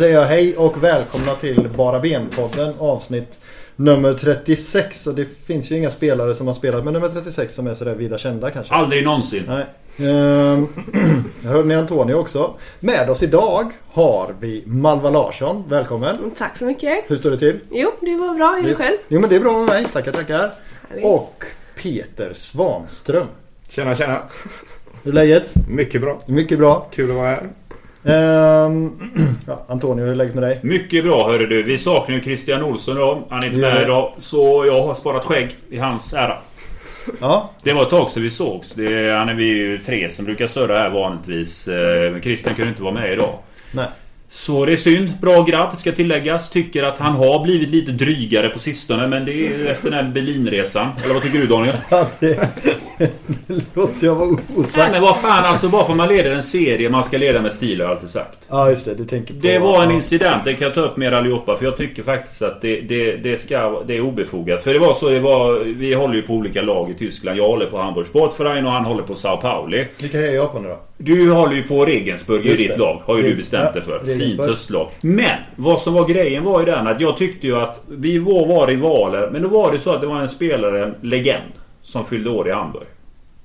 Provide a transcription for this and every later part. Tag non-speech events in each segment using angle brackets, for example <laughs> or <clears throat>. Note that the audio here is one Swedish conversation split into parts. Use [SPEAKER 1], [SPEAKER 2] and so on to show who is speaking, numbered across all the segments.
[SPEAKER 1] säger jag hej och välkomna till Bara Ben-podden avsnitt nummer 36. Och det finns ju inga spelare som har spelat med nummer 36 som är sådär vida kända kanske.
[SPEAKER 2] Aldrig någonsin.
[SPEAKER 1] Nej. Ehm, <clears throat> Jag hörde ni Antonio också. Med oss idag har vi Malva Larsson. Välkommen.
[SPEAKER 3] Tack så mycket.
[SPEAKER 1] Hur står det till?
[SPEAKER 3] Jo, det var bra. Är du själv?
[SPEAKER 1] Jo men det är bra med mig. Tackar tackar.
[SPEAKER 3] Härligt.
[SPEAKER 1] Och Peter Svanström.
[SPEAKER 4] Tjena tjena!
[SPEAKER 1] Hur är läget?
[SPEAKER 4] Mycket bra.
[SPEAKER 1] Mycket bra.
[SPEAKER 4] Kul att vara här.
[SPEAKER 1] Ehm, <clears throat> ja, Antonio, hur är läget med dig?
[SPEAKER 2] Mycket bra hörru du. Vi saknar ju Christian Olsson idag. Han är inte med idag. Så jag har sparat skägg i hans ära.
[SPEAKER 1] Ja,
[SPEAKER 2] Det var ett tag sedan vi sågs. Det är, han är vi ju tre som brukar surra här vanligtvis. Eh, Men Christian kunde inte vara med idag.
[SPEAKER 1] nej.
[SPEAKER 2] Så det är synd. Bra grabb ska tilläggas. Tycker att han har blivit lite drygare på sistone. Men det är efter den här Berlinresan. Eller vad tycker du Daniel? <laughs>
[SPEAKER 1] Ja, det, det låter jag vara
[SPEAKER 2] Nej
[SPEAKER 1] osagt.
[SPEAKER 2] men vad fan alltså bara för man leder en serie man ska leda med stil har jag alltid sagt.
[SPEAKER 1] Ja, just det. Du tänker på...
[SPEAKER 2] Det var en incident, det kan jag ta upp med er allihopa för jag tycker faktiskt att det, det, det, ska, det är obefogat. För det var så det var, vi håller ju på olika lag i Tyskland. Jag håller på Hamburg Sportverein och han håller på Sao Pauli.
[SPEAKER 1] Vilka är nu då?
[SPEAKER 2] Du håller ju på Regensburg i ditt lag, har ju du bestämt
[SPEAKER 1] ja,
[SPEAKER 2] dig för. Fint höstlag. Men vad som var grejen var ju den att jag tyckte ju att vi var, var rivaler. Men då var det så att det var en spelare, en legend, som fyllde år i Hamburg.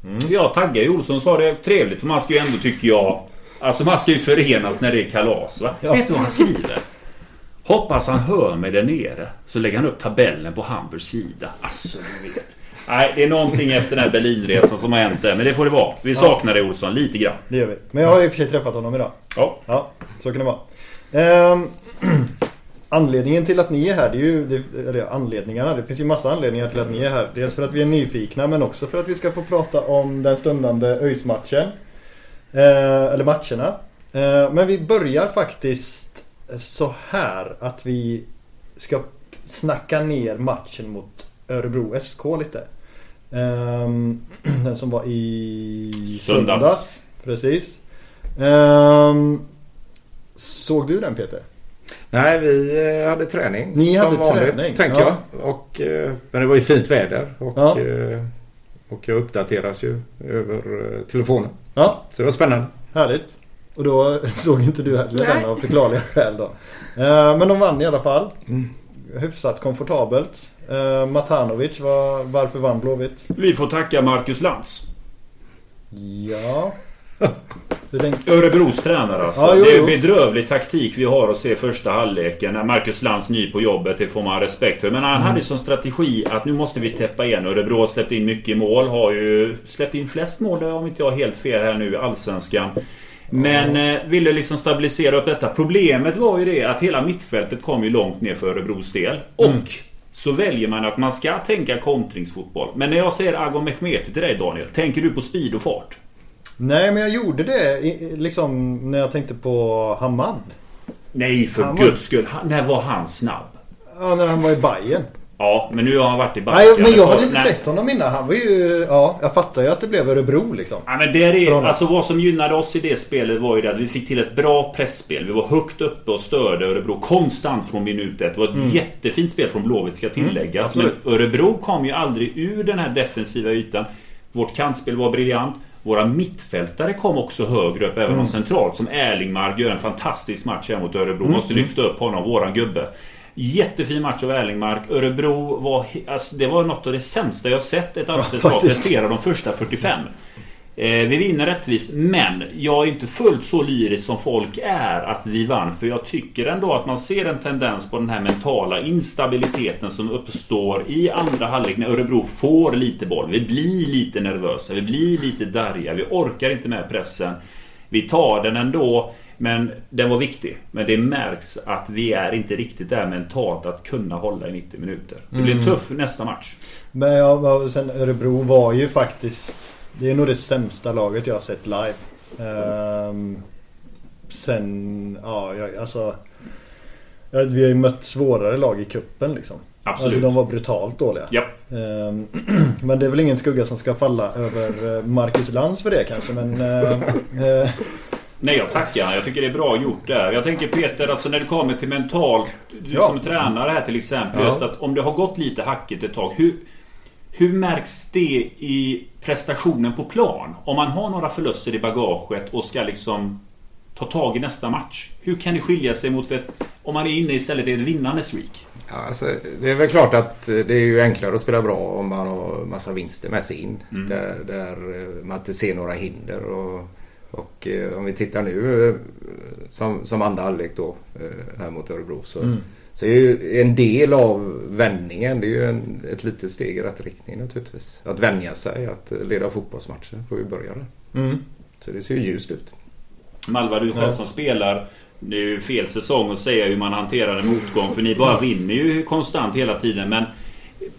[SPEAKER 1] Mm.
[SPEAKER 2] Jag taggade ju Olsson och sa det trevligt för man ska ju ändå tycker jag Alltså man ska ju förenas när det är kalas va?
[SPEAKER 1] Ja.
[SPEAKER 2] Vet du vad han skriver? Hoppas han hör mig där nere. Så lägger han upp tabellen på Hamburgs sida. Alltså du vet. Nej, det är någonting efter den här Berlinresan som har hänt där. Men det får det vara. Vi saknar dig Olsson lite grann.
[SPEAKER 1] Det gör vi. Men jag har i och för sig träffat honom idag.
[SPEAKER 2] Ja.
[SPEAKER 1] Ja, så kan det vara. Ehm, <clears throat> anledningen till att ni är här, det är ju... Det, eller anledningarna. Det finns ju massa anledningar till att ni är här. Dels för att vi är nyfikna men också för att vi ska få prata om den stundande ÖIS-matchen. Eh, eller matcherna. Eh, men vi börjar faktiskt så här att vi ska snacka ner matchen mot Örebro SK lite. Ehm, <clears throat> den som var i
[SPEAKER 2] Söndags.
[SPEAKER 1] söndags. Precis. Ehm, såg du den Peter?
[SPEAKER 4] Nej, vi eh, hade träning.
[SPEAKER 1] Ni
[SPEAKER 4] som
[SPEAKER 1] hade
[SPEAKER 4] vanligt,
[SPEAKER 1] träning,
[SPEAKER 4] tänker
[SPEAKER 1] ja.
[SPEAKER 4] jag. Och, eh, men det var ju fint väder. Och,
[SPEAKER 1] Ja.
[SPEAKER 4] eh, och jag uppdateras ju över telefonen.
[SPEAKER 1] Ja,
[SPEAKER 4] Så det var spännande.
[SPEAKER 1] härligt. Och då <laughs> såg inte du heller den av förklarliga skäl då. Men de vann i alla fall.
[SPEAKER 4] Mm.
[SPEAKER 1] Hyfsat komfortabelt. Matanovic, var, varför vann Blåvitt?
[SPEAKER 2] Vi får tacka Marcus Lantz.
[SPEAKER 1] Ja. <laughs>
[SPEAKER 2] Örebros tränare alltså.
[SPEAKER 1] Ja, jo,
[SPEAKER 2] det är
[SPEAKER 1] jo.
[SPEAKER 2] bedrövlig taktik vi har att se första halvleken. När Marcus Lantz ny på jobbet, det får man respekt för. Men han
[SPEAKER 1] Mm.
[SPEAKER 2] hade som strategi att nu måste vi täppa igen. Örebro har släppt in mycket mål. Har ju släppt in flest mål, om inte jag har helt fel här nu, i Allsvenskan. Men eh, ville liksom stabilisera upp detta. Problemet var ju det att hela mittfältet kom ju långt ner för Örebros del. Och
[SPEAKER 1] Mm.
[SPEAKER 2] så väljer man att man ska tänka kontringsfotboll. Men när jag säger Agon Mehmeti till dig Daniel, tänker du på speed och fart?
[SPEAKER 1] Nej men jag gjorde det liksom när jag tänkte på Hamad.
[SPEAKER 2] Nej, för
[SPEAKER 1] Han var-
[SPEAKER 2] guds skull. Han- När var han snabb?
[SPEAKER 1] Ja, när han var i Bayern.
[SPEAKER 2] Ja, men nu har han varit i
[SPEAKER 1] Nej,
[SPEAKER 2] Bayern.
[SPEAKER 1] men jag hade inte
[SPEAKER 2] Nej.
[SPEAKER 1] sett honom innan. Han var ju... Ja, jag fattar ju att det blev Örebro liksom.
[SPEAKER 2] Ja, men där
[SPEAKER 1] För
[SPEAKER 2] är, alltså vad som gynnade oss i det spelet var ju det att vi fick till ett bra pressspel. Vi var högt uppe och störde Örebro konstant från minut ett. Det var ett jättefint spel från Blåvitt ska tilläggas. men
[SPEAKER 1] Mm. absolut.
[SPEAKER 2] Örebro kom ju aldrig ur den här defensiva ytan. Vårt kantspel var briljant. Våra mittfältare kom också högre upp, även
[SPEAKER 1] Mm.
[SPEAKER 2] om centralt. Som Erlingmark gör en fantastisk match här mot Örebro.
[SPEAKER 1] Mm.
[SPEAKER 2] Måste lyfta upp honom, våran gubbe. Jättefin match av Erlingmark. Örebro var... Alltså, det var något av det sämsta jag sett ett lag
[SPEAKER 1] faktiskt.
[SPEAKER 2] prestera de första 45. Eh, vi vinner rättvist, men jag är inte fullt så lyrisk som folk är att vi vann. För jag tycker ändå att man ser en tendens på den här mentala instabiliteten som uppstår i andra halvlek när Örebro får lite boll. Vi blir lite nervösa, vi blir lite darriga, vi orkar inte med pressen. Vi tar den ändå, men den var viktig. Men det märks att vi är inte riktigt där mentalt att kunna hålla i 90 minuter. Det blir
[SPEAKER 1] Mm.
[SPEAKER 2] tuff nästa match.
[SPEAKER 1] Men ja, sen Örebro var ju faktiskt... Det är nog det sämsta laget jag har sett live. Ehm, sen... Ja, jag, alltså... ja, Vi har ju mött svårare lag i kuppen liksom.
[SPEAKER 2] Absolut.
[SPEAKER 1] Alltså de var brutalt dåliga.
[SPEAKER 2] Ja.
[SPEAKER 1] Ehm, <clears throat> men det är väl ingen skugga som ska falla över eh, Marcus Lantz för det kanske men... eh,
[SPEAKER 2] Nej, jag tackar. Jag tycker det är bra gjort där. Jag tänker Peter, alltså när det kommer till mentalt. Du
[SPEAKER 1] Ja.
[SPEAKER 2] som tränare här till exempel.
[SPEAKER 1] Ja.
[SPEAKER 2] Just att om det har gått lite hackigt ett tag. Hur, hur märks det i prestationen på plan? Om man har några förluster i bagaget och ska liksom ta tag i nästa match? Hur kan det skilja sig mot ett, om man är inne istället i ett vinnande streak?
[SPEAKER 4] Ja, alltså, det är väl klart att det är ju enklare att spela bra om man har massa vinster med sig in.
[SPEAKER 2] Mm.
[SPEAKER 4] Där, där eh, man inte ser några hinder. Och, och eh, om vi tittar nu eh, som, som andra halvlek då här mot Örebro så,
[SPEAKER 1] Mm.
[SPEAKER 4] Så är ju en del av vändningen det är ju en, ett litet steg i rätt riktning naturligtvis. Att vänja sig att leda fotbollsmatcher får vi börja där.
[SPEAKER 1] Mm.
[SPEAKER 4] Så det ser ju ljust ut.
[SPEAKER 2] Malva, du själv som spelar. Det är ju fel säsong att säga hur man hanterar en motgång. För ni bara vinner ju konstant hela tiden. Men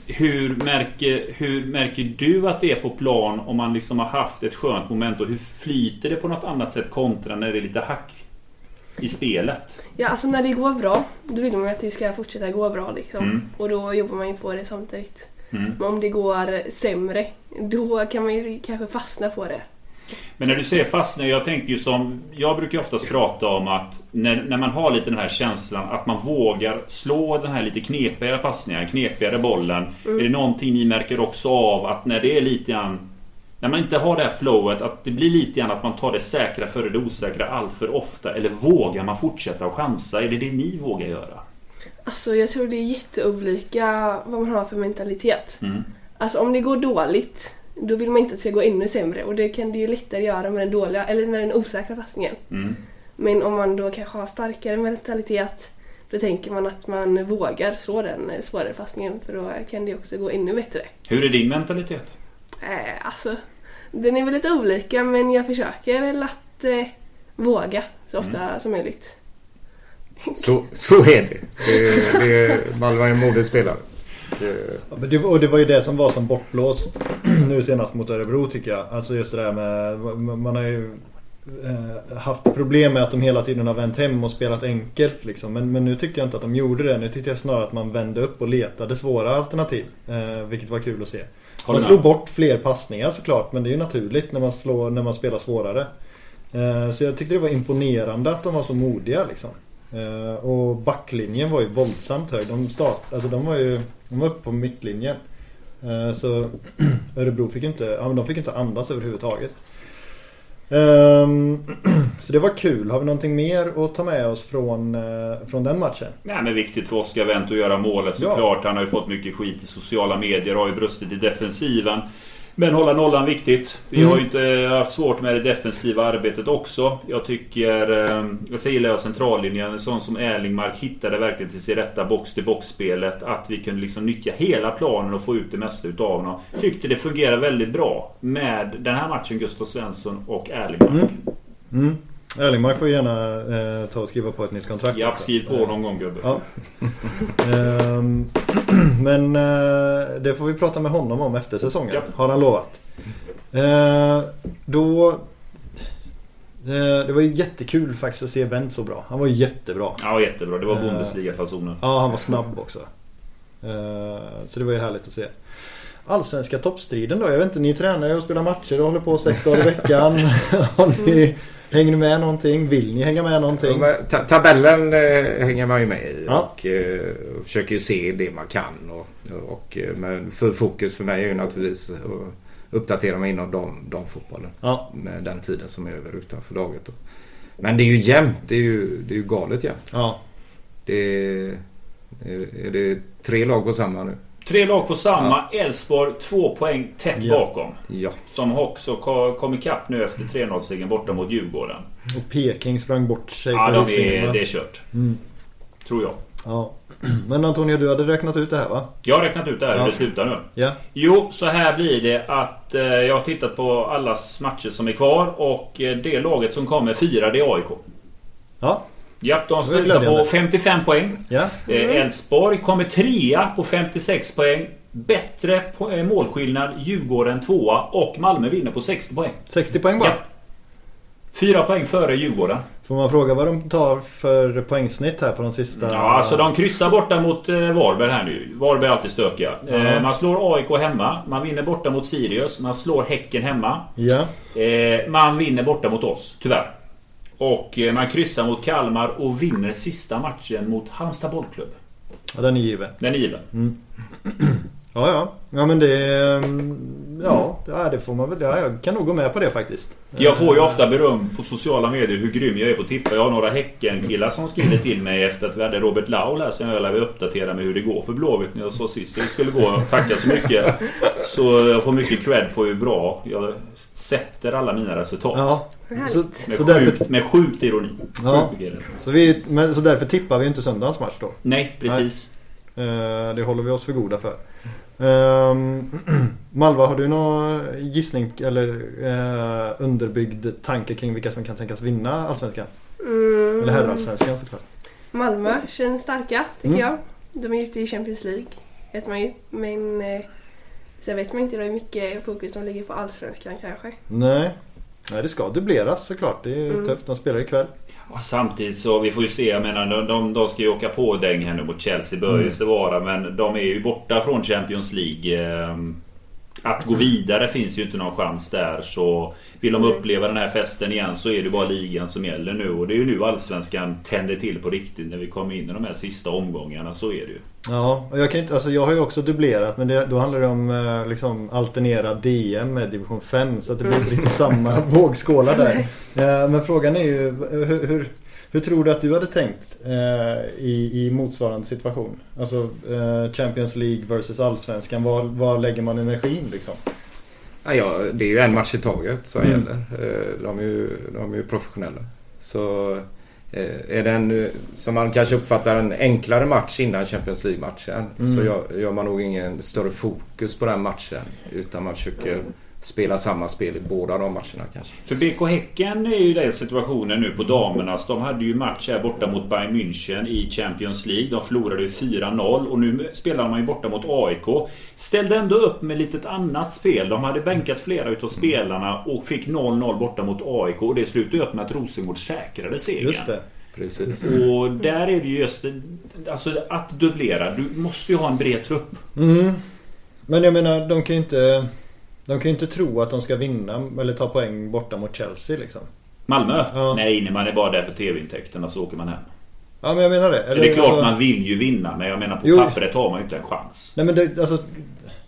[SPEAKER 2] hur märker, hur märker du att det är på plan om man liksom har haft ett skönt moment? Och hur flyter det på något annat sätt kontra när det är lite hack i spelet?
[SPEAKER 3] Ja, alltså när det går bra, då vill man ju att det ska fortsätta gå bra liksom.
[SPEAKER 2] Mm.
[SPEAKER 3] Och då jobbar man ju på det samtidigt.
[SPEAKER 2] Mm.
[SPEAKER 3] Men om det går sämre, då kan man ju kanske fastna på det.
[SPEAKER 2] Men när du säger fastna, jag tänker ju som... Jag brukar oftast prata om att när, när man har lite den här känslan att man vågar slå den här lite knepigare passningen, knepigare bollen. Är det någonting ni märker också av att när det är lite grann... När man inte har det här flowet, att det blir lite grann att man tar det säkra före det osäkra allt för ofta. Eller vågar man fortsätta och chansa? Är det det ni vågar göra?
[SPEAKER 3] Alltså jag tror det är jätteolika vad man har för mentalitet.
[SPEAKER 2] Mm.
[SPEAKER 3] Alltså om det går dåligt, då vill man inte att det ska gå ännu sämre. Och det kan det ju lättare göra med den dåliga, eller med den osäkra passningen.
[SPEAKER 2] Mm.
[SPEAKER 3] Men om man då kanske har starkare mentalitet, då tänker man att man vågar slå den svårare passningen. För då kan det också gå ännu bättre.
[SPEAKER 2] Hur är din mentalitet?
[SPEAKER 3] Eh, alltså, den är väl lite olika men jag försöker väl att eh, våga så ofta som möjligt.
[SPEAKER 4] Så, så är det. det, det Malva är en modig spelare. Det,
[SPEAKER 1] och det var ju det som var som bortblåst <clears throat> nu senast mot Örebro tycker jag. Alltså just det där med, man har ju eh, haft problem med att de hela tiden har vänt hem och spelat enkelt liksom. Men, men nu tyckte jag inte att de gjorde det. Nu tyckte jag snarare att man vände upp och letade svåra alternativ. Eh, vilket var kul att se. Man slog bort fler passningar såklart men det är ju naturligt när man, slår, när man spelar svårare. Eh, så jag tyckte det var imponerande att de var så modiga liksom. Eh, och backlinjen var ju våldsamt hög. De, start, alltså de var ju de var uppe på mittlinjen. Eh, så <clears throat> Örebro fick inte, ja, de fick inte andas överhuvudtaget. Ehm, <clears throat> så det var kul. Har vi någonting mer att ta med oss från, eh, från den matchen?
[SPEAKER 2] Nej men viktigt för Oskar Wendt att göra målet
[SPEAKER 1] Ja.
[SPEAKER 2] såklart. Han har ju fått mycket skit i sociala medier. Har ju brustit i defensiven. Men hålla nollan viktigt. Vi
[SPEAKER 1] Mm.
[SPEAKER 2] har ju inte haft svårt med det defensiva arbetet också. Jag tycker... eh, Jag säger gillar centrallinjen. En sån som Erlingmark hittade verkligen till sin rätta box-till-box-spelet. Att vi kunde liksom nyttja hela planen och få ut det mesta utav honom. Tyckte det fungerar väldigt bra med den här matchen Gustav Svensson och Erlingmark.
[SPEAKER 1] Mm. Mm. Erlingmark får gärna eh, ta och skriva på ett nytt kontrakt.
[SPEAKER 2] Ja, skriv på någon gång gubbe.
[SPEAKER 1] Ja. <laughs> Ehm, <clears throat> men eh, det får vi prata med honom om efter säsongen.
[SPEAKER 2] Ja.
[SPEAKER 1] Har han lovat. Eh, då... Eh, det var ju jättekul faktiskt att se Wendt så bra. Han var jättebra.
[SPEAKER 2] Ja, jättebra. Det var
[SPEAKER 1] Eh.
[SPEAKER 2] Bundesliga-fasonen.
[SPEAKER 1] Ja, han var snabb också. Eh, så det var ju härligt att se. Allsvenska toppstriden då? Jag vet inte, ni tränar ju och spelar matcher och håller på sex dagar i veckan. <laughs> Har ni, hänger ni med någonting? Vill ni hänga med någonting?
[SPEAKER 4] Ja, tabellen eh, hänger man ju med i
[SPEAKER 1] Ja.
[SPEAKER 4] och eh, försöker ju se det man kan. Och, och, eh, men full fokus för mig är ju naturligtvis att uppdatera mig inom dam, damfotbollen.
[SPEAKER 1] Ja,
[SPEAKER 4] Med den tiden som är över utanför laget. Då. Men det är ju jämnt. Det är ju, det är ju galet jämnt.
[SPEAKER 1] ja.
[SPEAKER 4] Det är, är det tre lag på samma nu?
[SPEAKER 2] Tre lag på samma. Elfsborg två poäng tätt
[SPEAKER 1] Ja.
[SPEAKER 2] bakom.
[SPEAKER 4] Ja.
[SPEAKER 2] Som också ko- kom ikapp nu efter 3-0-segern borta mot Djurgården.
[SPEAKER 1] Och Peking sprang bort sig
[SPEAKER 2] Ja, de
[SPEAKER 1] isen,
[SPEAKER 2] är,
[SPEAKER 1] va?
[SPEAKER 2] det är kört.
[SPEAKER 1] Mm.
[SPEAKER 2] Tror jag.
[SPEAKER 1] Ja. <clears throat> Men Antonio, du hade räknat ut det här va?
[SPEAKER 2] Jag har räknat ut det här hur
[SPEAKER 1] Ja.
[SPEAKER 2] det slutar nu.
[SPEAKER 1] Ja.
[SPEAKER 2] Jo, så här blir det att eh, jag har tittat på allas matcher som är kvar och eh, det laget som kommer fyra det är AIK.
[SPEAKER 1] Ja.
[SPEAKER 2] Japp, de slutar på 55 poäng.
[SPEAKER 1] Ja.
[SPEAKER 2] Elfsborg kommer trea på 56 poäng. Bättre eh, målskillnad. Djurgården tvåa och Malmö vinner på 60 poäng.
[SPEAKER 1] 60 poäng bara.
[SPEAKER 2] Ja. Fyra poäng före Djurgården.
[SPEAKER 1] Får man fråga vad de tar för poängsnitt här på de sista...
[SPEAKER 2] Ja, alltså de kryssar borta mot eh, Varberg här nu. Varberg är alltid stökiga.
[SPEAKER 1] Ja.
[SPEAKER 2] man slår AIK hemma. Man vinner borta mot Sirius. Man slår Häcken hemma.
[SPEAKER 1] Ja.
[SPEAKER 2] Man vinner borta mot oss, tyvärr. Och eh, man kryssar mot Kalmar och vinner sista matchen mot Halmstad bollklubb.
[SPEAKER 1] ja, den är given.
[SPEAKER 2] Den är given.
[SPEAKER 1] Ja, ja. Ja, men det... mm, Ja, det får man väl... Ja, jag kan nog gå med på det faktiskt.
[SPEAKER 2] Jag får ju ofta beröm på sociala medier hur grym jag är på att tippa. Jag har några Häcken-killar som skriver till mig efter att vi hade Robert Lau här som jag vill uppdatera med hur det går för Blåvitt när jag sa sist det skulle gå. Tacka så mycket. Så jag får mycket cred på hur bra jag sätter alla mina resultat.
[SPEAKER 1] Ja. Så,
[SPEAKER 2] Med,
[SPEAKER 1] så, därför,
[SPEAKER 2] sjukt, med sjukt ironi.
[SPEAKER 1] Ja.
[SPEAKER 2] Sjukt ironi.
[SPEAKER 1] så, vi, men, så därför tippar vi inte söndagens match då.
[SPEAKER 2] Nej, precis.
[SPEAKER 1] Eh, det håller vi oss för goda för. Ehm, <clears throat> Malva, har du någon gissning eller eh, underbyggd tanke kring vilka som kan tänkas vinna Allsvenskan?
[SPEAKER 3] Mm.
[SPEAKER 1] Eller herrallsvenskan såklart.
[SPEAKER 3] Malmö känns starka tycker
[SPEAKER 1] Mm.
[SPEAKER 3] jag. De är ute i Champions League. Vet man ju. Men eh, sen vet man inte hur mycket fokus de lägger på Allsvenskan kanske.
[SPEAKER 1] Nej. Nej, det ska dubbleras såklart. Det är
[SPEAKER 3] Mm.
[SPEAKER 1] tufft. De spelar ikväll.
[SPEAKER 2] Och samtidigt så, vi får ju se, jag menar de, de, de ska ju åka på däng här nu mot Chelsea bör ju
[SPEAKER 1] Mm.
[SPEAKER 2] så vara men de är ju borta från Champions League. Att gå vidare finns ju inte någon chans där så Vill de uppleva den här festen igen så är det bara ligan som gäller nu och det är ju nu Allsvenskan tänder till på riktigt när vi kommer in i de här sista omgångarna så är det ju.
[SPEAKER 1] Ja, och jag kan inte, alltså jag har ju också dubblerat men det, då handlar det om eh, liksom alternera DM med division 5 så att det blir inte riktigt samma <laughs> vågskålar där. Eh, men frågan är ju hur, hur, hur tror du att du hade tänkt eh, i, i motsvarande situation? Alltså eh, Champions League versus Allsvenskan. Var, var lägger man energin liksom?
[SPEAKER 4] Ja, ja, det är ju en match i taget som
[SPEAKER 1] Mm.
[SPEAKER 4] gäller. Eh, De är, ju, de är ju professionella. Så eh, är det en, som man kanske uppfattar en enklare match innan Champions League-matchen
[SPEAKER 1] Mm.
[SPEAKER 4] så gör, gör man nog ingen större fokus på den matchen. Utan man försöker spela samma spel i båda de matcherna kanske.
[SPEAKER 2] För BK Häcken är ju den situationen nu på damernas. De hade ju match här borta mot Bayern München i Champions League. De förlorade ju 4-0 och nu spelar man ju borta mot AIK. Ställde ändå upp med lite ett annat spel. De hade bänkat flera utav spelarna och fick 0-0 borta mot AIK. Och det slutade ju upp med att Rosengård säkrade segern.
[SPEAKER 1] Just det.
[SPEAKER 4] Precis.
[SPEAKER 2] Och där är det ju just Alltså att dubblera. Du måste ju ha en bred trupp.
[SPEAKER 1] Mm. Men jag menar de kan ju inte De kan ju inte tro att de ska vinna eller ta poäng borta mot Chelsea liksom.
[SPEAKER 2] Malmö?
[SPEAKER 1] Ja.
[SPEAKER 2] Nej, när man är bara där för TV-intäkterna så åker man hem.
[SPEAKER 1] Ja men jag menar det. Eller,
[SPEAKER 2] det är klart
[SPEAKER 1] alltså-
[SPEAKER 2] man vill ju vinna men jag menar på
[SPEAKER 1] Jo.
[SPEAKER 2] pappret har man ju inte en chans.
[SPEAKER 1] Nej men det, alltså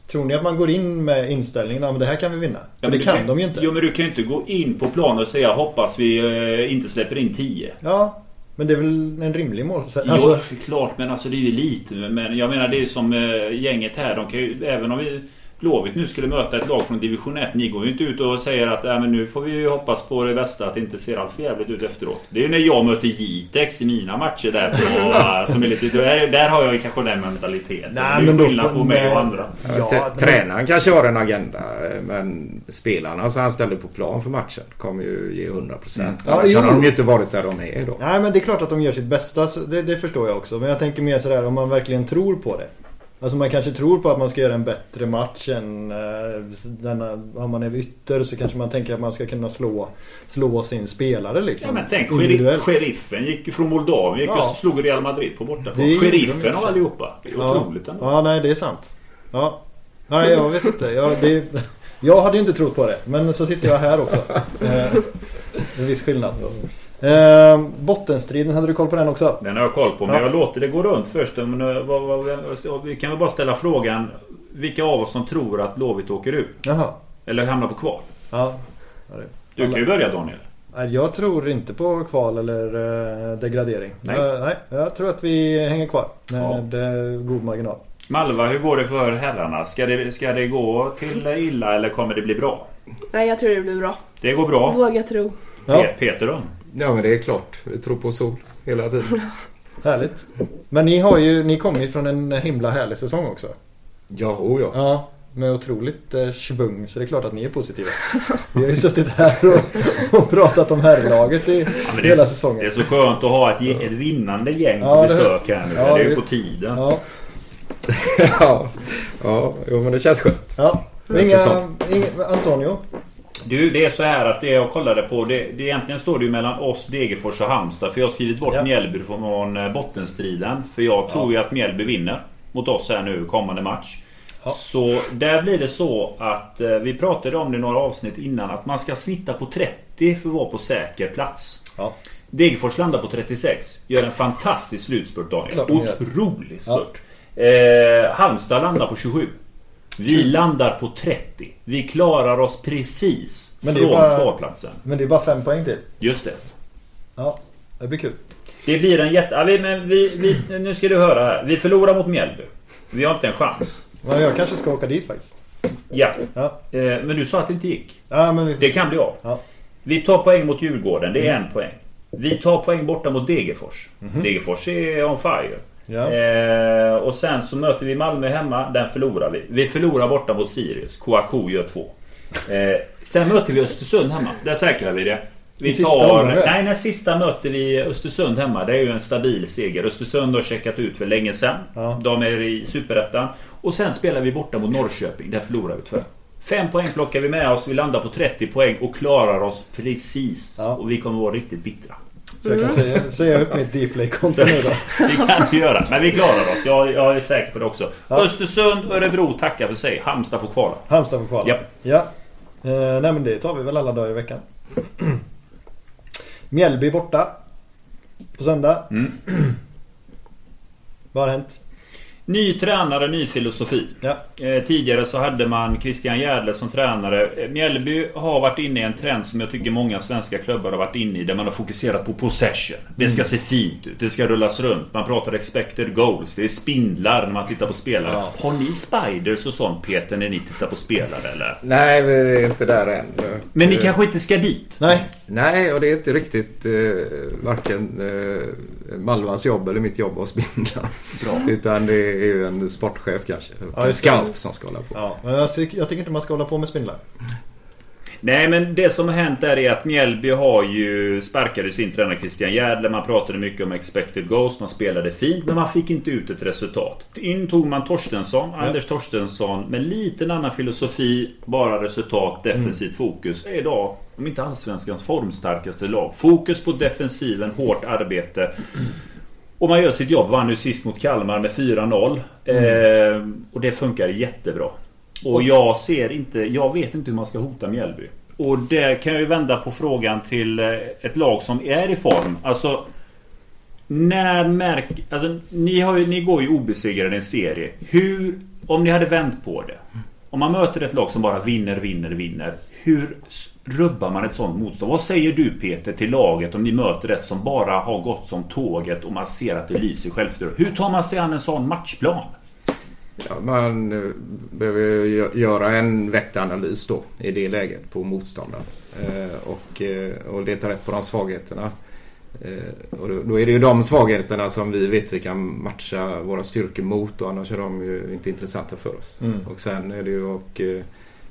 [SPEAKER 1] Tror ni att man går in med inställningen att det här kan vi vinna?
[SPEAKER 2] Ja,
[SPEAKER 1] men det
[SPEAKER 2] du
[SPEAKER 1] kan de ju inte.
[SPEAKER 2] Jo men du kan ju inte gå in på plan och säga hoppas vi eh, inte släpper in 10.
[SPEAKER 1] Ja, men det är väl en rimlig målsättning.
[SPEAKER 2] Jo,
[SPEAKER 1] Alltså,
[SPEAKER 2] det är klart men alltså det är ju lite. Men jag menar det är ju som eh, gänget här. De kan ju, även om vi Blåvitt nu skulle möta ett lag från division 1. Ni går ju inte ut och säger att äh, men nu får vi ju hoppas på det bästa. Att det inte ser allt för jävligt ut efteråt. Det är ju när jag möter Jitex i mina matcher där. På, <laughs> som är lite, där, där har jag ju kanske den mentaliteten.
[SPEAKER 1] Nej,
[SPEAKER 2] det är
[SPEAKER 1] då
[SPEAKER 2] skillnad på mig och andra.
[SPEAKER 1] Ja,
[SPEAKER 4] Tränaren kanske har en agenda men spelarna som han ställer på plan för matchen kommer ju ge 100%.
[SPEAKER 2] Mm.
[SPEAKER 1] Ja,
[SPEAKER 4] Annars hade de ju inte varit där de är idag.
[SPEAKER 1] Nej men det är klart att de gör sitt bästa. så Det, det förstår jag också. Men jag tänker mer sådär om man verkligen tror på det. Alltså man kanske tror på att man ska göra en bättre match än eh, denna, om man är ytter så kanske man tänker att man ska kunna slå, slå sin spelare liksom.
[SPEAKER 2] Ja men tänk sheriff, sheriffen gick från Moldavien gick
[SPEAKER 1] Ja.
[SPEAKER 2] och slog Real Madrid på bortaplan. Sheriffen av allihopa. Det är
[SPEAKER 1] Ja.
[SPEAKER 2] otroligt ändå.
[SPEAKER 1] Ja, nej det är sant. Ja. Nej, jag vet inte. Jag, det, jag hade ju inte trott på det. Men så sitter jag här också. Eh, en viss skillnad. Eh, bottenstriden, hade du koll på den också?
[SPEAKER 2] Den har jag koll på men
[SPEAKER 1] Ja.
[SPEAKER 2] jag låter det gå runt först. Men, eh, vad, vad, vi kan väl bara ställa frågan. Vilka av oss som tror att Blåvitt åker ut?
[SPEAKER 1] Jaha.
[SPEAKER 2] Eller hamnar på kval?
[SPEAKER 1] Ja.
[SPEAKER 2] Du kan ju börja Daniel.
[SPEAKER 1] Nej, Jag tror inte på kval eller eh, degradering.
[SPEAKER 2] Nej.
[SPEAKER 1] Eh, nej, jag tror att vi hänger kvar med eh, god marginal.
[SPEAKER 2] Malva, hur går det för herrarna? Ska det, ska det gå till illa eller kommer det bli bra?
[SPEAKER 3] Nej, jag tror det blir bra.
[SPEAKER 2] Det går bra.
[SPEAKER 3] Våga tro.
[SPEAKER 1] Ja,
[SPEAKER 2] Pe- Peter då?
[SPEAKER 4] Ja men det är klart. Vi tror på sol hela tiden.
[SPEAKER 1] härligt. Men ni har ju, ni kommer ju från en himla härlig säsong också.
[SPEAKER 4] Ja, oh ja.
[SPEAKER 1] Ja, med otroligt eh, svung så det är klart att ni är positiva. Vi har ju suttit här och, och pratat om herrlaget i
[SPEAKER 2] är
[SPEAKER 1] hela
[SPEAKER 2] så-
[SPEAKER 1] säsongen.
[SPEAKER 2] Det är så skönt att ha ett, ett vinnande gäng
[SPEAKER 1] Ja,
[SPEAKER 2] på besök här nu.
[SPEAKER 1] ja,
[SPEAKER 2] det är ju på tiden.
[SPEAKER 1] Ja, <laughs>
[SPEAKER 4] ja. ja, jo men det känns skönt.
[SPEAKER 1] ja.
[SPEAKER 4] Är
[SPEAKER 1] Inga, inga, Antonio?
[SPEAKER 2] Du, det är så här att det jag kollade på det, det egentligen står det ju mellan oss, Degerfors och Halmstad. För jag har skrivit bort
[SPEAKER 1] Ja.
[SPEAKER 2] Mjällby från bottenstriden. För jag tror ju att Mjällby vinner mot oss här nu kommande match.
[SPEAKER 1] Ja.
[SPEAKER 2] Så där blir det så att eh, vi pratade om det i några avsnitt innan att man ska snitta på 30 för att vara på säker plats.
[SPEAKER 1] Ja.
[SPEAKER 2] Degerfors landar på 36. Gör en fantastisk slutspurt Daniel. Otrolig spurt. Eh, Halmstad landar på 27. Vi landar på 30. Vi klarar oss precis
[SPEAKER 1] Men
[SPEAKER 2] från kvalplatsen.
[SPEAKER 1] Men det är bara fem poäng till.
[SPEAKER 2] Just det.
[SPEAKER 1] Ja, det blir kul.
[SPEAKER 2] Det blir en jätte... Ja, vi, men vi, vi, nu ska du höra här. Vi förlorar mot Mjällby. Vi har inte en chans.
[SPEAKER 1] Men jag kanske ska åka dit faktiskt.
[SPEAKER 2] Ja.
[SPEAKER 1] Ja,
[SPEAKER 2] Eh, men du sa att det inte gick.
[SPEAKER 1] ja men vi
[SPEAKER 2] Det kan bli av.
[SPEAKER 1] Ja.
[SPEAKER 2] Vi tar poäng mot Djurgården. Det är en poäng. Vi tar poäng borta mot Degerfors. Degerfors är on fire.
[SPEAKER 1] Ja.
[SPEAKER 2] Eh, och sen så möter vi Malmö hemma. Den förlorar vi. Vi förlorar borta mot Sirius. Kouakou gör två. Eh, sen möter vi Östersund hemma. Där säkrar vi det. Vi tar... Nej, när sista möter vi Östersund hemma. Det är ju en stabil seger. Östersund har checkat ut för länge sedan.
[SPEAKER 1] Ja.
[SPEAKER 2] De är i Superettan. Och sen spelar vi borta mot Norrköping. Där förlorar vi tyvärr. Fem poäng plockar vi med oss. Vi landar på 30 poäng och klarar oss precis.
[SPEAKER 1] Ja.
[SPEAKER 2] Och vi kommer vara riktigt bittra.
[SPEAKER 1] Så jag kan säga, säga upp mitt Dplay-konto nu då. <laughs>
[SPEAKER 2] Det kan vi göra. Men vi klarar oss. Jag, jag är säker på det också.
[SPEAKER 1] Ja.
[SPEAKER 2] Östersund, Örebro tackar för sig. Halmstad får kvala.
[SPEAKER 1] Halmstad får kvala.
[SPEAKER 2] Ja.
[SPEAKER 1] ja. Eh, nej men det tar vi väl alla dagar i veckan. Mjällby borta. På söndag.
[SPEAKER 2] Mm.
[SPEAKER 1] Vad har hänt?
[SPEAKER 2] Ny tränare, ny filosofi.
[SPEAKER 1] Ja.
[SPEAKER 2] Eh, tidigare så hade man Christian Järdle som tränare. Eh, Mjällby har varit inne i en trend som jag tycker många svenska klubbar har varit inne i. Där man har fokuserat på possession. Det ska se fint ut. Det ska rullas runt. Man pratar expected goals. Det är spindlar när man tittar på spelare.
[SPEAKER 1] Ja.
[SPEAKER 2] Har ni spiders och sånt Peter när ni tittar på spelare eller?
[SPEAKER 4] Nej, vi är inte där än.
[SPEAKER 2] Men ni kanske inte ska dit?
[SPEAKER 1] Nej.
[SPEAKER 4] Nej, och det är inte riktigt eh, varken eh, Malvas jobb eller mitt jobb att spindla.
[SPEAKER 2] Bra.
[SPEAKER 4] Utan det är ju en sportchef kanske.
[SPEAKER 1] Ja,
[SPEAKER 4] en scout som ska hålla på.
[SPEAKER 1] Ja, men jag, tycker- jag tycker inte man ska hålla på med spindlar.
[SPEAKER 2] Nej men det som har hänt där är att Mjällby har ju sparkade sin tränare Christian Järdle. Man pratade mycket om expected goals. Man spelade fint men man fick inte ut ett resultat. In tog man Torstensson, Anders Torstensson med liten annan filosofi. Bara resultat, defensivt fokus. Är idag, om inte allsvenskans formstarkaste lag. Fokus på defensiven, hårt arbete. Och man gör sitt jobb. Vann nu sist mot Kalmar med 4-0. Eh, och det funkar jättebra. Och jag ser inte, jag vet inte hur man ska hota Mjällby. Och där kan jag ju vända på frågan till eh, ett lag som är i form. Alltså när märk... Alltså ni, har ju, ni går ju obesegrade i en serie. Hur... Om ni hade vänt på det. Om man möter ett lag som bara vinner, vinner, vinner. Hur rubbar man ett sånt motstånd? Vad säger du Peter till laget om ni möter ett som bara har gått som tåget och man ser att det lyser självförtroende? Hur tar man sig an en sån matchplan?
[SPEAKER 4] Ja, man eh, behöver göra en vettig analys då i det läget på motståndaren. Eh, och, eh, och leta rätt på de svagheterna. Och då, är det ju de svagheterna som vi vet vi kan matcha våra styrkor mot och annars är de ju inte intressanta för oss.
[SPEAKER 1] Mm.
[SPEAKER 4] Och sen är det ju att,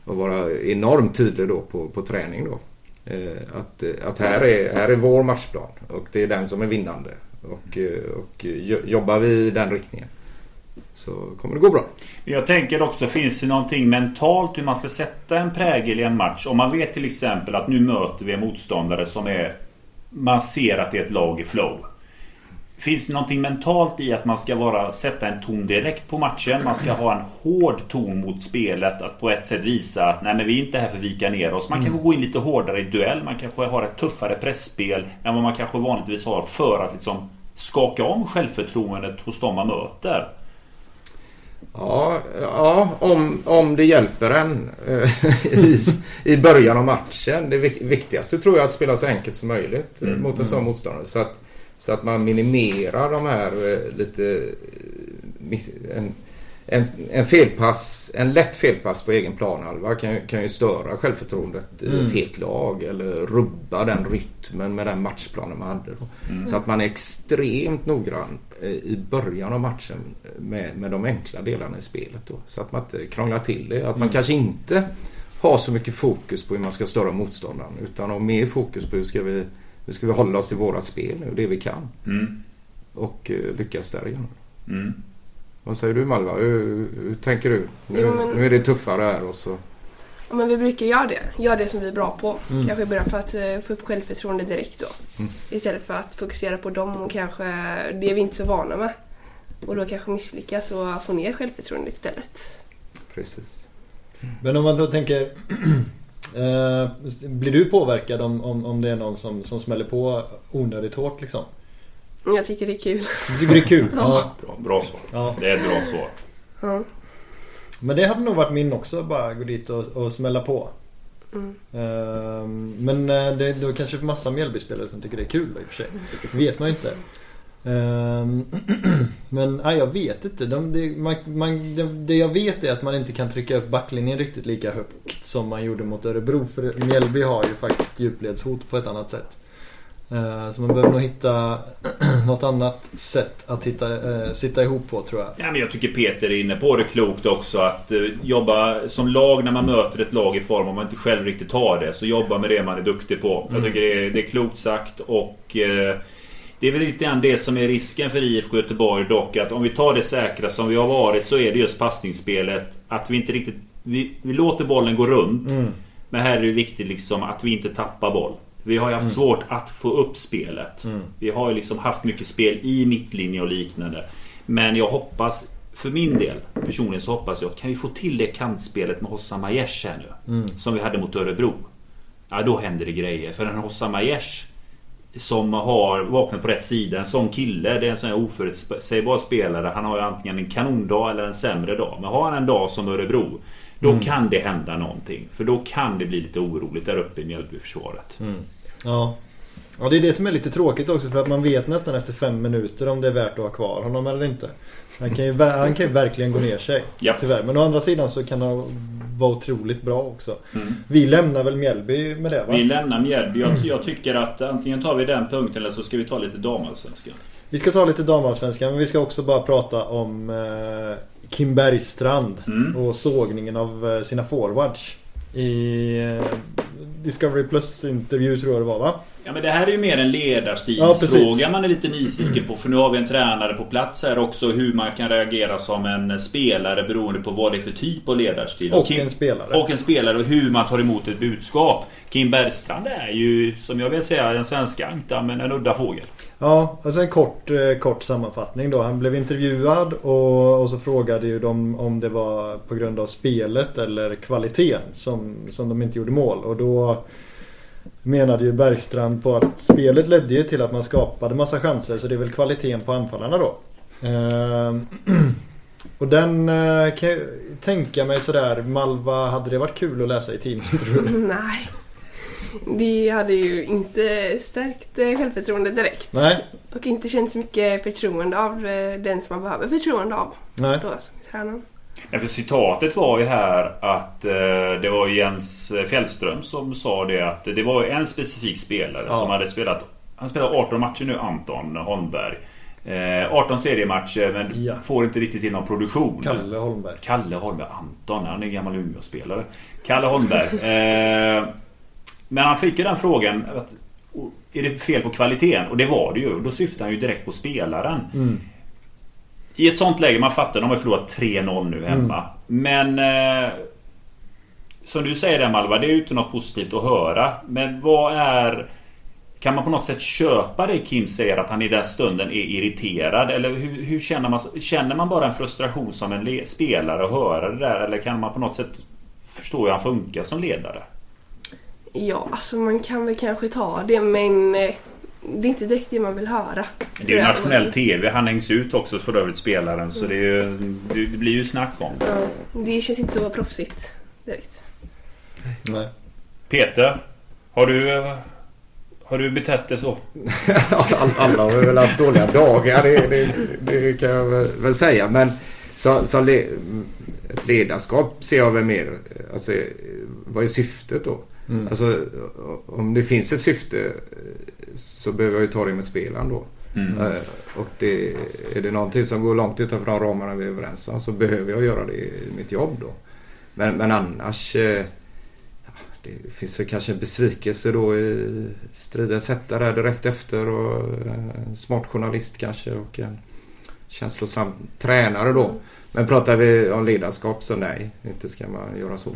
[SPEAKER 4] och att vara enormt tydlig då på, på träning då. Eh, att, att här, är, här är vår matchplan och det är den som är vinnande. Och, eh, och jobbar vi i den riktningen så kommer det gå bra.
[SPEAKER 2] Jag tänker också, finns det någonting mentalt hur man ska sätta en prägel i en match? Om man vet till exempel att nu möter vi en motståndare som är... Man ser att det är ett lag i flow. Finns det någonting mentalt i att man ska vara, sätta en ton direkt på matchen? Man ska ha en hård ton mot spelet. Att på ett sätt visa att nej men vi är inte här för att vika ner oss. Man kanske går in lite hårdare i duell. Man kanske har ett tuffare pressspel än vad man kanske vanligtvis har för att liksom skaka om självförtroendet hos de man möter.
[SPEAKER 4] Ja, ja om, om det hjälper en eh, i, i början av matchen. Det vik- viktigaste tror jag är att spela så enkelt som möjligt
[SPEAKER 2] Mm,
[SPEAKER 4] mot en sån motståndare. Så att, så att man minimerar de här eh, lite... eh, En, en, en felpass, en lätt felpass på egen planhalva kan, kan ju störa självförtroendet i
[SPEAKER 1] Mm.
[SPEAKER 4] ett helt lag eller rubba den rytmen med den matchplanen man hade. Då. Så att man är extremt noggrann eh, i början av matchen med, med de enkla delarna i spelet. Då. Så att man inte krånglar till det. Att man kanske inte har så mycket fokus på hur man ska störa motståndaren utan har mer fokus på hur ska vi, hur ska vi hålla oss till vårat spel nu, det vi kan.
[SPEAKER 2] Mm.
[SPEAKER 4] Och eh, lyckas därigenom.
[SPEAKER 2] Mm.
[SPEAKER 4] Vad säger du Malva? Hur, hur tänker du? Nu,
[SPEAKER 3] Jo, men-
[SPEAKER 4] nu är det tuffare här och så...
[SPEAKER 3] Ja, men vi brukar göra det. Göra det som vi är bra på.
[SPEAKER 1] Mm.
[SPEAKER 3] Kanske börja för att eh, få upp självförtroende direkt då.
[SPEAKER 4] Mm.
[SPEAKER 3] Istället för att fokusera på dem och kanske det vi inte är så vana med. Och då kanske misslyckas och få ner självförtroendet istället.
[SPEAKER 4] Precis.
[SPEAKER 1] Men om man då tänker <clears throat> eh, Blir du påverkad om, om, om det är någon som, som smäller på onödigt hårt liksom?
[SPEAKER 3] Men Jag tycker det är kul.
[SPEAKER 1] Du tycker det är kul? <laughs> Ja.
[SPEAKER 2] Bra, bra svar.
[SPEAKER 1] ja.
[SPEAKER 2] Det är ett bra svar.
[SPEAKER 3] Ja.
[SPEAKER 1] Men det hade nog varit min också. Bara gå dit och, och smälla på.
[SPEAKER 3] Mm.
[SPEAKER 1] Ehm, men eh, det, det är kanske massa Mjällbyspelare som tycker det är kul i och för sig. Det vet man ju inte. Ehm, <clears throat> men nej, jag vet inte. De, det, man, man, det, det jag vet är att man inte kan trycka upp backlinjen riktigt lika högt som man gjorde mot Örebro. För Mjällby har ju faktiskt djupledshot på ett annat sätt. Ehm, så man behöver nog hitta <clears throat> något annat sätt att hitta, eh, sitta ihop på tror jag.
[SPEAKER 2] Ja, men jag tycker Peter är inne på det klokt också. Att eh, jobba som lag när man möter ett lag i form om man inte själv riktigt har det. Så jobba med det man är duktig på. Jag tycker det är, det är klokt sagt. Och eh, det är väl lite grann det som är risken för IFK Göteborg dock. Att om vi tar det säkra som vi har varit så är det just passningsspelet. Att vi inte riktigt... Vi, vi låter bollen gå runt.
[SPEAKER 1] Mm.
[SPEAKER 2] Men här är det viktigt liksom att vi inte tappar boll. Vi har ju haft
[SPEAKER 1] Mm.
[SPEAKER 2] svårt att få upp spelet. Vi har ju liksom haft mycket spel i mittlinje och liknande. Men jag hoppas, för min del personligen så hoppas jag att kan vi få till det kantspelet med Hossam Aiesh här nu.
[SPEAKER 1] Mm.
[SPEAKER 2] Som vi hade mot Örebro. Ja, då händer det grejer. För en Hossam Aiesh som har vaknat på rätt sida. En sån kille, det är en sån här oförutsägbar spelare. Han har ju antingen en kanondag eller en sämre dag. Men har han en dag som Örebro. Då
[SPEAKER 1] Mm.
[SPEAKER 2] kan det hända någonting. För då kan det bli lite oroligt där uppe i Mjällbyförsvaret.
[SPEAKER 1] Ja. Ja, det är det som är lite tråkigt också för att man vet nästan efter fem minuter om det är värt att ha kvar honom eller inte. Han kan ju, han kan ju verkligen gå ner sig.
[SPEAKER 2] Ja.
[SPEAKER 1] Tyvärr. Men å andra sidan så kan han vara otroligt bra också.
[SPEAKER 2] Mm.
[SPEAKER 1] Vi lämnar väl Mjällby med det va?
[SPEAKER 2] Vi lämnar Mjällby. Jag, jag tycker att antingen tar vi den punkten eller så ska vi ta lite damallsvenskan.
[SPEAKER 1] Vi ska ta lite damallsvenskan men vi ska också bara prata om eh, Kim Bergstrand
[SPEAKER 2] Mm.
[SPEAKER 1] och sågningen av eh, sina forwards. I eh, Discovery Plus intervju tror jag det var va?
[SPEAKER 2] Ja men det här är ju mer en
[SPEAKER 1] Ja,
[SPEAKER 2] ledarstilsfråga
[SPEAKER 1] precis.
[SPEAKER 2] man är lite nyfiken på. För nu har vi en tränare på plats här också. Hur man kan reagera som en spelare beroende på vad det är för typ av ledarstil.
[SPEAKER 1] Och
[SPEAKER 2] Kim-
[SPEAKER 1] en spelare.
[SPEAKER 2] Och en spelare och hur man tar emot ett budskap. Kim Bergstrand är ju, som jag vill säga, den svenska ankdammen, men en udda fågel.
[SPEAKER 1] Ja, alltså en kort, eh, kort sammanfattning då. Han blev intervjuad och, och så frågade ju de om det var på grund av spelet eller kvaliteten som, som de inte gjorde mål. Och då menade ju Bergstrand på att spelet ledde ju till att man skapade massa chanser så det är väl kvaliteten på anfallarna då. Ehm, <clears throat> och den eh, kan jag tänka mig sådär, Malva, hade det varit kul att läsa i tidningen tror du? <laughs>
[SPEAKER 3] Nej. Det hade ju inte stärkt eh, självförtroendet direkt.
[SPEAKER 1] Nej,
[SPEAKER 3] Och inte känt så mycket förtroende av eh, den som man behöver förtroende av.
[SPEAKER 1] nej.
[SPEAKER 3] Då som tränare.
[SPEAKER 2] Ja, för citatet var ju här att eh, det var Jens Fjällström som sa det att det var en specifik spelare
[SPEAKER 1] Ja.
[SPEAKER 2] som hade spelat Han spelar 18 matcher nu, Anton Holmberg. Eh, 18 seriematcher men
[SPEAKER 1] Ja.
[SPEAKER 2] får inte riktigt in någon produktion.
[SPEAKER 1] Kalle Holmberg.
[SPEAKER 2] Kalle Holmberg. Anton, han är gammal Umeå-spelare. Kalle Holmberg. <laughs> Eh, men han fick ju den frågan. Att, är det fel på kvaliteten? Och det var det ju. Då syftar han ju direkt på spelaren.
[SPEAKER 1] Mm.
[SPEAKER 2] I ett sånt läge, man fattar, de har förlorat 3-0 nu hemma. Men... Eh, som du säger där Malva, det är ju inte något positivt att höra. Men vad är... Kan man på något sätt köpa det Kim säger att han i den stunden är irriterad? Eller hur, hur känner man? Känner man bara en frustration som en spelare och höra det där? Eller kan man på något sätt förstå hur han funkar som ledare?
[SPEAKER 3] Ja, alltså man kan väl kanske ta det men eh, det är inte direkt det man vill höra.
[SPEAKER 2] Det är ju nationell TV. Han hängs ut också för övrigt spelaren. Så det, är ju, det, blir ju snack om det.
[SPEAKER 3] Ja, det känns inte så proffsigt direkt.
[SPEAKER 1] Nej.
[SPEAKER 2] Peter, har du... Har du betett dig så? <laughs>
[SPEAKER 4] All, alla har väl haft dåliga dagar, det, det, det kan jag väl- säga. Men som, som le, ett ledarskap ser jag väl mer, alltså vad är syftet då?
[SPEAKER 1] Mm.
[SPEAKER 4] Alltså om det finns ett syfte så behöver jag ju ta det med spelaren då.
[SPEAKER 2] Mm.
[SPEAKER 4] Eh, Och det, är det någonting som går långt utanför de ramarna vi är överens om så behöver jag göra det i mitt jobb då. Men, men annars ja, det finns väl kanske en besvikelse då i stridens hetta där direkt efter och en smart journalist kanske och en känslosam tränare då. Men pratar vi om ledarskap så nej, inte ska man göra så.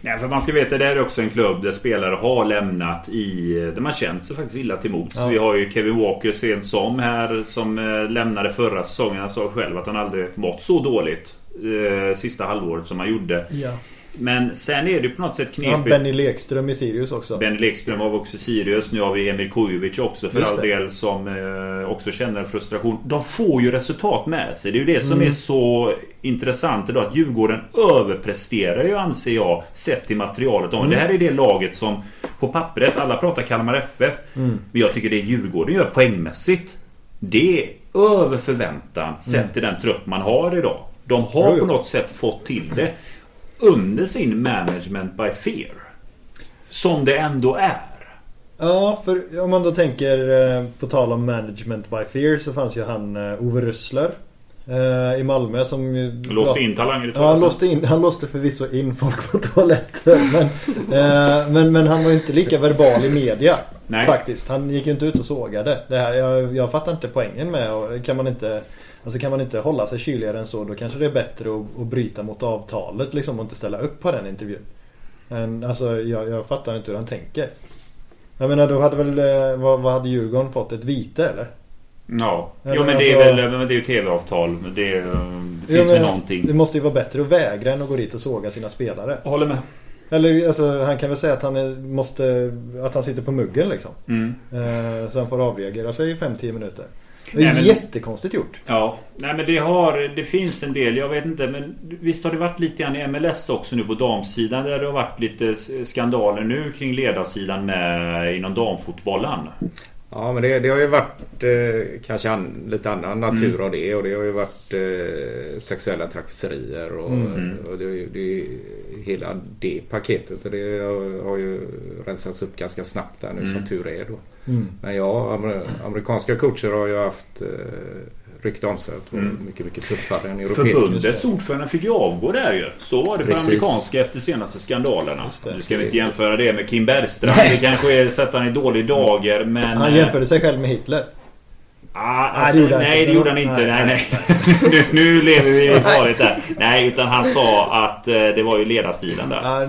[SPEAKER 2] Nej, för man ska veta det är också en klubb där spelare har lämnat i... Där man känt sig faktiskt illa till mots.
[SPEAKER 1] Ja.
[SPEAKER 2] Vi har ju Kevin Walker sent som här som eh, lämnade förra säsongen. Han sa själv att han aldrig mått så dåligt eh, sista halvåret som han gjorde.
[SPEAKER 1] Ja.
[SPEAKER 2] Men sen är det på något sätt
[SPEAKER 1] Ja,
[SPEAKER 2] knepigt.
[SPEAKER 1] Benny Lekström i Sirius också.
[SPEAKER 2] Benny Lekström var också Sirius. Nu har vi Emil Kujovic också för all del som eh, också känner frustration. De får ju resultat med sig. Det är ju det som
[SPEAKER 1] Mm.
[SPEAKER 2] är så intressant idag. Att Djurgården överpresterar ju anser jag sett till materialet.
[SPEAKER 1] Mm.
[SPEAKER 2] Det här är det laget som på pappret, alla pratar Kalmar FF.
[SPEAKER 1] Mm.
[SPEAKER 2] Men jag tycker det Djurgården gör poängmässigt. Det är över förväntan sett till den trupp man har idag. De har
[SPEAKER 1] Mm.
[SPEAKER 2] På något sätt fått till det under sin management by fear. Som det ändå är.
[SPEAKER 1] Ja, för om man då tänker eh, på tal om management by fear så fanns ju han eh, Ove Rössler eh, i Malmö som ju...
[SPEAKER 2] Låste in talanger i
[SPEAKER 1] Ja, han
[SPEAKER 2] toaletten.
[SPEAKER 1] låste, in, han låste förvisso in folk på toaletter <laughs> men, eh, men, men han var inte lika verbal i media
[SPEAKER 2] Nej.
[SPEAKER 1] Faktiskt, han gick ju inte ut och sågade det här, jag, jag fattar inte poängen med och kan man inte Alltså kan man inte hålla sig kyligare än så då kanske det är bättre att, att bryta mot avtalet liksom och inte ställa upp på den intervjun. Men alltså jag, jag fattar inte hur han tänker. Jag menar då hade väl, eh, vad, vad hade Djurgården fått? Ett vite eller?
[SPEAKER 2] Ja, jo men det är
[SPEAKER 1] alltså-
[SPEAKER 2] väl men det är ju tv-avtal. Det, är, det finns väl
[SPEAKER 1] men
[SPEAKER 2] någonting.
[SPEAKER 1] Det måste ju vara bättre att vägra än att gå dit och såga sina spelare.
[SPEAKER 2] Jag håller med.
[SPEAKER 1] Eller alltså, han kan väl säga att han är, måste, att han sitter på muggen liksom.
[SPEAKER 2] Mm.
[SPEAKER 1] Eh, så han får avreagera sig i 5-10 minuter. Det
[SPEAKER 2] Nej,
[SPEAKER 1] är
[SPEAKER 2] men-
[SPEAKER 1] jättekonstigt gjort.
[SPEAKER 2] Ja, nej men det har Det finns en del, jag vet inte men Visst har det varit lite grann i MLS också nu på damsidan där det har varit lite skandaler nu kring ledarsidan med inom damfotbollen.
[SPEAKER 4] Ja, men det, det har ju varit eh, kanske an, lite annan natur av det och det har ju varit eh, sexuella trakasserier och,
[SPEAKER 2] Mm.
[SPEAKER 4] och det, det hela det paketet och det har, har ju rensats upp ganska snabbt där nu
[SPEAKER 2] Mm.
[SPEAKER 4] som tur är då.
[SPEAKER 1] Mm.
[SPEAKER 4] Men ja, amer, amerikanska coacher har ju haft eh, rykte om sig att vara
[SPEAKER 2] Mm.
[SPEAKER 4] mycket, mycket tuffare än europeiska.
[SPEAKER 2] Förbundets ordförande fick ju avgå där ju. Så var det för
[SPEAKER 4] Precis.
[SPEAKER 2] amerikanska efter senaste skandalerna.
[SPEAKER 1] Det.
[SPEAKER 2] Nu ska vi inte jämföra det med Kim Bergström. Det kanske är sätta han i dålig dager men...
[SPEAKER 1] Han
[SPEAKER 2] eh,
[SPEAKER 1] jämförde sig själv med Hitler.
[SPEAKER 2] Ah,
[SPEAKER 1] Nej,
[SPEAKER 2] alltså,
[SPEAKER 1] det gjorde han
[SPEAKER 2] nej,
[SPEAKER 1] inte.
[SPEAKER 2] det gjorde han inte.
[SPEAKER 1] Nej,
[SPEAKER 2] Nej, nej. <laughs> nu, nu lever vi i farligt där. Nej, utan han sa att eh, det var ju ledarstilen där.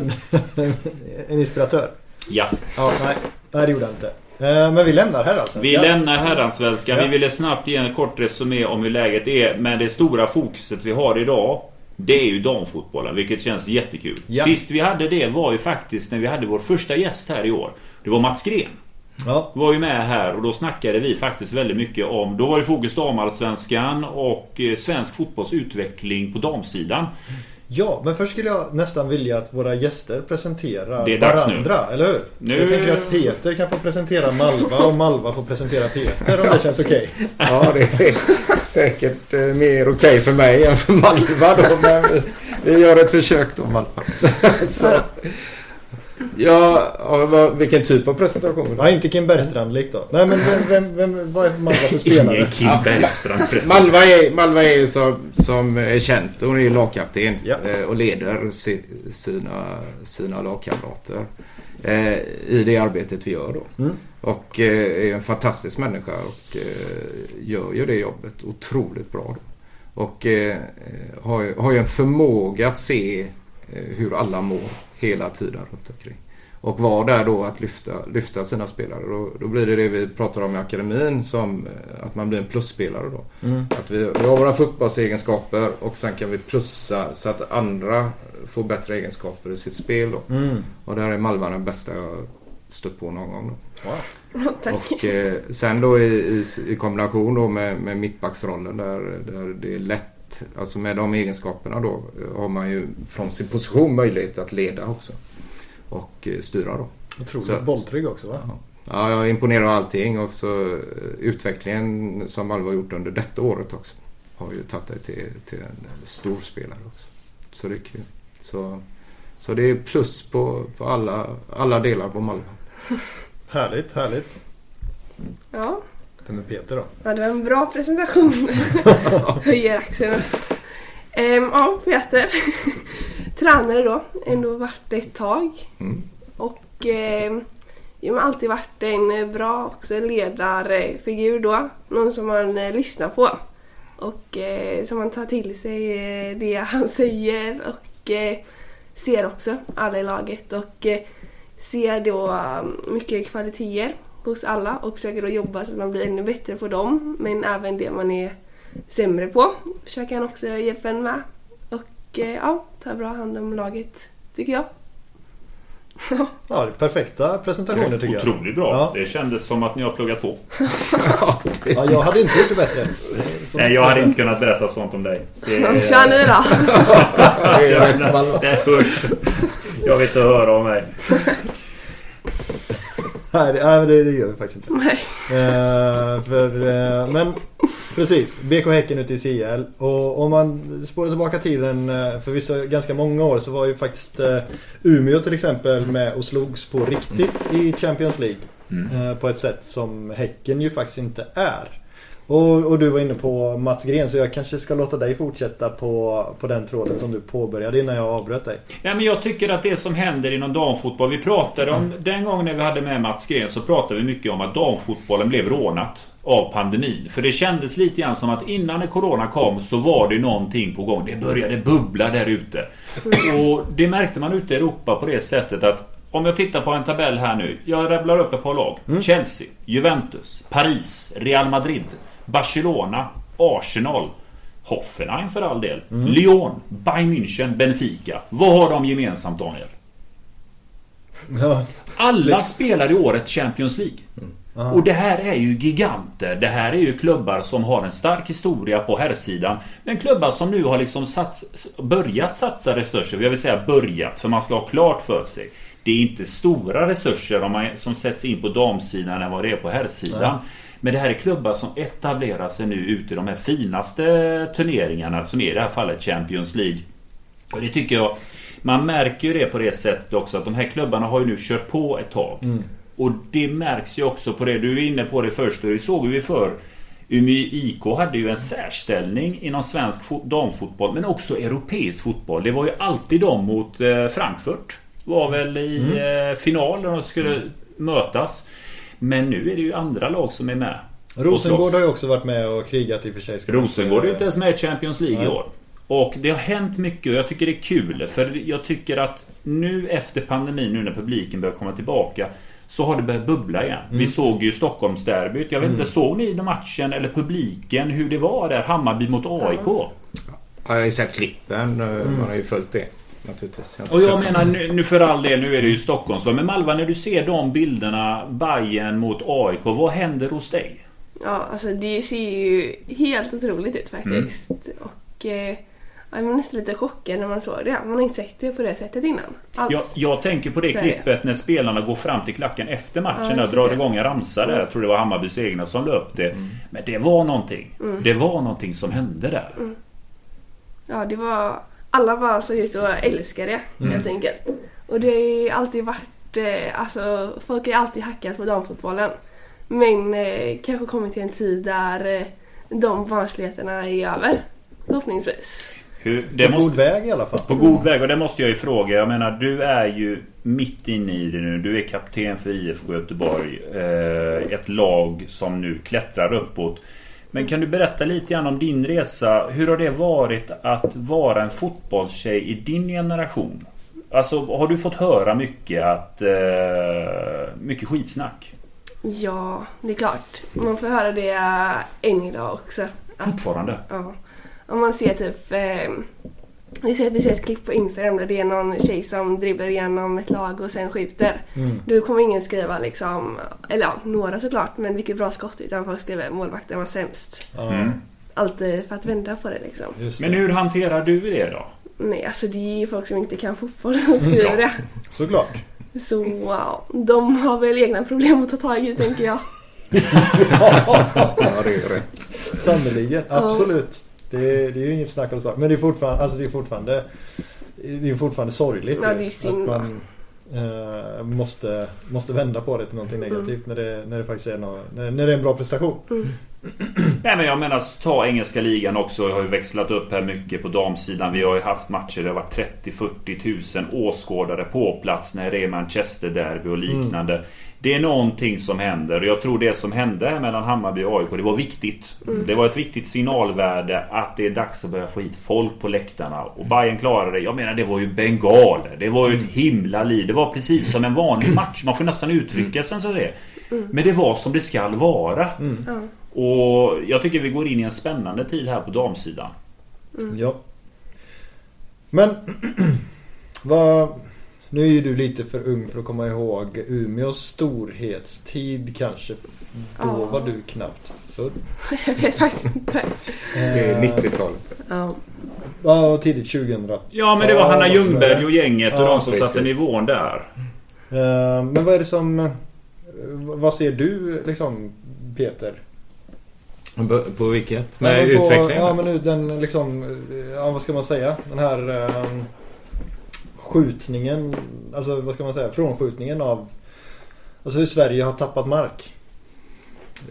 [SPEAKER 1] En inspiratör.
[SPEAKER 2] Ja.
[SPEAKER 1] Ja, nej. nej, det gjorde han inte. Eh, men vi lämnar här alltså.
[SPEAKER 2] Vi lämnar herransvenskan.
[SPEAKER 1] Ja.
[SPEAKER 2] Vi ville snabbt ge en kort resumé om hur läget är. Men det stora fokuset vi har idag det är ju damfotbollen, vilket känns jättekul.
[SPEAKER 1] Ja.
[SPEAKER 2] Sist vi hade det var ju faktiskt när vi hade vår första gäst här i år. Det var Mats Gren.
[SPEAKER 1] Ja,
[SPEAKER 2] var ju med här och då snackade vi faktiskt väldigt mycket om... Då var det fokus damallsvenskan och eh, svensk fotbolls utveckling på damsidan.
[SPEAKER 1] Ja, men först skulle jag nästan vilja att våra gäster presenterar
[SPEAKER 2] Det är dags nu.
[SPEAKER 1] varandra, eller hur?
[SPEAKER 2] Nu-
[SPEAKER 1] Jag tänker att Peter kan få presentera Malva och Malva får presentera Peter om det känns okej. <laughs>
[SPEAKER 4] Ja, det är säkert eh, mer okej för mig än för Malva då. Men vi, vi gör ett försök då Malva. <laughs> Så. Ja, vad- vilken typ av presentation?
[SPEAKER 1] Ja, inte Kim Bergstrand-lik då. Nej, men vem, vem, vem, vad är Malva för spelare?
[SPEAKER 2] Ingen Kim. Bergstrand.
[SPEAKER 4] Malva är, Malva är ju som, som är känt. Hon är ju lagkapten
[SPEAKER 1] Ja.
[SPEAKER 4] eh, och leder si, sina, sina lagkamrater eh, i det arbetet vi gör då.
[SPEAKER 1] Mm.
[SPEAKER 4] Och eh, är en fantastisk människa och eh, gör ju det jobbet otroligt bra. Då. Och eh, har, ju- har ju en förmåga att se eh, hur alla mår hela tiden runt omkring. Och vara där då att lyfta, lyfta sina spelare. Då, då blir det det vi pratar om i akademin som eh, att man blir en plusspelare då.
[SPEAKER 1] Mm.
[SPEAKER 4] Att vi, vi har våra fotbollsegenskaper och sen kan vi plussa så att andra får bättre egenskaper i sitt spel då.
[SPEAKER 1] Mm.
[SPEAKER 4] Och där är Malva den bästa jag stött på någon gång. Då.
[SPEAKER 1] Wow.
[SPEAKER 4] Och eh, sen då i, i, i kombination då med, med mittbacksrollen där, där det är lätt, alltså med de egenskaperna då har man ju från sin position möjlighet att leda också. Och eh, styra då.
[SPEAKER 1] Otroligt
[SPEAKER 4] Så-
[SPEAKER 1] bolltrygg också va?
[SPEAKER 4] Ja, jag är imponerad av allting och så eh, utvecklingen som Malva har gjort under detta året också. Har ju tagit dig till, till en stor spelare också. Så det är kul. Så, så det är plus på, på alla, alla delar på Malva. <laughs>
[SPEAKER 1] Härligt, härligt.
[SPEAKER 3] Ja.
[SPEAKER 1] Vem är Peter då?
[SPEAKER 3] ja, det var en bra presentation. <laughs> Höjer axeln. Ehm, ja, Peter. Tränare då. Ändå varit det ett tag.
[SPEAKER 4] Mm.
[SPEAKER 3] Och eh, jag har alltid varit en bra också ledarfigur då. Någon som man eh, lyssnar på. Och eh, som man tar till sig eh, det han säger och eh, ser också alla i laget. Och eh, ser då eh, mycket kvaliteter hos alla och försöker då jobba så att man blir ännu bättre på dem. Men även det man är sämre på försöker han också hjälpa en med. Och eh, ja, tar bra hand om laget tycker jag.
[SPEAKER 1] Ja, perfekta presentationer tycker jag.
[SPEAKER 2] Otroligt bra.
[SPEAKER 1] Ja.
[SPEAKER 2] Det kändes som att ni har pluggat på.
[SPEAKER 1] Ja, jag hade inte gjort det bättre. Så-
[SPEAKER 2] Nej, jag hade inte kunnat berätta sånt om dig. Det,
[SPEAKER 3] Kör nu då!
[SPEAKER 4] Det
[SPEAKER 2] hörs. Jag vill inte höra om mig.
[SPEAKER 1] Nej, det, det, det gör vi faktiskt inte.
[SPEAKER 3] Nej.
[SPEAKER 1] Eh, för, eh, men precis, BK Häcken ute i CL. Och om man spårar tillbaka tiden eh, för vissa ganska många år så var ju faktiskt eh, Umeå till exempel med och slogs på riktigt i Champions League.
[SPEAKER 2] Mm.
[SPEAKER 1] Eh, på ett sätt som Häcken ju faktiskt inte är. Och, och du var inne på Mats Gren så jag kanske ska låta dig fortsätta på, på den tråden som du påbörjade innan jag avbröt dig.
[SPEAKER 2] Ja, men jag tycker att det som händer inom damfotboll. Vi pratade om den gången när vi hade med Mats Gren så pratade vi mycket om att damfotbollen blev rånat av pandemin. För det kändes lite grann som att innan Corona kom så var det någonting på gång. Det började bubbla där ute. Och det märkte man ute i Europa på det sättet att om jag tittar på en tabell här nu. Jag rabblar upp ett par lag. Chelsea, Juventus, Paris, Real Madrid, Barcelona, Arsenal. Hoffenheim för all del. Lyon, Bayern München, Benfica. Vad har de gemensamt Daniel?
[SPEAKER 1] Ja,
[SPEAKER 2] Alla spelar i året Champions League.
[SPEAKER 1] Aha.
[SPEAKER 2] Och det här är ju giganter. Det här är ju klubbar som har en stark historia på herrsidan. Men klubbar som nu har liksom sats, börjat satsa resurser. Jag vill säga börjat, för man ska ha klart för sig. Det är inte stora resurser om man, som sätts in på damsidan än vad det är på herrsidan. Men det här är klubbar som etablerar sig nu ute i de här finaste turneringarna som är i det här fallet Champions League. Och det tycker jag Man märker ju det på det sättet också att de här klubbarna har ju nu kört på ett tag. Och det märks ju också på det. Du är inne på det först och det såg vi för Umeå IK hade ju en särställning inom svensk fo- damfotboll men också europeisk fotboll. Det var ju alltid de mot eh, Frankfurt. Var väl i eh, final när de skulle mötas. Men nu är det ju andra lag som är med.
[SPEAKER 1] Rosengård har ju också varit med och krigat i och för sig.
[SPEAKER 2] Rosengård är ju inte ens med i Champions League i
[SPEAKER 1] Nej.
[SPEAKER 2] år. Och det har hänt mycket och jag tycker det är kul. För jag tycker att nu efter pandemin, nu när publiken börjar komma tillbaka. Så har det börjat bubbla igen.
[SPEAKER 1] Mm.
[SPEAKER 2] Vi såg ju Stockholmsderbyt. Jag vet inte, såg ni den matchen eller publiken hur det var där? Hammarby mot AIK.
[SPEAKER 4] Ja, jag har ju sett klippen. Man har ju följt det. Naturligtvis. inte
[SPEAKER 2] Och jag menar nu, nu för all del, nu är det ju Stockholmslag. Men Malva, när du ser de bilderna, Bayern mot AIK. Vad händer hos dig?
[SPEAKER 3] Ja, alltså det ser ju helt otroligt ut faktiskt. Och eh, jag var nästan lite chockad när man såg det. Man har inte sett det på det sättet innan. Alls.
[SPEAKER 2] Jag, jag tänker på det
[SPEAKER 3] det.
[SPEAKER 2] klippet när spelarna går fram till klacken efter matchen.
[SPEAKER 3] Ja, jag
[SPEAKER 2] drar igång en ramsa där. Jag tror det var Hammarbys egna som la upp det. Men det var någonting. Det var någonting som hände där.
[SPEAKER 3] Ja, det var... Alla bara såg ut att älska det helt enkelt. Och det har ju alltid varit... Eh, alltså, folk har alltid hackat på damfotbollen. Men eh, kanske kommit till en tid där eh, de barnsligheterna är över. Förhoppningsvis.
[SPEAKER 2] Hur, det
[SPEAKER 1] På god
[SPEAKER 2] måste,
[SPEAKER 1] väg i alla fall.
[SPEAKER 2] på god väg. Och det måste jag ju fråga. Jag menar, du är ju mitt inne i det nu. Du är kapten för IFK Göteborg. Eh, ett lag som nu klättrar uppåt. Men kan du berätta lite grann om din resa? Hur har det varit att vara en fotbollstjej i din generation? Alltså, har du fått höra mycket att... Eh, mycket skitsnack?
[SPEAKER 3] Ja, det är klart. Man får höra det än idag också. Att,
[SPEAKER 2] Fortfarande?
[SPEAKER 3] ja, om man ser typ... Eh, vi ser, vi ser ett klipp på Instagram där det är någon tjej som dribblar igenom ett lag och sen skjuter. Då kommer ingen skriva liksom, eller ja, några såklart, men vilket bra skott. Utan folk skriver målvakten var sämst.
[SPEAKER 1] Ja,
[SPEAKER 2] Mm.
[SPEAKER 3] Alltid för att vända på det liksom.
[SPEAKER 1] just
[SPEAKER 2] Men
[SPEAKER 1] det.
[SPEAKER 2] hur hanterar du det då?
[SPEAKER 3] Nej, alltså det är ju folk som inte kan fotboll som skriver det.
[SPEAKER 1] Såklart.
[SPEAKER 3] Så wow, de har väl egna problem att ta tag i tänker jag. <laughs>
[SPEAKER 4] Ja, det är rätt.
[SPEAKER 1] Sannerligen, absolut. Det är, det är ju inget snack om sak. Men det är fortfarande, alltså det är fortfarande, det är fortfarande sorgligt.
[SPEAKER 3] Ja, det är synd,
[SPEAKER 1] Att man eh, måste, måste vända på det till någonting negativt när, det, när det faktiskt är, något, när, när det är en bra prestation. <clears throat>
[SPEAKER 2] Nej men jag menar ta engelska ligan också. Jag har ju växlat upp här mycket på damsidan. Vi har ju haft matcher där det har varit 30-40 tusen åskådare på plats när det är Manchester Derby och liknande. Det är någonting som händer och jag tror det som hände mellan Hammarby och AIK det var viktigt. Det var ett viktigt signalvärde att det är dags att börja få hit folk på läktarna. Och Bayern klarade det. Jag menar det var ju bengaler. Det var ju ett himla liv. Det var precis som en vanlig match. Man får nästan uttrycka sig som det. Men det var som det skall vara.
[SPEAKER 3] Ja.
[SPEAKER 2] Och jag tycker vi går in i en spännande tid här på damsidan.
[SPEAKER 1] Ja. Men <clears throat> vad, Nu är ju du lite för ung för att komma ihåg Umeås storhetstid kanske. Då
[SPEAKER 3] Ja.
[SPEAKER 1] var du knappt född. <laughs>
[SPEAKER 3] Jag vet faktiskt inte.
[SPEAKER 4] Det är
[SPEAKER 1] Eh,
[SPEAKER 4] 90-talet.
[SPEAKER 3] Ja.
[SPEAKER 1] Ja, tidigt 2000.
[SPEAKER 2] Ja men det var Hanna Ljungberg och gänget och
[SPEAKER 1] Ja,
[SPEAKER 2] de som satte
[SPEAKER 4] precis.
[SPEAKER 2] nivån där.
[SPEAKER 1] Eh, Men vad är det som... eh, Vad ser du liksom Peter?
[SPEAKER 4] På, vilket?
[SPEAKER 1] Ja,
[SPEAKER 4] Med
[SPEAKER 1] på-
[SPEAKER 4] utvecklingen?
[SPEAKER 1] Ja men nu den liksom... eh, Ja vad ska man säga? Den här... eh, skjutningen. Alltså vad ska man säga? Frånskjutningen av... Alltså hur Sverige har tappat mark.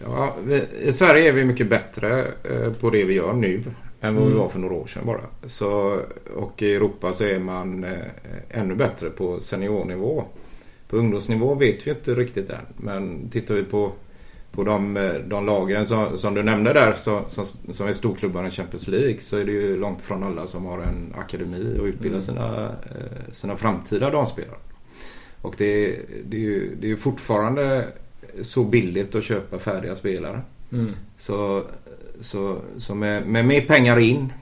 [SPEAKER 4] Ja, vi, I Sverige är vi mycket bättre eh, på det vi gör nu än vad vi
[SPEAKER 1] Mm.
[SPEAKER 4] var för några år sedan bara. Så, och i Europa så är man eh, ännu bättre på seniornivå. På ungdomsnivå vet vi inte riktigt än. Men tittar vi på, på de, eh, de lagen som, som du nämnde där så, som, som är storklubbarna i Champions League så är det ju långt ifrån alla som har en akademi och utbildar
[SPEAKER 1] Mm.
[SPEAKER 4] sina, eh, sina framtida damspelare. Och det, det, är ju, det är fortfarande så billigt att köpa färdiga spelare.
[SPEAKER 1] Mm.
[SPEAKER 4] Så, så, så med, med mer pengar in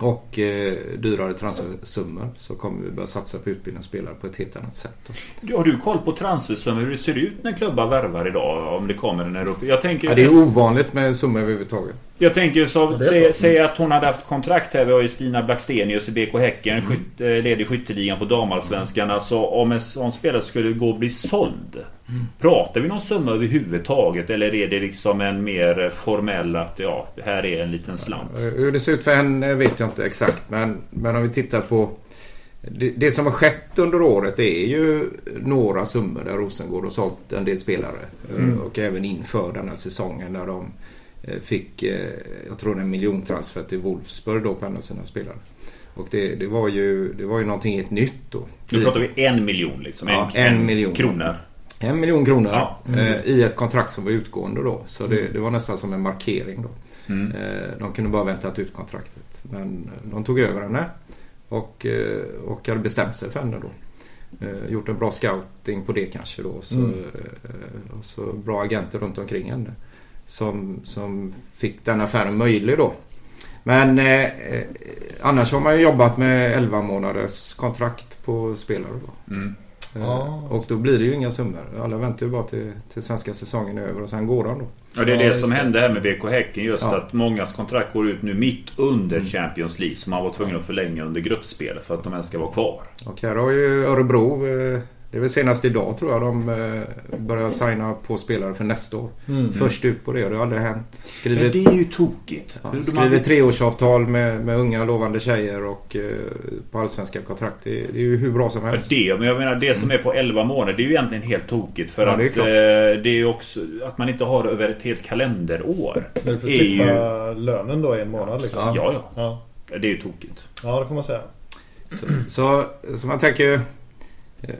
[SPEAKER 4] och eh, dyrare transfersummor så kommer vi börja satsa på utbildning av spelare på ett helt annat sätt. Då.
[SPEAKER 2] Har du koll på transfersummor hur det ser ut när klubbar värvar idag? Om det kommer en Europa? Jag tänker...
[SPEAKER 4] Ja, det är ovanligt med summor överhuvudtaget.
[SPEAKER 2] Jag tänker så, säg, säg att hon hade haft kontrakt här. Vi har ju Stina Blackstenius i BK Häcken.
[SPEAKER 1] Mm.
[SPEAKER 2] Skytt, eh, leder skytteligan på damallsvenskan. Alltså om en sån spelare skulle gå och bli såld.
[SPEAKER 1] Mm.
[SPEAKER 2] Pratar vi någon summa överhuvudtaget? Eller är det liksom en mer formell att ja, här är en liten slant?
[SPEAKER 4] Hur det ser ut för henne vet jag inte exakt. Men, men om vi tittar på det, det som har skett under året är ju några summor där Rosengård har sålt en del spelare.
[SPEAKER 1] Mm.
[SPEAKER 4] Och även inför den här säsongen där de fick, eh, jag tror en miljontransfer till Wolfsburg då på en av sina spelare. Och det, det, var ju, det var ju någonting helt nytt då.
[SPEAKER 2] Nu pratar vi en miljon liksom.
[SPEAKER 4] Ja, en miljon.
[SPEAKER 2] kronor.
[SPEAKER 4] En miljon kronor
[SPEAKER 2] Ja.
[SPEAKER 4] eh, i ett kontrakt som var utgående då. Så det, det var nästan som en markering då.
[SPEAKER 2] Mm.
[SPEAKER 4] Eh, De kunde bara väntat ut kontraktet. Men de tog över henne och, eh, och hade bestämt sig för henne då. Eh, Gjort en bra scouting på det kanske då. Så,
[SPEAKER 1] Mm.
[SPEAKER 4] eh, och så bra agenter runt omkring henne. Som, som fick den affären möjlig då. Men eh, eh, annars har man ju jobbat med 11 månaders kontrakt på spelare då.
[SPEAKER 2] Mm.
[SPEAKER 4] Eh,
[SPEAKER 1] Ah.
[SPEAKER 4] Och då blir det ju inga summor. Alla väntar ju bara till, till svenska säsongen är över och sen går de då.
[SPEAKER 2] Och det är
[SPEAKER 1] Ja,
[SPEAKER 2] det som hände här med BK Häcken. Just
[SPEAKER 4] Ja.
[SPEAKER 2] att mångas kontrakt går ut nu mitt under Champions League. Så man var tvungen att förlänga under gruppspelet för att de ens ska vara kvar.
[SPEAKER 4] Och här har ju Örebro, eh, det är väl senast idag tror jag de eh, börjar signa på spelare för nästa år.
[SPEAKER 1] Mm.
[SPEAKER 4] Först ut på det, det har aldrig hänt.
[SPEAKER 2] Men
[SPEAKER 4] Skriver,
[SPEAKER 2] det är ju tokigt.
[SPEAKER 4] ja, skriver treårsavtal med, med unga lovande tjejer och eh, på allsvenska kontrakt. Det, det är ju hur bra som
[SPEAKER 2] Ja,
[SPEAKER 4] helst.
[SPEAKER 2] det, men jag menar det som är på 11 månader det är ju egentligen helt tokigt för
[SPEAKER 4] Ja,
[SPEAKER 2] att
[SPEAKER 4] det är
[SPEAKER 2] det är, det är ju också att man inte har över ett helt kalenderår.
[SPEAKER 1] Men för att
[SPEAKER 2] är ju-
[SPEAKER 1] slippa lönen då i en månad liksom.
[SPEAKER 4] Ja.
[SPEAKER 2] Ja, ja.
[SPEAKER 1] Ja.
[SPEAKER 2] Det är ju tokigt.
[SPEAKER 1] ja, det får man säga.
[SPEAKER 4] Så, så, så man tänker eh,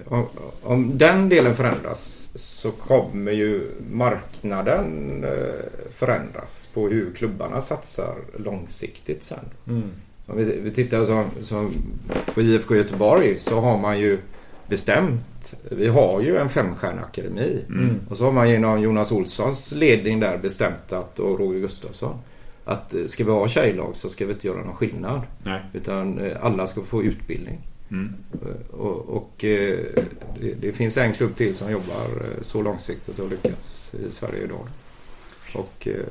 [SPEAKER 4] om, om den delen förändras så kommer ju marknaden eh, förändras på hur klubbarna satsar långsiktigt sen.
[SPEAKER 1] Mm.
[SPEAKER 4] Om vi, vi tittar som, som på IFK Göteborg så har man ju bestämt. Vi har ju en femstjärnig akademi.
[SPEAKER 1] Mm.
[SPEAKER 4] Och så har man genom Jonas Olssons ledning där bestämt att, och Roger Gustafsson. Att eh, ska vi ha tjejlag så ska vi inte göra någon skillnad.
[SPEAKER 2] Nej.
[SPEAKER 4] Utan eh, alla ska få utbildning.
[SPEAKER 2] Mm.
[SPEAKER 4] Och, och eh, det, det finns en klubb till som jobbar eh, så långsiktigt och lyckats i Sverige idag. Och, eh,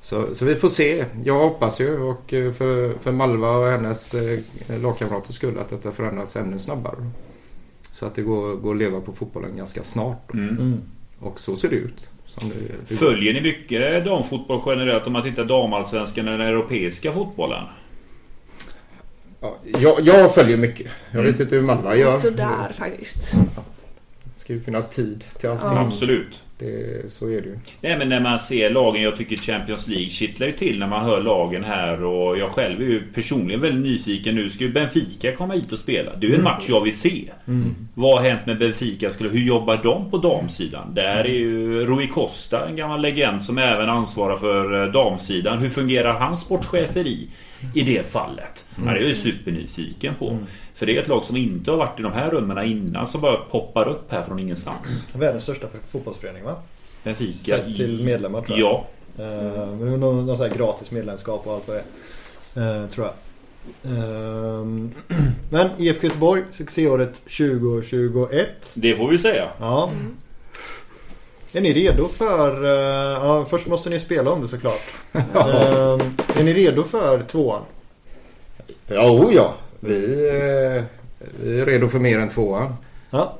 [SPEAKER 4] så, så vi får se. Jag hoppas ju och för, för Malva och hennes lagkamraters skull att detta förändras ännu snabbare. Så att det går, går att leva på fotbollen ganska snart.
[SPEAKER 2] Mm.
[SPEAKER 1] Mm.
[SPEAKER 4] Och så ser det ut. Som det, det
[SPEAKER 2] Följer ni mycket damfotboll generellt om man tittar damallsvenskan eller den europeiska fotbollen?
[SPEAKER 4] Ja, jag, jag följer mycket. Jag
[SPEAKER 2] Mm.
[SPEAKER 4] vet inte hur Malva gör.
[SPEAKER 3] Sådär faktiskt.
[SPEAKER 4] Det ska ju finnas tid till allting.
[SPEAKER 3] Ja.
[SPEAKER 2] Absolut.
[SPEAKER 4] Det, så är det ju.
[SPEAKER 2] Nej men när man ser lagen, jag tycker Champions League kittlar ju till när man hör lagen här och jag själv är ju personligen väldigt nyfiken nu. Ska ju Benfica komma hit och spela? Det är ju en match jag vill se.
[SPEAKER 1] Mm.
[SPEAKER 2] Vad har hänt med Benfica? Hur jobbar de på damsidan? Där är ju Rui Costa, en gammal legend som även ansvarar för eh, damsidan. Hur fungerar hans sportcheferi i det fallet? Ja, det är jag supernyfiken på. För det är ett lag som inte har varit i de här rummen innan som bara poppar upp här från ingenstans.
[SPEAKER 1] Världens största fotbollsförening va?
[SPEAKER 2] Benfica
[SPEAKER 1] Sett till medlemmar tror jag.
[SPEAKER 2] Ja.
[SPEAKER 1] Eh, men det är någon, någon sån här gratis medlemskap och allt vad det är. Eh, tror jag. Ehm, <clears throat> Men IFK Göteborg, succéåret 2021.
[SPEAKER 2] Det får vi säga.
[SPEAKER 1] Ja. Är ni redo för... eh, Ja, först måste ni spela om det såklart. Ehm, Är ni redo för tvåan?
[SPEAKER 4] Ja, oh ja. Vi, eh, vi är redo för mer än tvåan.
[SPEAKER 1] Ja.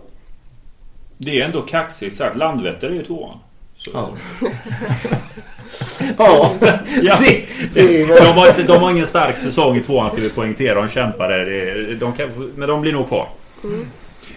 [SPEAKER 2] Det är ändå kaxigt sagt. Landvetter är ju tvåan. Så.
[SPEAKER 4] Ja. <laughs> ja,
[SPEAKER 2] Ja. De
[SPEAKER 4] var...
[SPEAKER 2] har, inte, de har ingen stark säsong i tvåan ska vi poängtera. De kämpar där. Det- De kan, men de blir nog kvar.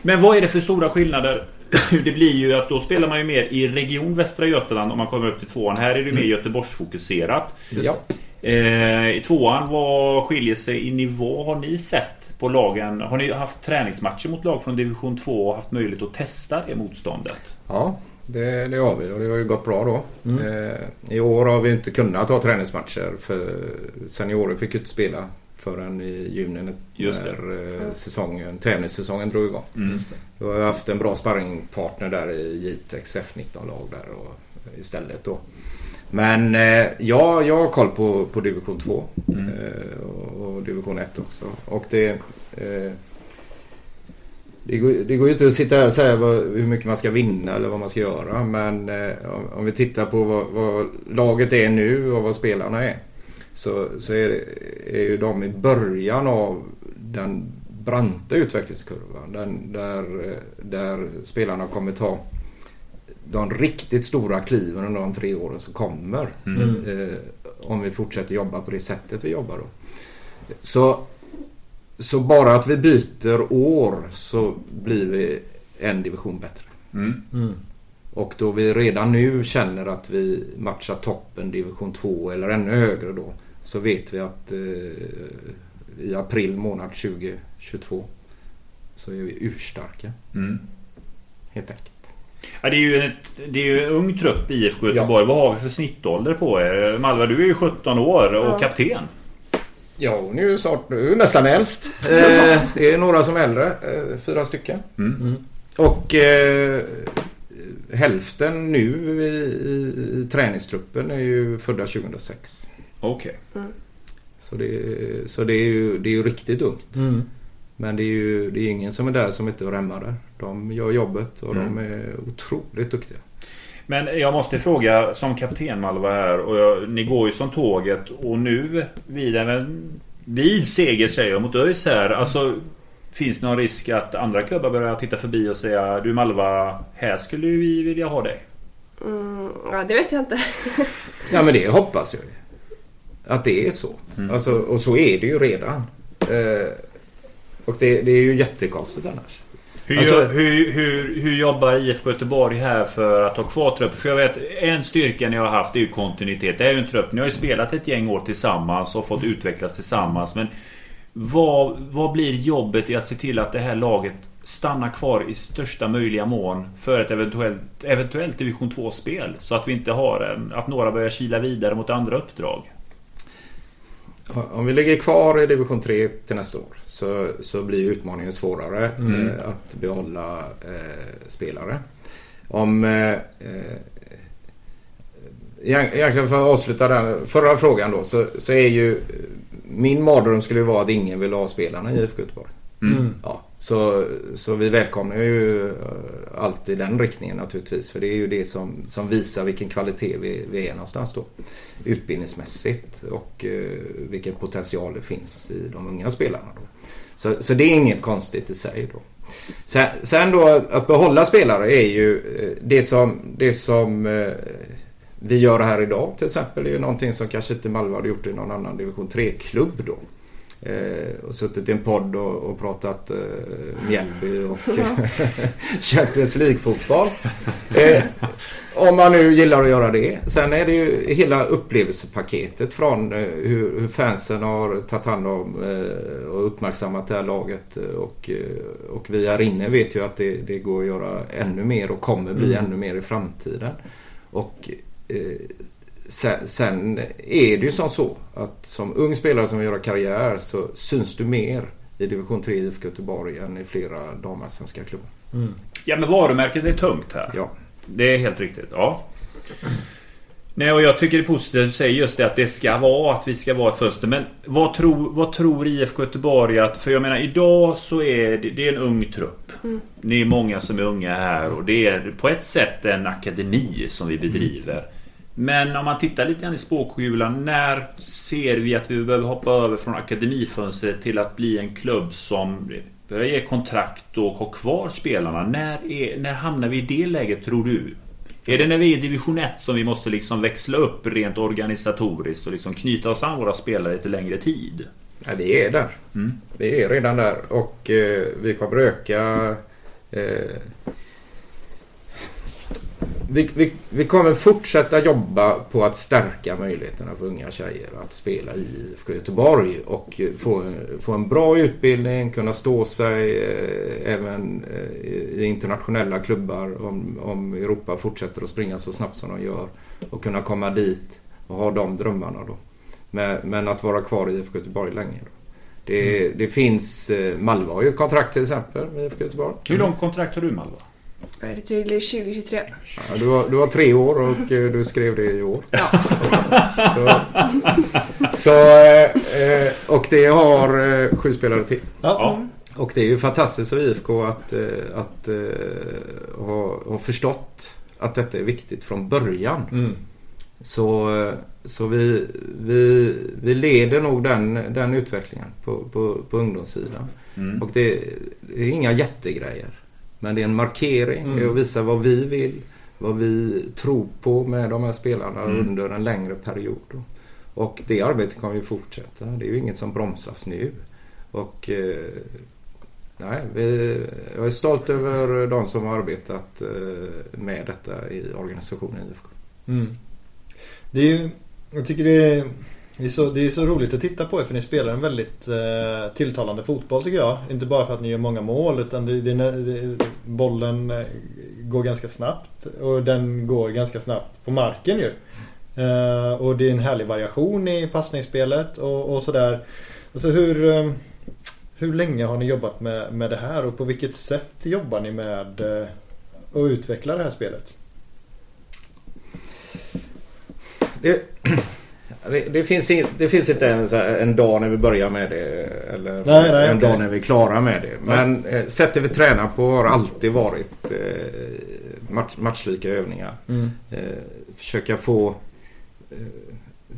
[SPEAKER 2] Men vad är det för stora skillnader? <laughs> Det blir ju att då spelar man ju mer i Region Västra Götaland om man kommer upp till tvåan. Här är det mer Göteborgsfokuserat.
[SPEAKER 4] Ja.
[SPEAKER 2] Eh, I tvåan, vad skiljer sig i nivå? Har ni sett på lagen? Har ni haft träningsmatcher mot lag från division 2 och haft möjlighet att testa det motståndet?
[SPEAKER 4] Ja, det, det har vi och det har ju gått bra då. Eh, I år har vi inte kunnat ha träningsmatcher för seniorer fick ju inte spela förrän i juni när
[SPEAKER 2] Just det.
[SPEAKER 4] eh, säsongen, tävlingssäsongen drog igång.
[SPEAKER 2] Mm.
[SPEAKER 4] Vi har ju haft en bra sparringpartner där i Jitex F19-lag där och, istället då. Men eh, ja, jag har koll på, på division 2
[SPEAKER 2] Mm.
[SPEAKER 4] eh, och, och division 1 också. Och det... Eh, det går, det går ju inte att sitta här och säga vad, hur mycket man ska vinna eller vad man ska göra. Men eh, om, om vi tittar på vad, vad laget är nu och vad spelarna är. Så, så är, det, är ju de i början av den branta utvecklingskurvan. Den, där, där spelarna kommer ta de riktigt stora kliven under de tre åren som kommer.
[SPEAKER 2] Mm.
[SPEAKER 4] Eh, om vi fortsätter jobba på det sättet vi jobbar då. Så, så bara att vi byter år så blir vi en division bättre.
[SPEAKER 2] Mm.
[SPEAKER 1] Mm.
[SPEAKER 4] Och då vi redan nu känner att vi matchar toppen division 2 eller ännu högre då så vet vi att eh, i april månad 2022 så är vi urstarka
[SPEAKER 2] Mm.
[SPEAKER 4] helt enkelt.
[SPEAKER 2] Ja, det, är ju ett, det är ju en ung trupp i IFK Göteborg. Vad har vi för snittålder på er? Malva, du är ju 17 år och
[SPEAKER 3] Ja.
[SPEAKER 2] kapten.
[SPEAKER 4] Ja, hon är ju snart är nästan äldst. Eh, det är några som är äldre, eh, fyra stycken.
[SPEAKER 2] Mm.
[SPEAKER 4] Och eh, hälften nu i, i, i träningstruppen är ju födda 2006.
[SPEAKER 2] Okej.
[SPEAKER 4] Så, det, så det, är ju, det är ju riktigt ungt.
[SPEAKER 1] Mm.
[SPEAKER 4] Men det är ju det är ingen som är där som inte är där. De gör jobbet och de är otroligt duktiga.
[SPEAKER 2] Men jag måste fråga som kapten Malva här och jag, ni går ju som tåget och nu vid en vid seger säger jag mot ÖIS här. Alltså Finns det någon risk att andra klubbar börjar titta förbi och säga Du Malva, här skulle vi vilja ha dig?
[SPEAKER 3] Mm, ja, det vet jag inte.
[SPEAKER 4] Ja men det hoppas jag ju. Att det är så. Alltså, och så är det ju redan. Eh, och det, det är ju jättekonstigt annars.
[SPEAKER 2] Hur,
[SPEAKER 4] Alltså-
[SPEAKER 2] hur, hur, hur jobbar IFK Göteborg här för att ha kvar truppen? För jag vet, en styrka ni har haft är ju kontinuitet. Det är ju en trupp. Ni har ju spelat ett gäng år tillsammans och fått utvecklas tillsammans. Men vad, vad blir jobbet i att se till att det här laget stannar kvar i största möjliga mån för ett eventuellt, eventuellt division 2-spel? Så att vi inte har en, att några börjar kila vidare mot andra uppdrag.
[SPEAKER 4] Om vi ligger kvar i division 3 till nästa år så, så blir utmaningen svårare eh, att behålla eh, spelare. Om... Eh, egent- egentligen för att avsluta den förra frågan då så, så är ju... eh, Min mardröm skulle vara att ingen vill ha spelarna i IFK Göteborg.
[SPEAKER 1] Mm.
[SPEAKER 4] Ja, så, så vi välkomnar ju alltid allt i den riktningen naturligtvis. För det är ju det som, som visar vilken kvalitet vi, vi är någonstans då. Utbildningsmässigt och eh, vilken potential det finns i de unga spelarna. Då. Så, så det är inget konstigt i sig då. Sen, sen då att- behålla spelare är ju eh, det som, det som eh, vi gör här idag till exempel är ju någonting som kanske inte Malmö hade gjort i någon annan division 3-klubb då. Eh, och suttit i en podd och, och pratat eh, Mjällby och <laughs> Champions League-fotboll. Eh, om man nu gillar att göra det. Sen är det ju hela upplevelsepaketet från eh, hur, hur fansen har tagit hand om eh, och uppmärksammat det här laget. eh, Och, eh, och vi här inne vet ju att det, det går att göra ännu mer och kommer bli ännu mer i framtiden. Och sen, sen är det ju som så att som ung spelare som vill göra karriär så syns du mer i division 3 IFK Göteborg än i flera damallsvenska klubbar.
[SPEAKER 1] Mm.
[SPEAKER 2] Ja men varumärket är tungt här.
[SPEAKER 4] Ja.
[SPEAKER 2] Det är helt riktigt. Ja. Nej, och jag tycker det är positivt att du säger just det att det ska vara att vi ska vara ett fönster. Men vad tror, vad tror IFK Göteborg att... För jag menar idag så är det, det är en ung trupp. Mm. Det är många som är unga här och det är på ett sätt en akademi som vi bedriver. Men om man tittar lite grann i spåkulan. När ser vi att vi behöver hoppa över från akademifönstret till att bli en klubb som börjar ge kontrakt och ha kvar spelarna? När, är, när hamnar vi i det läget tror du? Är det när vi är i division 1 som vi måste liksom växla upp rent organisatoriskt och liksom knyta oss an våra spelare lite längre tid?
[SPEAKER 4] Ja, vi är där. Mm. Vi är redan där och eh, vi kommer öka eh, vi, vi, vi, kommer fortsätta jobba på att stärka möjligheterna för unga tjejer att spela i IFK Göteborg och få, få en bra utbildning, kunna stå sig eh, även eh, i internationella klubbar om, om Europa fortsätter att springa så snabbt som de gör och kunna komma dit och ha de drömmarna då. Men, men att vara kvar i IFK Göteborg länge. Då. Det, mm. det finns, eh, Malva har ju ett kontrakt till exempel med IFK Göteborg.
[SPEAKER 2] Hur långt kontrakt har du Malva?
[SPEAKER 3] Är det till 2023?
[SPEAKER 4] Ja, du, har, du har tre år och eh, du skrev det i år.
[SPEAKER 3] Ja. <laughs>
[SPEAKER 4] så, så, eh, och det har eh, sju spelare till.
[SPEAKER 2] Ja.
[SPEAKER 4] Och det är ju fantastiskt för IFK att, att ha, ha förstått att detta är viktigt från början.
[SPEAKER 1] Mm.
[SPEAKER 4] Så, så vi, vi, vi leder nog den, den utvecklingen på, på, på ungdomssidan. Mm. Och det, det är inga jättegrejer. Men det är en markering mm. att visa vad vi vill, vad vi tror på med de här spelarna mm. under en längre period. Och det arbetet kommer vi fortsätta. Det är ju inget som bromsas nu. Och eh, nej, vi, jag är stolt över de som har arbetat eh, med detta i organisationen IFK.
[SPEAKER 1] Mm. Det är ju, jag tycker det är det är, så, det är så roligt att titta på er för ni spelar en väldigt eh, tilltalande fotboll tycker jag. Inte bara för att ni gör många mål utan det, det, det, bollen eh, går ganska snabbt och den går ganska snabbt på marken ju. Eh, och det är en härlig variation i passningsspelet och, och sådär. Alltså hur, eh, hur länge har ni jobbat med, med det här och på vilket sätt jobbar ni med eh, att utveckla det här spelet?
[SPEAKER 4] Det, det, finns, det finns inte en, en dag när vi börjar med det. Eller
[SPEAKER 1] nej, nej,
[SPEAKER 4] en
[SPEAKER 1] okay.
[SPEAKER 4] dag när vi är klara med det. Men eh, sättet vi tränar på har alltid varit eh, match, matchlika övningar.
[SPEAKER 1] Mm.
[SPEAKER 4] Eh, försöka få, eh,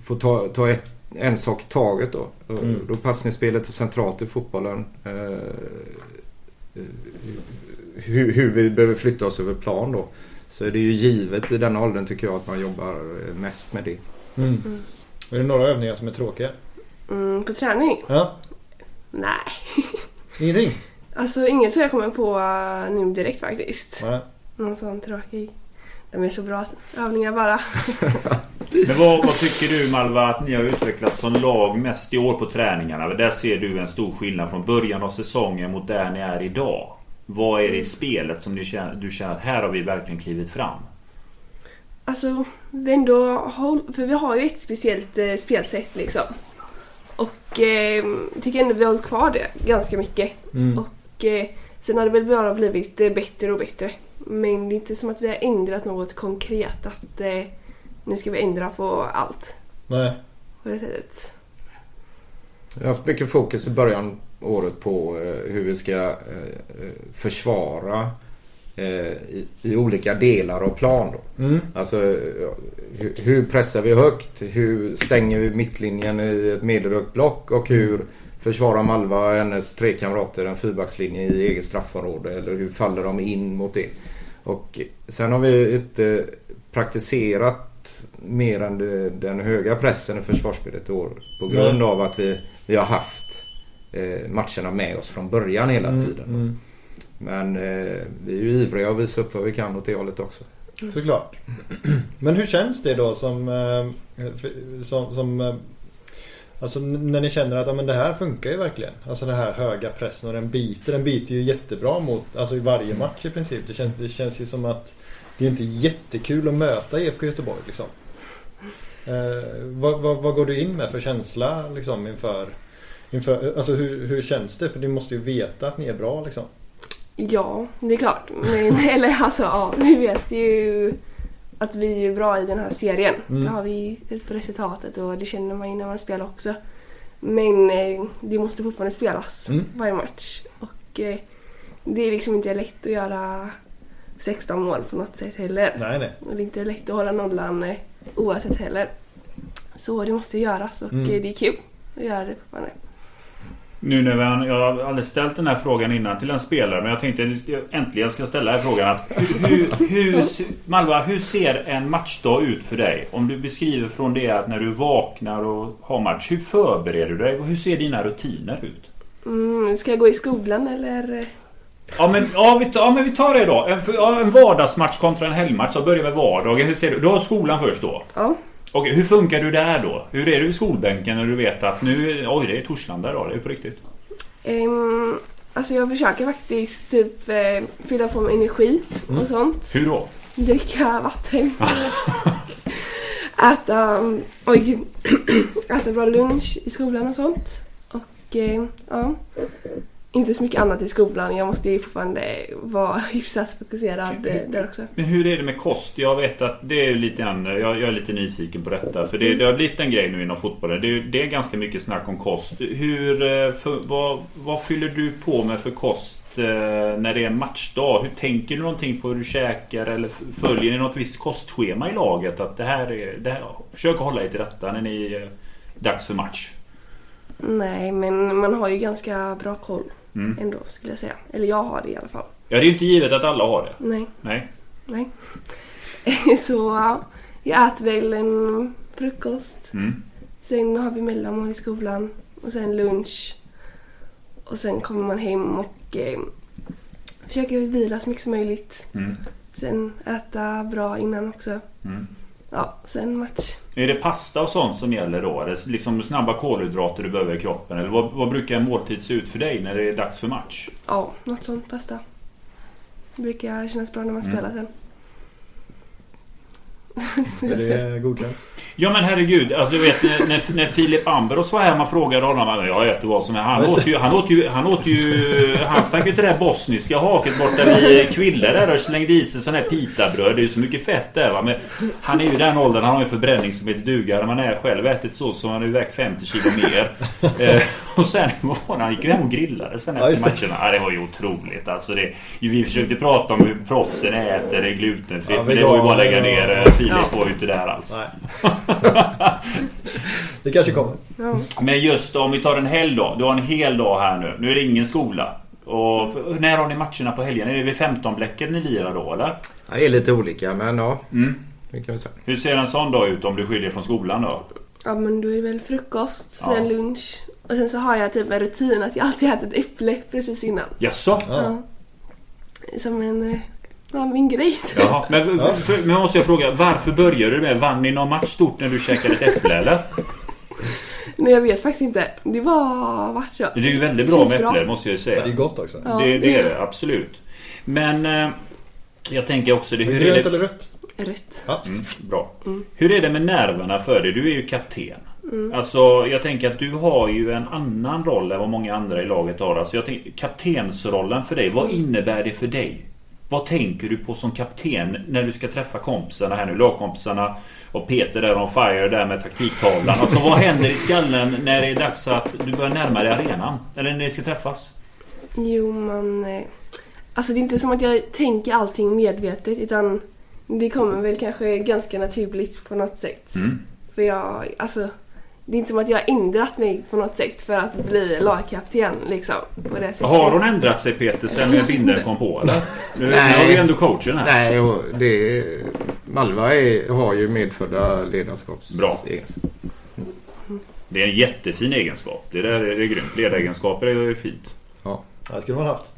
[SPEAKER 4] få ta, ta ett, en sak i taget då. Mm. Då passningsspelet är centralt i fotbollen. Hur, hur, vi behöver flytta oss över plan då. Så är det ju givet i den åldern tycker jag att man jobbar mest med det.
[SPEAKER 1] Mm. Är det några övningar som är tråkiga?
[SPEAKER 3] Mm, på träning?
[SPEAKER 1] Ja.
[SPEAKER 3] Nej. <laughs>
[SPEAKER 1] Ingenting?
[SPEAKER 3] Alltså inget som jag kommer på uh, nu direkt faktiskt.
[SPEAKER 1] Nej.
[SPEAKER 3] Någon sån tråkig. De är så bra övningar bara. <laughs>
[SPEAKER 2] Men vad, vad, tycker du Malva att ni har utvecklats som lag mest i år på träningarna? Där ser du en stor skillnad från början av säsongen mot där ni är idag. Vad är det i spelet som du känner, du känner att här har vi verkligen klivit fram?
[SPEAKER 3] Alltså, vi ändå håll, för vi har ju ett speciellt eh, spelsätt liksom. Och eh, tycker ändå vi har hållit kvar det ganska mycket.
[SPEAKER 1] Mm.
[SPEAKER 3] Och eh, sen har det väl bara blivit eh, bättre och bättre. Men det är inte som att vi har ändrat något konkret att eh, nu ska vi ändra på allt.
[SPEAKER 1] Nej.
[SPEAKER 3] På det sättet.
[SPEAKER 4] Jag har haft mycket fokus i början av året på eh, hur vi ska eh, försvara i, i, olika delar av plan. Då.
[SPEAKER 1] Mm.
[SPEAKER 4] Alltså hur, hur, pressar vi högt? Hur stänger vi mittlinjen i ett medelhögt block? Och hur försvarar Malva och hennes tre kamrater en fyrbackslinje i eget straffområde? Eller hur faller de in mot det? Och sen har vi inte praktiserat mer än det, den höga pressen i försvarsspelet i år. På grund mm. av att vi, vi har haft eh, matcherna med oss från början hela
[SPEAKER 1] mm,
[SPEAKER 4] tiden.
[SPEAKER 1] Mm.
[SPEAKER 4] Men eh, vi är ju ivriga att visa upp vad vi kan åt det hållet också.
[SPEAKER 1] Såklart. Men hur känns det då som, eh, som, som eh, Alltså när ni känner att ja, men det här funkar ju verkligen. Alltså den här höga pressen och den biter. Den biter ju jättebra mot, alltså i varje match i princip. Det känns, det känns ju som att det är inte jättekul att möta IFK Göteborg liksom. Eh, vad, vad, vad, går du in med för känsla liksom inför, inför alltså hur, hur känns det? För ni måste ju veta att ni är bra liksom.
[SPEAKER 3] Ja, det är klart. Men, <laughs> eller alltså, ja, vi vet ju att vi är bra i den här serien.
[SPEAKER 1] Mm.
[SPEAKER 3] Det har vi på resultatet och det känner man ju när man spelar också. Men eh, det måste fortfarande spelas
[SPEAKER 1] Mm.
[SPEAKER 3] varje match. Och eh, det är liksom inte lätt att göra 16 mål på något sätt heller.
[SPEAKER 1] Nej, nej.
[SPEAKER 3] Och det är inte lätt att hålla nollan eh, oavsett heller. Så det måste göras och
[SPEAKER 1] Mm.
[SPEAKER 3] det är kul att göra det fortfarande.
[SPEAKER 2] Nu när vi, jag har aldrig ställt den här frågan innan till en spelare men jag tänkte att jag äntligen ska ställa den här frågan. Att hur, hur, Malva, hur ser en matchdag ut för dig? Om du beskriver från det att när du vaknar och har match. Hur förbereder du dig? Och hur ser dina rutiner ut?
[SPEAKER 3] Mm, ska jag gå i skolan eller?
[SPEAKER 2] Ja men, ja, vi, ja, men vi tar det då. En, en vardagsmatch kontra en helgmatch. Så börjar med vardagen. Hur ser du? Du har skolan först då.
[SPEAKER 3] Ja.
[SPEAKER 2] Okej, hur funkar du där då? Hur är du i skolbänken när du vet att nu... Oj, det är Torslanda idag. Det är på riktigt.
[SPEAKER 3] Ehm, alltså jag försöker faktiskt typ eh, fylla på med energi och sånt.
[SPEAKER 2] Hur då?
[SPEAKER 3] Dricka vatten. <laughs> <laughs> äta, um, oj, <clears throat> äta bra lunch i skolan och sånt. Och eh, ja, inte så mycket annat i skolan. Jag måste ju fortfarande vara <laughs> hyfsat fokuserad eh, där också.
[SPEAKER 2] Men hur är det med kost? Jag vet att det är lite grann, jag, jag är lite nyfiken på detta. För det, det har blivit en grej nu inom fotbollen. Det, är- det är ganska mycket snack om kost. Hur, eh, för, vad, vad fyller du på med för kost eh, när det är matchdag? Hur tänker du någonting på hur du käkar? Eller följer ni något visst kostschema i laget? Att det här är... Det här, försök att hålla er till detta när ni är dags för match.
[SPEAKER 3] Nej, men man har ju ganska bra koll
[SPEAKER 2] Mm.
[SPEAKER 3] ändå skulle jag säga. Eller jag har det i alla fall.
[SPEAKER 2] Ja, det är ju inte givet att alla har det.
[SPEAKER 3] Nej.
[SPEAKER 2] Nej.
[SPEAKER 3] Nej. <laughs> Så ja, jag äter väl en frukost.
[SPEAKER 2] Mm.
[SPEAKER 3] Sen har vi mellanmål i skolan. Och sen lunch. Och sen kommer man hem och eh, försöker vila så mycket som möjligt.
[SPEAKER 2] Mm.
[SPEAKER 3] Sen äta bra innan också.
[SPEAKER 2] Mm.
[SPEAKER 3] Ja, sen match.
[SPEAKER 2] Är det pasta och sånt som gäller då? Är det liksom snabba kolhydrater du behöver i kroppen? Eller vad, vad brukar en måltid se ut för dig när det är dags för match?
[SPEAKER 3] Ja, något sånt pasta. Brukar kännas bra när man
[SPEAKER 2] Mm.
[SPEAKER 3] spelar sen.
[SPEAKER 1] Är det godkänt?
[SPEAKER 2] Ja men herregud, alltså du vet när, när, Filip Amberos var här man frågade honom "Men Jag äter vad som är. Han åt ju, han åt ju, han åt ju, han stack ju till det där bosniska haket borta vid Kville där och slängde i sig sån här pitabröd. Det är ju så mycket fett där va. Men han är ju den åldern, han har ju förbränning som heter duga. När man är själv ätit så så han har ju vägt 50 kilo mer. <laughs> eh, och sen, vad var det? Han gick ju hem och grillade sen
[SPEAKER 1] Ja,
[SPEAKER 2] efter
[SPEAKER 1] det.
[SPEAKER 2] matcherna. Ja, det var ju otroligt alltså. Det, vi försökte prata om hur proffsen äter, det är glutenfritt.
[SPEAKER 1] Ja,
[SPEAKER 2] men det var ju bara att lägga ner. Eh, Filip
[SPEAKER 3] Ja.
[SPEAKER 2] var ju inte där alls.
[SPEAKER 1] Nej. <laughs> det kanske kommer.
[SPEAKER 3] Ja.
[SPEAKER 2] Men just om vi tar en hel dag. Du har en hel dag här nu. Nu är det ingen skola. Och när har ni matcherna på helgen? Är det vid 15-bläcket ni lirar då eller?
[SPEAKER 4] Ja, det är lite olika men ja,
[SPEAKER 2] Mm.
[SPEAKER 4] det kan vi säga.
[SPEAKER 2] Hur ser en sån dag ut om du skiljer från skolan då?
[SPEAKER 3] ja, men då är det väl frukost,
[SPEAKER 2] Ja.
[SPEAKER 3] sen lunch. Och sen så har jag typ en rutin att jag alltid äter ett äpple precis innan.
[SPEAKER 2] Jaså?
[SPEAKER 1] Ja.
[SPEAKER 3] Ja. Som en... Ja, min grej.
[SPEAKER 2] Jaha. Men,
[SPEAKER 1] Ja.
[SPEAKER 2] för, men måste jag fråga, varför började du med? Vann ni någon match stort när du käkade ett äpple eller?
[SPEAKER 3] Nej, jag vet faktiskt inte. Det var vart så.
[SPEAKER 2] Det är ju väldigt bra med
[SPEAKER 3] bra.
[SPEAKER 2] äpple måste jag ju
[SPEAKER 1] Ja,
[SPEAKER 2] säga.
[SPEAKER 1] det är gott också.
[SPEAKER 3] Ja.
[SPEAKER 2] Det, det är det absolut. Men eh, jag tänker också... Det, hur är
[SPEAKER 1] Grönt
[SPEAKER 2] det,
[SPEAKER 1] eller rött?
[SPEAKER 3] Rött.
[SPEAKER 2] Mm, bra.
[SPEAKER 3] Mm.
[SPEAKER 2] Hur är det med nerverna för dig? Du är ju kapten.
[SPEAKER 3] Mm.
[SPEAKER 2] Alltså jag tänker att du har ju en annan roll än vad många andra i laget har. Alltså jag tänker, kaptensrollen för dig, vad innebär det för dig? Vad tänker du på som kapten när du ska träffa kompisarna här nu? Lagkompisarna och Peter där on fire där med taktiktavlan. Alltså vad händer i skallen när det är dags att du börjar närma dig arenan? Eller när ni ska träffas?
[SPEAKER 3] Jo, man... eh, Alltså det är inte som att jag tänker allting medvetet utan det kommer väl kanske ganska naturligt på något sätt.
[SPEAKER 2] Mm.
[SPEAKER 3] För jag, alltså... Det är inte som att jag har ändrat mig på något sätt för att bli lagkapten liksom. På det sättet.
[SPEAKER 2] Har hon ändrat sig Peter sen Binden kom på eller? Nu, nu
[SPEAKER 4] Nej.
[SPEAKER 2] har vi ändå coachen här.
[SPEAKER 4] Nej, och det, Malva är, har ju medfödda ledarskaps...
[SPEAKER 2] Bra. Det är en jättefin egenskap. Det där är, det är grymt. Ledaregenskaper är ju fint.
[SPEAKER 4] Ja,
[SPEAKER 1] Ja, det skulle man haft.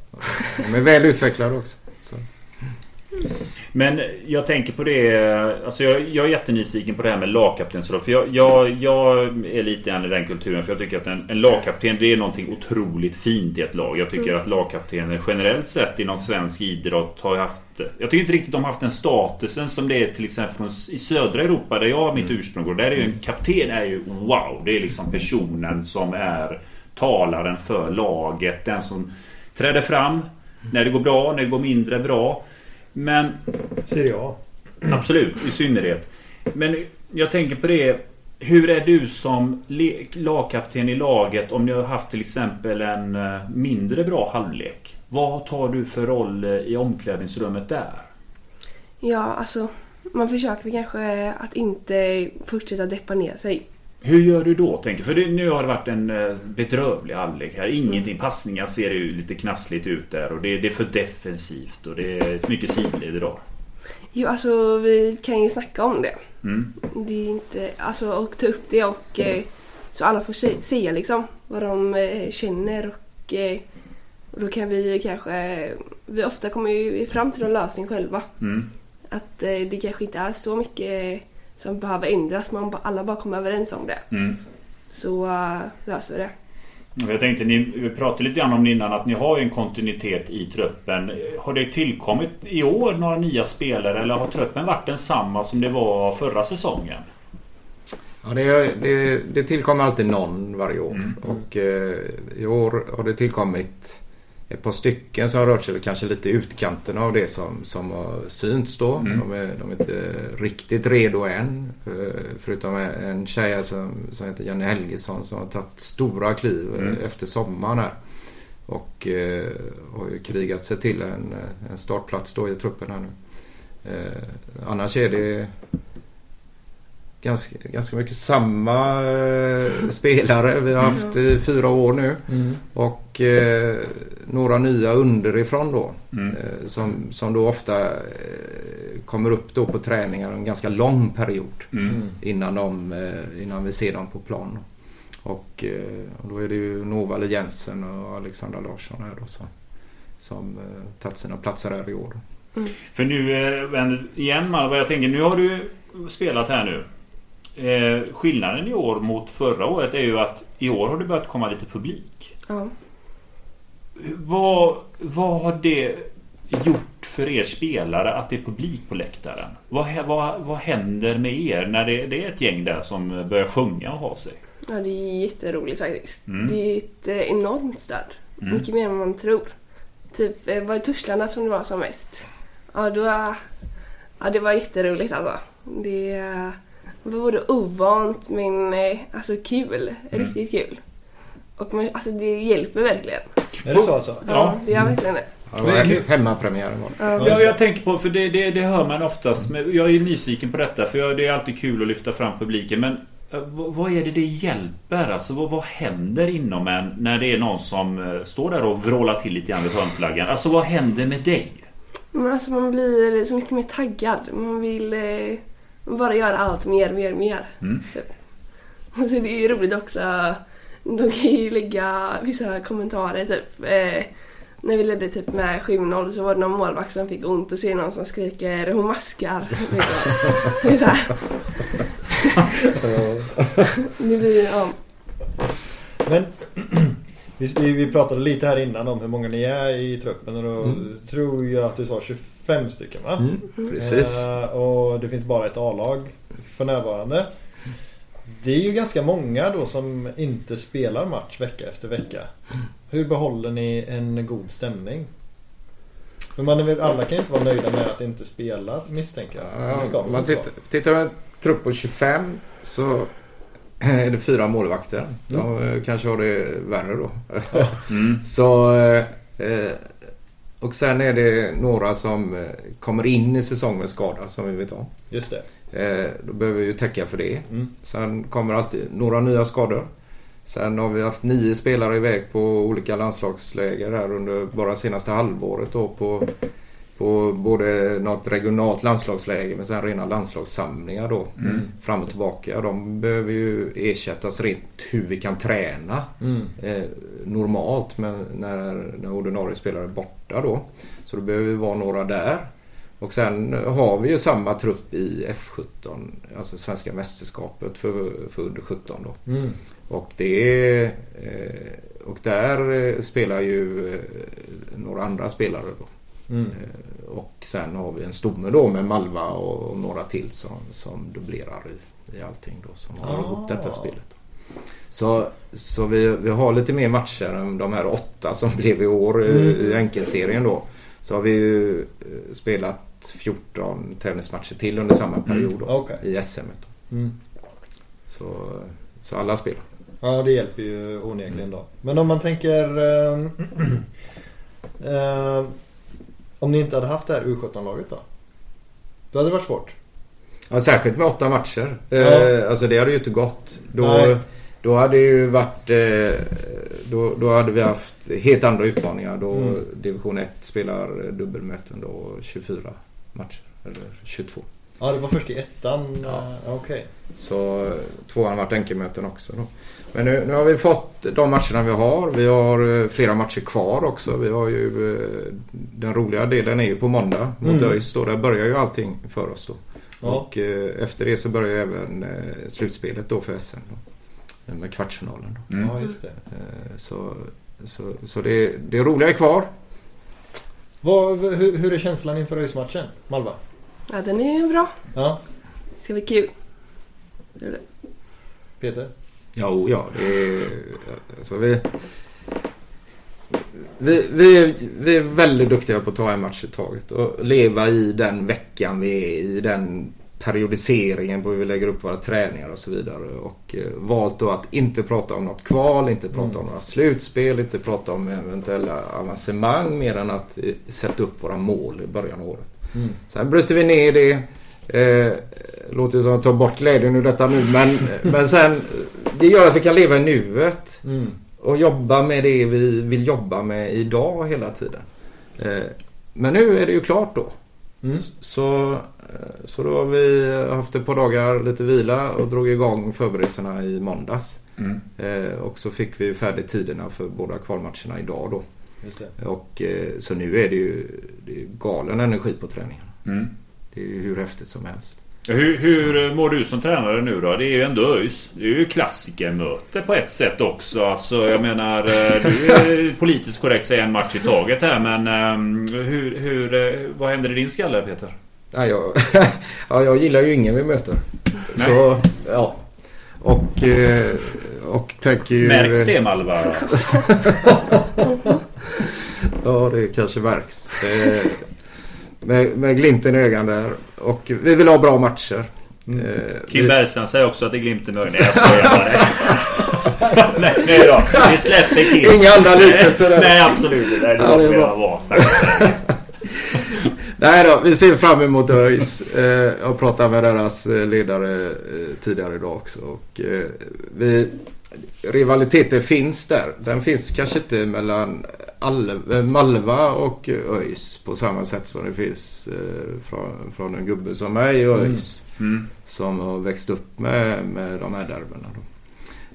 [SPEAKER 4] de är väl utvecklade också.
[SPEAKER 2] Men jag tänker på det. Alltså jag, jag är jättenyfiken på det här med lagkaptensroll. För jag, jag, jag är lite grann i den kulturen. För jag tycker att en, en lagkapten det är någonting otroligt fint i ett lag. Jag tycker att lagkaptener generellt sett inom svensk idrott har haft... Jag tycker inte riktigt de har haft den statusen som det är till exempel från, i södra Europa där jag har mitt ursprung. Och där är ju en kapten är ju wow. Det är liksom personen som är talaren för laget. Den som träder fram när det går bra, när det går mindre bra. Men
[SPEAKER 1] Serie A.
[SPEAKER 2] Absolut, i synnerhet. Men jag tänker på det. Hur är du som lagkapten i laget om ni har haft till exempel en eh, mindre bra halvlek? Vad tar du för roll eh, i omklädningsrummet där?
[SPEAKER 3] Ja, alltså man försöker kanske att inte fortsätta deppa ner sig.
[SPEAKER 2] Hur gör du då? Tänker? För det, nu har det varit en eh, bedrövlig halvlek här. Ingenting. Passningar ser ju lite knassligt ut där och det, det är för defensivt och det är mycket sidled idag.
[SPEAKER 3] Jo, alltså vi kan ju snacka om det. Mm. Det är inte, alltså och ta upp det och eh, så alla får se, se liksom vad de eh, känner och, eh, och då kan vi kanske, vi ofta kommer ju fram till en lösning själva. Mm. Att eh, det kanske inte är så mycket som behöver ändras, man alla bara kommer överens om det. Mm. Så uh, löser vi det.
[SPEAKER 2] Jag tänkte, ni, vi pratade lite grann om det innan att ni har en kontinuitet i truppen. Har det tillkommit i år några nya spelare eller har truppen varit densamma som det var förra säsongen?
[SPEAKER 4] Ja, det, det, det tillkommer alltid någon varje år. Mm. Och eh, i år har det tillkommit ett par stycken som har rört sig kanske lite i utkanten av det som, som har synts då. Mm. De, är, de är inte riktigt redo än. Eh, förutom en tjej som, som heter Jenny Helgesson som har tagit stora kliv eh, mm. efter sommaren här. Och eh, har ju krigat sig till en, en startplats då i truppen här nu. Eh, annars är det ganska, ganska mycket samma eh, spelare vi har haft i fyra år nu. Mm. Och eh, några nya underifrån då. Mm. Eh, som, som då ofta eh, kommer upp då på träningar en ganska lång period. Mm. Innan, de, eh, innan vi ser dem på plan. Och, eh, och då är det ju Novale Jensen och Alexandra Larsson här då som, som tagit sina platser här i år.
[SPEAKER 2] Mm. För nu, igen Malva, jag tänker nu har du spelat här nu Eh, skillnaden i år mot förra året är ju att i år har det börjat komma lite publik. Ja. Vad, vad har det gjort för er spelare att det är publik på läktaren? Vad, vad, vad händer med er när det, det, är ett gäng där som börjar sjunga och ha sig?
[SPEAKER 3] Ja, det är jätteroligt faktiskt. Mm. Det är ett eh, enormt stöd. Mm. Mycket mer än man tror. Typ, eh, var det Torslanda som det var som mest? Ja, då, ja, det var jätteroligt alltså. Det, var både ovant men eh, alltså kul. Mm. Riktigt kul. Och man, alltså det hjälper verkligen.
[SPEAKER 1] Är det så alltså?
[SPEAKER 3] Ja, ja. det gör verkligen det.
[SPEAKER 4] Ja, hemmapremiären
[SPEAKER 2] var det. Ja, jag tänker på, för det, det, det hör man oftast. Men jag är nyfiken på detta för jag, det är alltid kul att lyfta fram publiken. Men eh, vad är det det hjälper? Alltså vad, vad händer inom en när det är någon som eh, står där och vrålar till lite grann vid hörnflaggan? Alltså vad händer med dig?
[SPEAKER 3] Men alltså man blir så mycket mer taggad. Man vill eh bara göra allt mer, mer, mer. Mm. Typ. Alltså det är roligt också. De kan ju lägga vissa kommentarer typ. Eh, när vi ledde typ med 7-0 så var det någon målvakt som fick ont och så är det någon som skriker hon maskar. <laughs> det är så här. <laughs> det blir, ja.
[SPEAKER 1] Men <clears throat> vi, vi pratade lite här innan om hur många ni är i truppen och då mm. tror jag att du sa 25 stycken va?
[SPEAKER 4] Mm, precis.
[SPEAKER 1] Uh, och det finns bara ett A-lag för närvarande. Det är ju ganska många då som inte spelar match vecka efter vecka. Hur behåller ni en god stämning? För man är väl, alla kan ju inte vara nöjda med att inte spela misstänker jag.
[SPEAKER 4] Ja, man tittar, tittar på en trupp på 25 så är det fyra målvakter. De mm. kanske har det värre då. <laughs> Mm. Så, eh, och sen är det några som eh, kommer in i säsong med skada som vi vet om.
[SPEAKER 1] Just
[SPEAKER 4] det. Då behöver vi ju täcka för det. Mm. Sen kommer alltid några nya skador. Sen har vi haft nio spelare iväg på olika landslagsläger här under bara senaste halvåret då på på både något regionalt landslagsläge men sen rena landslagssamlingar då. Mm. Fram och tillbaka. De behöver ju ersättas rent hur vi kan träna mm. eh, normalt men när, när ordinarie spelare är borta då. Så då behöver vi vara några där. Och sen har vi ju samma trupp i F17, alltså svenska mästerskapet för, för under 17 då. Mm. Och det är, eh, och där eh, spelar ju eh, några andra spelare då. Mm. Och sen har vi en stomme då med Malva och några till som, som dubblerar i, i allting då som har ah. ihop detta spelet. Så, så vi, vi har lite mer matcher än de här åtta som <laughs> blev i år mm. i enkelserien då. Så har vi ju eh, spelat 14 tävlingsmatcher till under samma period då,
[SPEAKER 1] Okej.
[SPEAKER 4] i SM. Då.
[SPEAKER 1] Mm.
[SPEAKER 4] Så, så alla spelar.
[SPEAKER 1] Ja, det hjälper ju onekligen då. Men om man tänker... ehm, <clears throat> ehm, om ni inte hade haft det här U17-laget då? Då hade det varit svårt.
[SPEAKER 4] Ja, särskilt med åtta matcher.
[SPEAKER 1] Ja.
[SPEAKER 4] Eh, alltså det hade ju inte gått. Då,
[SPEAKER 1] Nej.
[SPEAKER 4] då hade ju varit... Eh, då, då hade vi haft helt andra utmaningar. Då
[SPEAKER 1] Mm.
[SPEAKER 4] division 1 spelar dubbelmöten då 24 matcher. Eller 22.
[SPEAKER 1] Ja, det var först i ettan.
[SPEAKER 4] Ja.
[SPEAKER 1] Okej.
[SPEAKER 4] Så eh, tvåan har varit enkelmöten också då. Men nu, nu har vi fått de matcherna vi har. Vi har eh, flera matcher kvar också. Vi har ju... eh, Den roliga delen är ju på måndag mot
[SPEAKER 1] Mm.
[SPEAKER 4] ÖIS. Där börjar ju allting för oss då.
[SPEAKER 1] Ja.
[SPEAKER 4] Och eh, efter det så börjar även slutspelet då för SM. Då, med kvartsfinalen. Då.
[SPEAKER 2] Mm.
[SPEAKER 1] Ja, just det.
[SPEAKER 4] Så så, så det, det roliga är kvar.
[SPEAKER 1] Vad, hur, hur är känslan inför ÖIS-matchen? Malva?
[SPEAKER 3] Ja, den är bra.
[SPEAKER 1] Ja,
[SPEAKER 3] Det ska bli kul.
[SPEAKER 1] Peter?
[SPEAKER 4] Ja, o, ja. Det är, alltså vi, vi, vi, är, vi är väldigt duktiga på att ta en match i taget och leva i den veckan vi är i. Den periodiseringen på hur vi lägger upp våra träningar och så vidare. Och eh, valt då att inte prata om något kval, inte prata
[SPEAKER 1] Mm.
[SPEAKER 4] om några slutspel, inte prata om eventuella avancemang mer än att eh, sätta upp våra mål i början av året.
[SPEAKER 1] Mm.
[SPEAKER 4] Sen bryter vi ner det. Eh, låter som att ta bort glädjen ur detta nu men, <laughs> men sen det gör att vi kan leva i nuet
[SPEAKER 1] Mm.
[SPEAKER 4] och jobba med det vi vill jobba med idag hela tiden. Eh, men nu är det ju klart då.
[SPEAKER 1] Mm.
[SPEAKER 4] Så, eh, så då har vi haft ett par dagar lite vila och drog igång förberedelserna i måndags.
[SPEAKER 2] Mm.
[SPEAKER 4] Eh, och så fick vi färdigt tiderna för båda kvalmatcherna idag då. Och, eh, så nu är det ju det är galen energi på träningen.
[SPEAKER 2] Mm.
[SPEAKER 4] Det är ju hur häftigt som helst.
[SPEAKER 2] Hur, hur mår du som tränare nu då? Det är ju ändå ÖIS. Det är ju klassikermöte på ett sätt också. Alltså jag menar, eh, du är <laughs> politiskt korrekt säga en match i taget här men ehm, hur, hur, eh, vad händer i din skalle Peter?
[SPEAKER 4] Ja, jag, <laughs> ja, jag gillar ju ingen vi möter.
[SPEAKER 2] Nej.
[SPEAKER 4] Så, ja. Och, eh, och tänker ju...
[SPEAKER 2] Märks det Malva? <laughs>
[SPEAKER 4] Ja, det kanske märks. Eh, med, med glimten i ögat där. Och vi vill ha bra matcher.
[SPEAKER 1] Mm.
[SPEAKER 4] Eh,
[SPEAKER 2] Kim Bergstrand säger också att det är glimten i ögonen. Nej jag skojar bara. <laughs> nej, nej då. Vi släpper Kim.
[SPEAKER 4] Inga andra liknelser där.
[SPEAKER 2] Nej absolut inte. Det
[SPEAKER 4] Ja, det är
[SPEAKER 2] var. <laughs>
[SPEAKER 4] Nej då, vi ser fram emot ÖIS. Eh, jag har pratat med deras eh, ledare eh, tidigare idag också. Och, eh, vi, rivaliteten finns där. Den finns kanske inte mellan eh, Malva och eh, ÖIS på samma sätt som det finns eh, från, från en gubbe som mig i ÖIS.
[SPEAKER 2] Mm.
[SPEAKER 4] Som har växt upp med, med de här derbyna.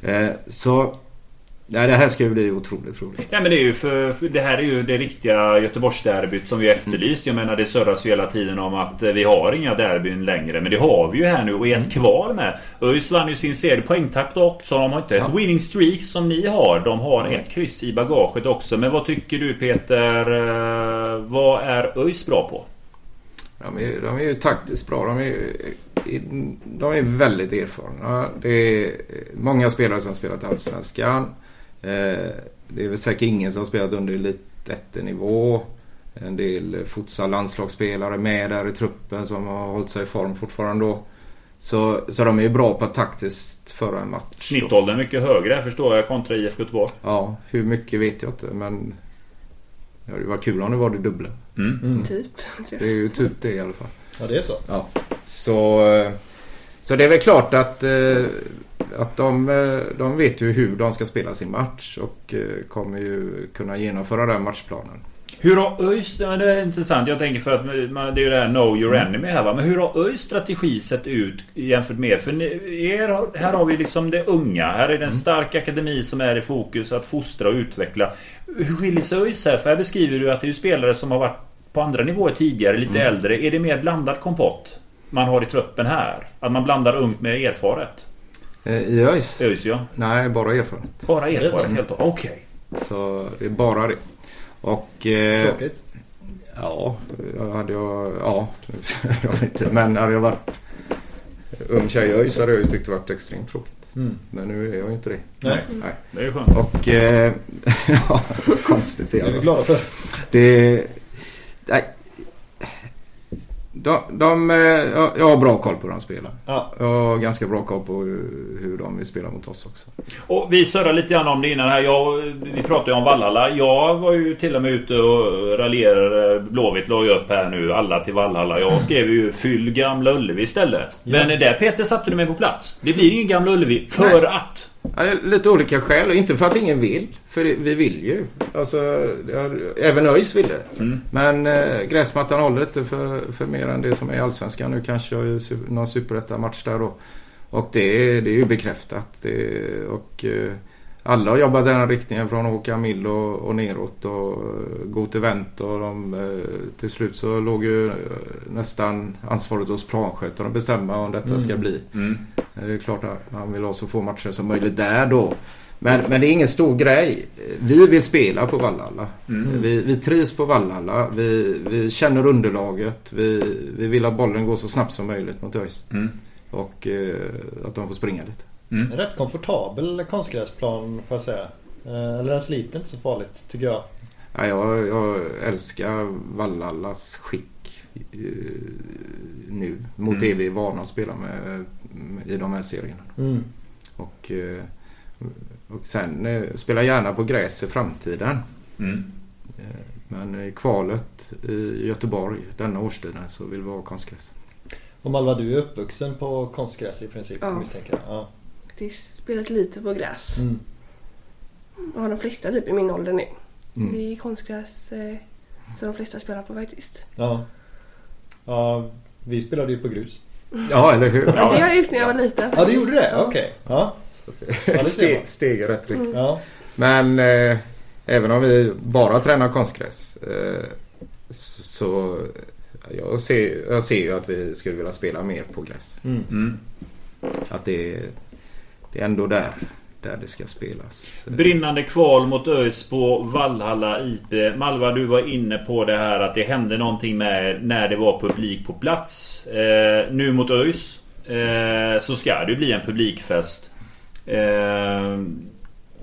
[SPEAKER 4] Eh, så nej, det här ska ju bli otroligt roligt.
[SPEAKER 2] Ja men det är ju för, för det här är ju det riktiga Göteborgsderbyt som vi efterlyst. Jag menar det surras ju hela tiden om att eh, vi har inga derbyn längre. Men det har vi ju här nu och ett kvar med. ÖIS vann ju sin serie poängtapp dock. Så de har inte ett
[SPEAKER 4] Ja.
[SPEAKER 2] winning streak som ni har. De har ett kryss i bagaget också. Men vad tycker du Peter? eh, Vad är ÖIS bra på?
[SPEAKER 4] De är, de är ju taktiskt bra. De är, de är väldigt erfarna. Det är många spelare som spelat Allsvenskan. Eh, Det är väl säkert ingen som har spelat under elit nivå En del futsal landslagsspelare med där i truppen som har hållit sig i form fortfarande då. Så, så de är ju bra på att taktiskt föra en match.
[SPEAKER 2] Snittåldern är mycket högre förstår jag kontra IFK Göteborg.
[SPEAKER 4] Ja, hur mycket vet jag inte men det hade ju varit kul om det var det dubbla.
[SPEAKER 2] Mm.
[SPEAKER 1] Mm.
[SPEAKER 3] Typ.
[SPEAKER 4] Det är ju typ det i alla fall.
[SPEAKER 1] Ja, det är så.
[SPEAKER 4] Ja. Så, eh, så det är väl klart att, eh, att de, eh, de vet ju hur de ska spela sin match och eh, kommer ju kunna genomföra den matchplanen.
[SPEAKER 2] Hur har ÖIS, ja, det är intressant, jag tänker för att man, det är ju det här Know Your Enemy här va. Men hur har ÖIS strategi sett ut jämfört med? För er, här har vi liksom det unga. Här är det en stark akademi som är i fokus att fostra och utveckla. Hur skiljer sig ÖIS här? För här beskriver du att det är spelare som har varit på andra nivåer tidigare, lite äldre. Är det mer blandad kompott man har i truppen här? Att man blandar ungt med erfaret?
[SPEAKER 4] Eh, I ÖIS?
[SPEAKER 2] ÖIS ja.
[SPEAKER 4] Nej, bara erfarenhet.
[SPEAKER 2] Bara
[SPEAKER 1] är
[SPEAKER 2] erfaret helt och Okej.
[SPEAKER 4] Så det är bara det. Och... Eh,
[SPEAKER 1] Tråkigt.
[SPEAKER 4] ja, jag hade jag... Ja, <laughs> jag vet inte. Men hade jag varit ung tjej i ÖIS hade jag ju tyckt det varit extremt tråkigt.
[SPEAKER 1] Mm.
[SPEAKER 4] Men nu är jag ju inte det.
[SPEAKER 1] Nej,
[SPEAKER 4] Nej.
[SPEAKER 2] Det är ju skönt.
[SPEAKER 4] Och... Eh, <laughs> ja, konstigt det
[SPEAKER 1] det är vi
[SPEAKER 4] är.
[SPEAKER 1] glada för.
[SPEAKER 4] Det... Nej. De, de, eh, jag har bra koll på hur de spelar.
[SPEAKER 1] Ja.
[SPEAKER 4] Jag har ganska bra koll på hur, de vill spela mot oss också.
[SPEAKER 2] Och vi surrade lite grann om det innan här. Jag, vi pratade ju om Vallhalla. Jag var ju till och med ute och raljerade. Blåvitt la ju upp här nu. Alla till Vallhalla. Jag <clears throat> skrev ju Fyll Gamla Ullevi istället.
[SPEAKER 1] Ja.
[SPEAKER 2] Men där Peter satte du mig på plats. Det blir ingen Gamla Ullevi. För att.
[SPEAKER 4] Ja, är lite olika skäl inte för att ingen vill. För vi vill ju. Alltså, även ÖIS ville.
[SPEAKER 2] Mm.
[SPEAKER 4] Men eh, gräsmattan håller inte för, för mer än det som är Allsvenskan nu. Kanske ju su- någon superetta-match där då. Och det, är- det är ju bekräftat. Det, och eh, alla har jobbat i den här riktningen från Åka Mill och, och neråt och eh, gå till vänt och de, eh, till slut så låg ju eh, nästan ansvaret hos planskötaren att bestämma om detta
[SPEAKER 1] Mm.
[SPEAKER 4] ska bli.
[SPEAKER 2] Mm.
[SPEAKER 4] Det är klart att man vill ha så få matcher som möjligt där då. Men, men det är ingen stor grej. Vi vill spela på Vallhalla.
[SPEAKER 2] Mm.
[SPEAKER 4] Vi, vi trivs på Vallhalla. Vi, vi känner underlaget. Vi, vi vill att bollen går så snabbt som möjligt mot ÖIS.
[SPEAKER 2] Mm.
[SPEAKER 4] Och eh, att de får springa lite.
[SPEAKER 2] Mm.
[SPEAKER 1] Rätt komfortabel konstgräsplan får jag säga. Eh, Eller den sliter inte så farligt tycker jag.
[SPEAKER 4] Ja, jag, jag älskar Valhallas skick eh, nu. Mot
[SPEAKER 2] Mm.
[SPEAKER 4] det vi är vana att spela med, i de här serierna.
[SPEAKER 1] Mm.
[SPEAKER 4] Och, eh, och sen spela gärna på gräs i framtiden.
[SPEAKER 2] Mm.
[SPEAKER 4] Men i kvalet i Göteborg denna årstiden så vill vi ha konstgräs.
[SPEAKER 1] Och Malva du är uppvuxen på konstgräs i princip
[SPEAKER 3] Ja.
[SPEAKER 1] misstänker jag. Ja.
[SPEAKER 3] Faktiskt spelat lite på gräs.
[SPEAKER 1] Mm.
[SPEAKER 3] Och har de flesta typ i min ålder nu.
[SPEAKER 4] Mm.
[SPEAKER 3] Det är konstgräs eh, som de flesta spelar på faktiskt.
[SPEAKER 1] Ja. ja. Vi spelade ju på grus.
[SPEAKER 4] Ja, eller hur?
[SPEAKER 3] Men det har jag gjort när jag var liten.
[SPEAKER 1] Ja du gjorde det? Okej. Ja. det ser
[SPEAKER 4] Steg,
[SPEAKER 1] man. <laughs>
[SPEAKER 4] steg i rätt riktning.
[SPEAKER 1] ja.
[SPEAKER 4] Men eh, även om vi bara tränar konstgräs eh, så jag ser, jag ser ju att vi skulle vilja spela mer på gräs.
[SPEAKER 1] Mm.
[SPEAKER 2] Mm.
[SPEAKER 4] Att det, det är ändå där, där det ska spelas.
[SPEAKER 2] Brinnande kval mot ÖIS på Vallhalla IP. Malva, du var inne på det här att det hände någonting med när det var publik på plats. Eh, nu mot ÖIS eh, så ska det bli en publikfest. Eh,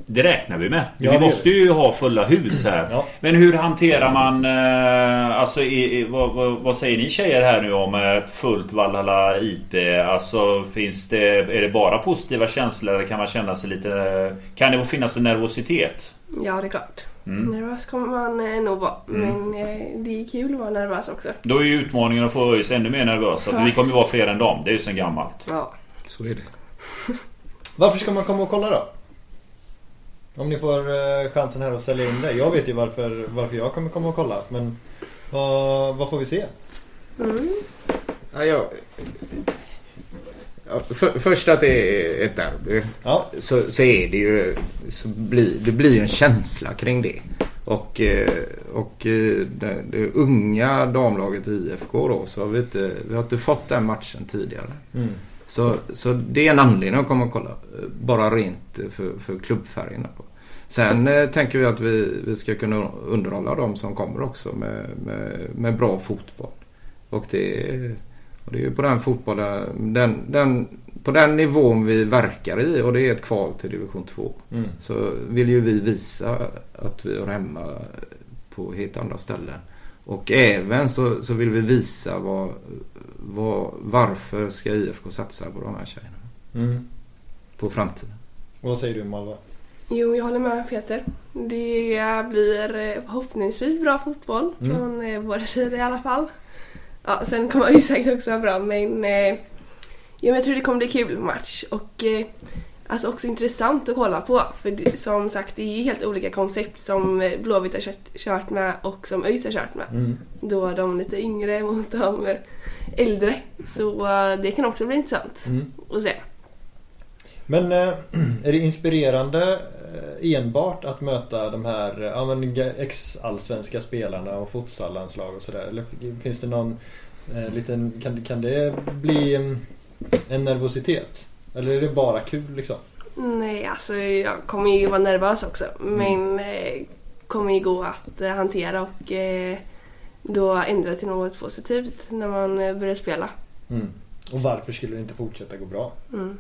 [SPEAKER 2] det räknar vi med.
[SPEAKER 1] Ja,
[SPEAKER 2] vi måste ju ha fulla hus här.
[SPEAKER 1] Ja.
[SPEAKER 2] Men hur hanterar man... Eh, alltså, i, i, vad, vad, vad säger ni tjejer här nu om ett fullt Valhalla IP? Alltså, finns det, är det bara positiva känslor eller kan man känna sig lite... Kan det finnas en nervositet?
[SPEAKER 3] Ja, det är klart.
[SPEAKER 2] Mm.
[SPEAKER 3] Nervös kommer man eh, nog vara.
[SPEAKER 2] Mm.
[SPEAKER 3] Men eh, det är kul att vara nervös också.
[SPEAKER 2] Då är ju utmaningen att få ÖIS ännu mer nervösa. För vi kommer ju vara fler än dem. Det är ju sen gammalt.
[SPEAKER 3] Ja.
[SPEAKER 4] Så är det. <laughs>
[SPEAKER 1] Varför ska man komma och kolla då? Om ni får eh, chansen här att sälja in det. Jag vet ju varför, varför jag kommer komma och kolla. Men vad, vad får vi se?
[SPEAKER 3] Mm.
[SPEAKER 4] Ja, jag, ja, för, först att det är ett derby.
[SPEAKER 1] Ja.
[SPEAKER 4] så, så är det ju så blir, det blir ju en känsla kring det. Och, eh, och eh, det, det unga damlaget i IFK då så har vi inte, vi har inte fått den matchen tidigare.
[SPEAKER 1] Mm.
[SPEAKER 4] Så, så det är en anledning att komma och kolla. Bara rent för, för klubbfärgerna. På. Sen eh, tänker vi att vi, vi ska kunna underhålla de som kommer också med, med, med bra fotboll. Och det, är- och det är ju på den fotbollen, den, den, på den nivån vi verkar i och det är ett kval till division 2.
[SPEAKER 1] Mm.
[SPEAKER 4] Så vill ju vi visa att vi hör hemma på helt andra ställen. Och även så, så vill vi visa vad, vad, varför ska IFK satsa på de här tjejerna.
[SPEAKER 1] Mm.
[SPEAKER 4] På framtiden.
[SPEAKER 1] Och vad säger du Malva?
[SPEAKER 3] Jo, jag håller med Peter. Det blir eh, förhoppningsvis bra fotboll
[SPEAKER 1] Mm.
[SPEAKER 3] från eh, våra sidor i alla fall. Ja, sen kommer ju <laughs> säkert också vara bra, men eh, jag tror det kommer bli kul match och eh, alltså också intressant att kolla på. För det, som sagt, det är helt olika koncept som eh, Blåvitt har kört, kört med och som ÖIS har kört med.
[SPEAKER 1] Mm.
[SPEAKER 3] Då de lite yngre mot de eh, äldre. Så eh, det kan också bli intressant
[SPEAKER 1] Mm.
[SPEAKER 3] att se.
[SPEAKER 1] Men <clears throat> är det inspirerande enbart att möta de här ja, ex-allsvenska spelarna och futsallandslag och sådär? Eller finns det någon eh, liten, kan, kan det bli mm, en nervositet? Eller är det bara kul liksom?
[SPEAKER 3] Nej, alltså jag kommer ju vara nervös också. Men eh, kommer ju gå att eh, hantera och eh, då ändra till något positivt när man eh, börjar spela.
[SPEAKER 1] Mm. Och varför skulle det inte fortsätta gå bra?
[SPEAKER 3] Mm.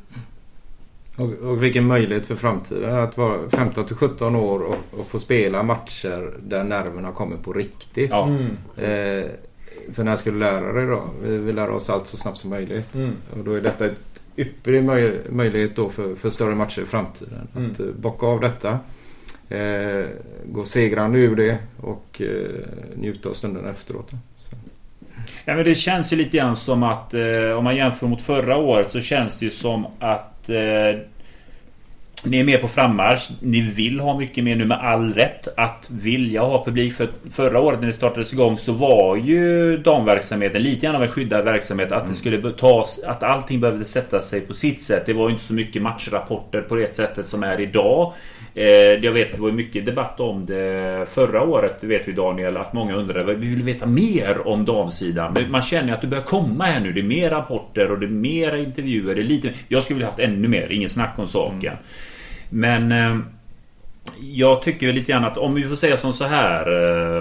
[SPEAKER 4] Och, och vilken möjlighet för framtiden att vara 15 till 17 år och, och få spela matcher där nerverna kommer på riktigt.
[SPEAKER 2] Ja.
[SPEAKER 1] Mm.
[SPEAKER 4] Eh, för när ska du lära dig då? Vi vill lära oss allt så snabbt som möjligt.
[SPEAKER 1] Mm.
[SPEAKER 4] Och då är detta ett ypperlig möj möjlighet då för, för större matcher i framtiden.
[SPEAKER 1] Mm.
[SPEAKER 4] Att eh, bocka av detta. Eh, gå segrande ur det och eh, njuta av stunden efteråt. Så.
[SPEAKER 2] Ja, men det känns ju lite grann som att eh, om man jämför mot förra året så känns det ju som att eh, ni är med på frammarsch. Ni vill ha mycket mer nu med all rätt att vilja ha publik. För förra året när det startades igång så var ju damverksamheten lite grann av en skyddad verksamhet. Att det skulle tas, att allting behövde sätta sig på sitt sätt. Det var ju inte så mycket matchrapporter på det sättet som är idag. Eh, jag vet det var mycket debatt om det förra året. Det vet vi Daniel att många undrade. Vi vill veta mer om damsidan. Men man känner att det börjar komma här nu. Det är mer rapporter och det är mer intervjuer. Det är lite, jag skulle vilja haft ännu mer. Ingen snack om saken. Men eh, jag tycker väl lite grann att om vi får säga som så här.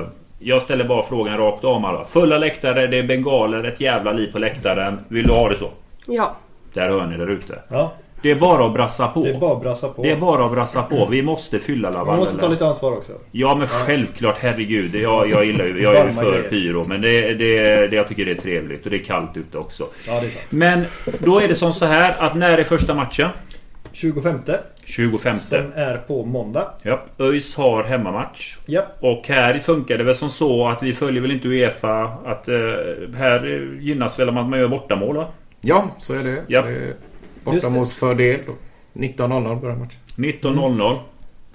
[SPEAKER 2] Eh, jag ställer bara frågan rakt av alla. Fulla läktare, det är bengaler, ett jävla liv på läktaren. Vill du ha det så?
[SPEAKER 3] Ja.
[SPEAKER 2] Där hör ni där ute.
[SPEAKER 1] Ja,
[SPEAKER 2] Det är bara att brassa på.
[SPEAKER 1] det är bara att brassa på.
[SPEAKER 2] Det är bara att brassa på. Vi måste fylla
[SPEAKER 1] Man
[SPEAKER 2] Laval.
[SPEAKER 1] måste ta lite ansvar också.
[SPEAKER 2] Ja men självklart, herregud. Jag, jag gillar ju, jag är ju för pyro. Men det, det, det, jag tycker det är trevligt. Och det är kallt ute också.
[SPEAKER 1] Ja, det är sant.
[SPEAKER 2] Men då är det som så här att när är första matchen?
[SPEAKER 1] 25
[SPEAKER 2] 25.
[SPEAKER 1] som är på måndag.
[SPEAKER 2] Ja, ÖIS har hemmamatch.
[SPEAKER 1] Ja,
[SPEAKER 2] Och här funkar det väl som så att vi följer väl inte Uefa. Att eh, här gynnas väl om att man gör bortamål va?
[SPEAKER 4] Ja, så är det.
[SPEAKER 2] Ja.
[SPEAKER 4] det är bortamålsfördel. då. 19.00 börjar matchen.
[SPEAKER 2] 19.00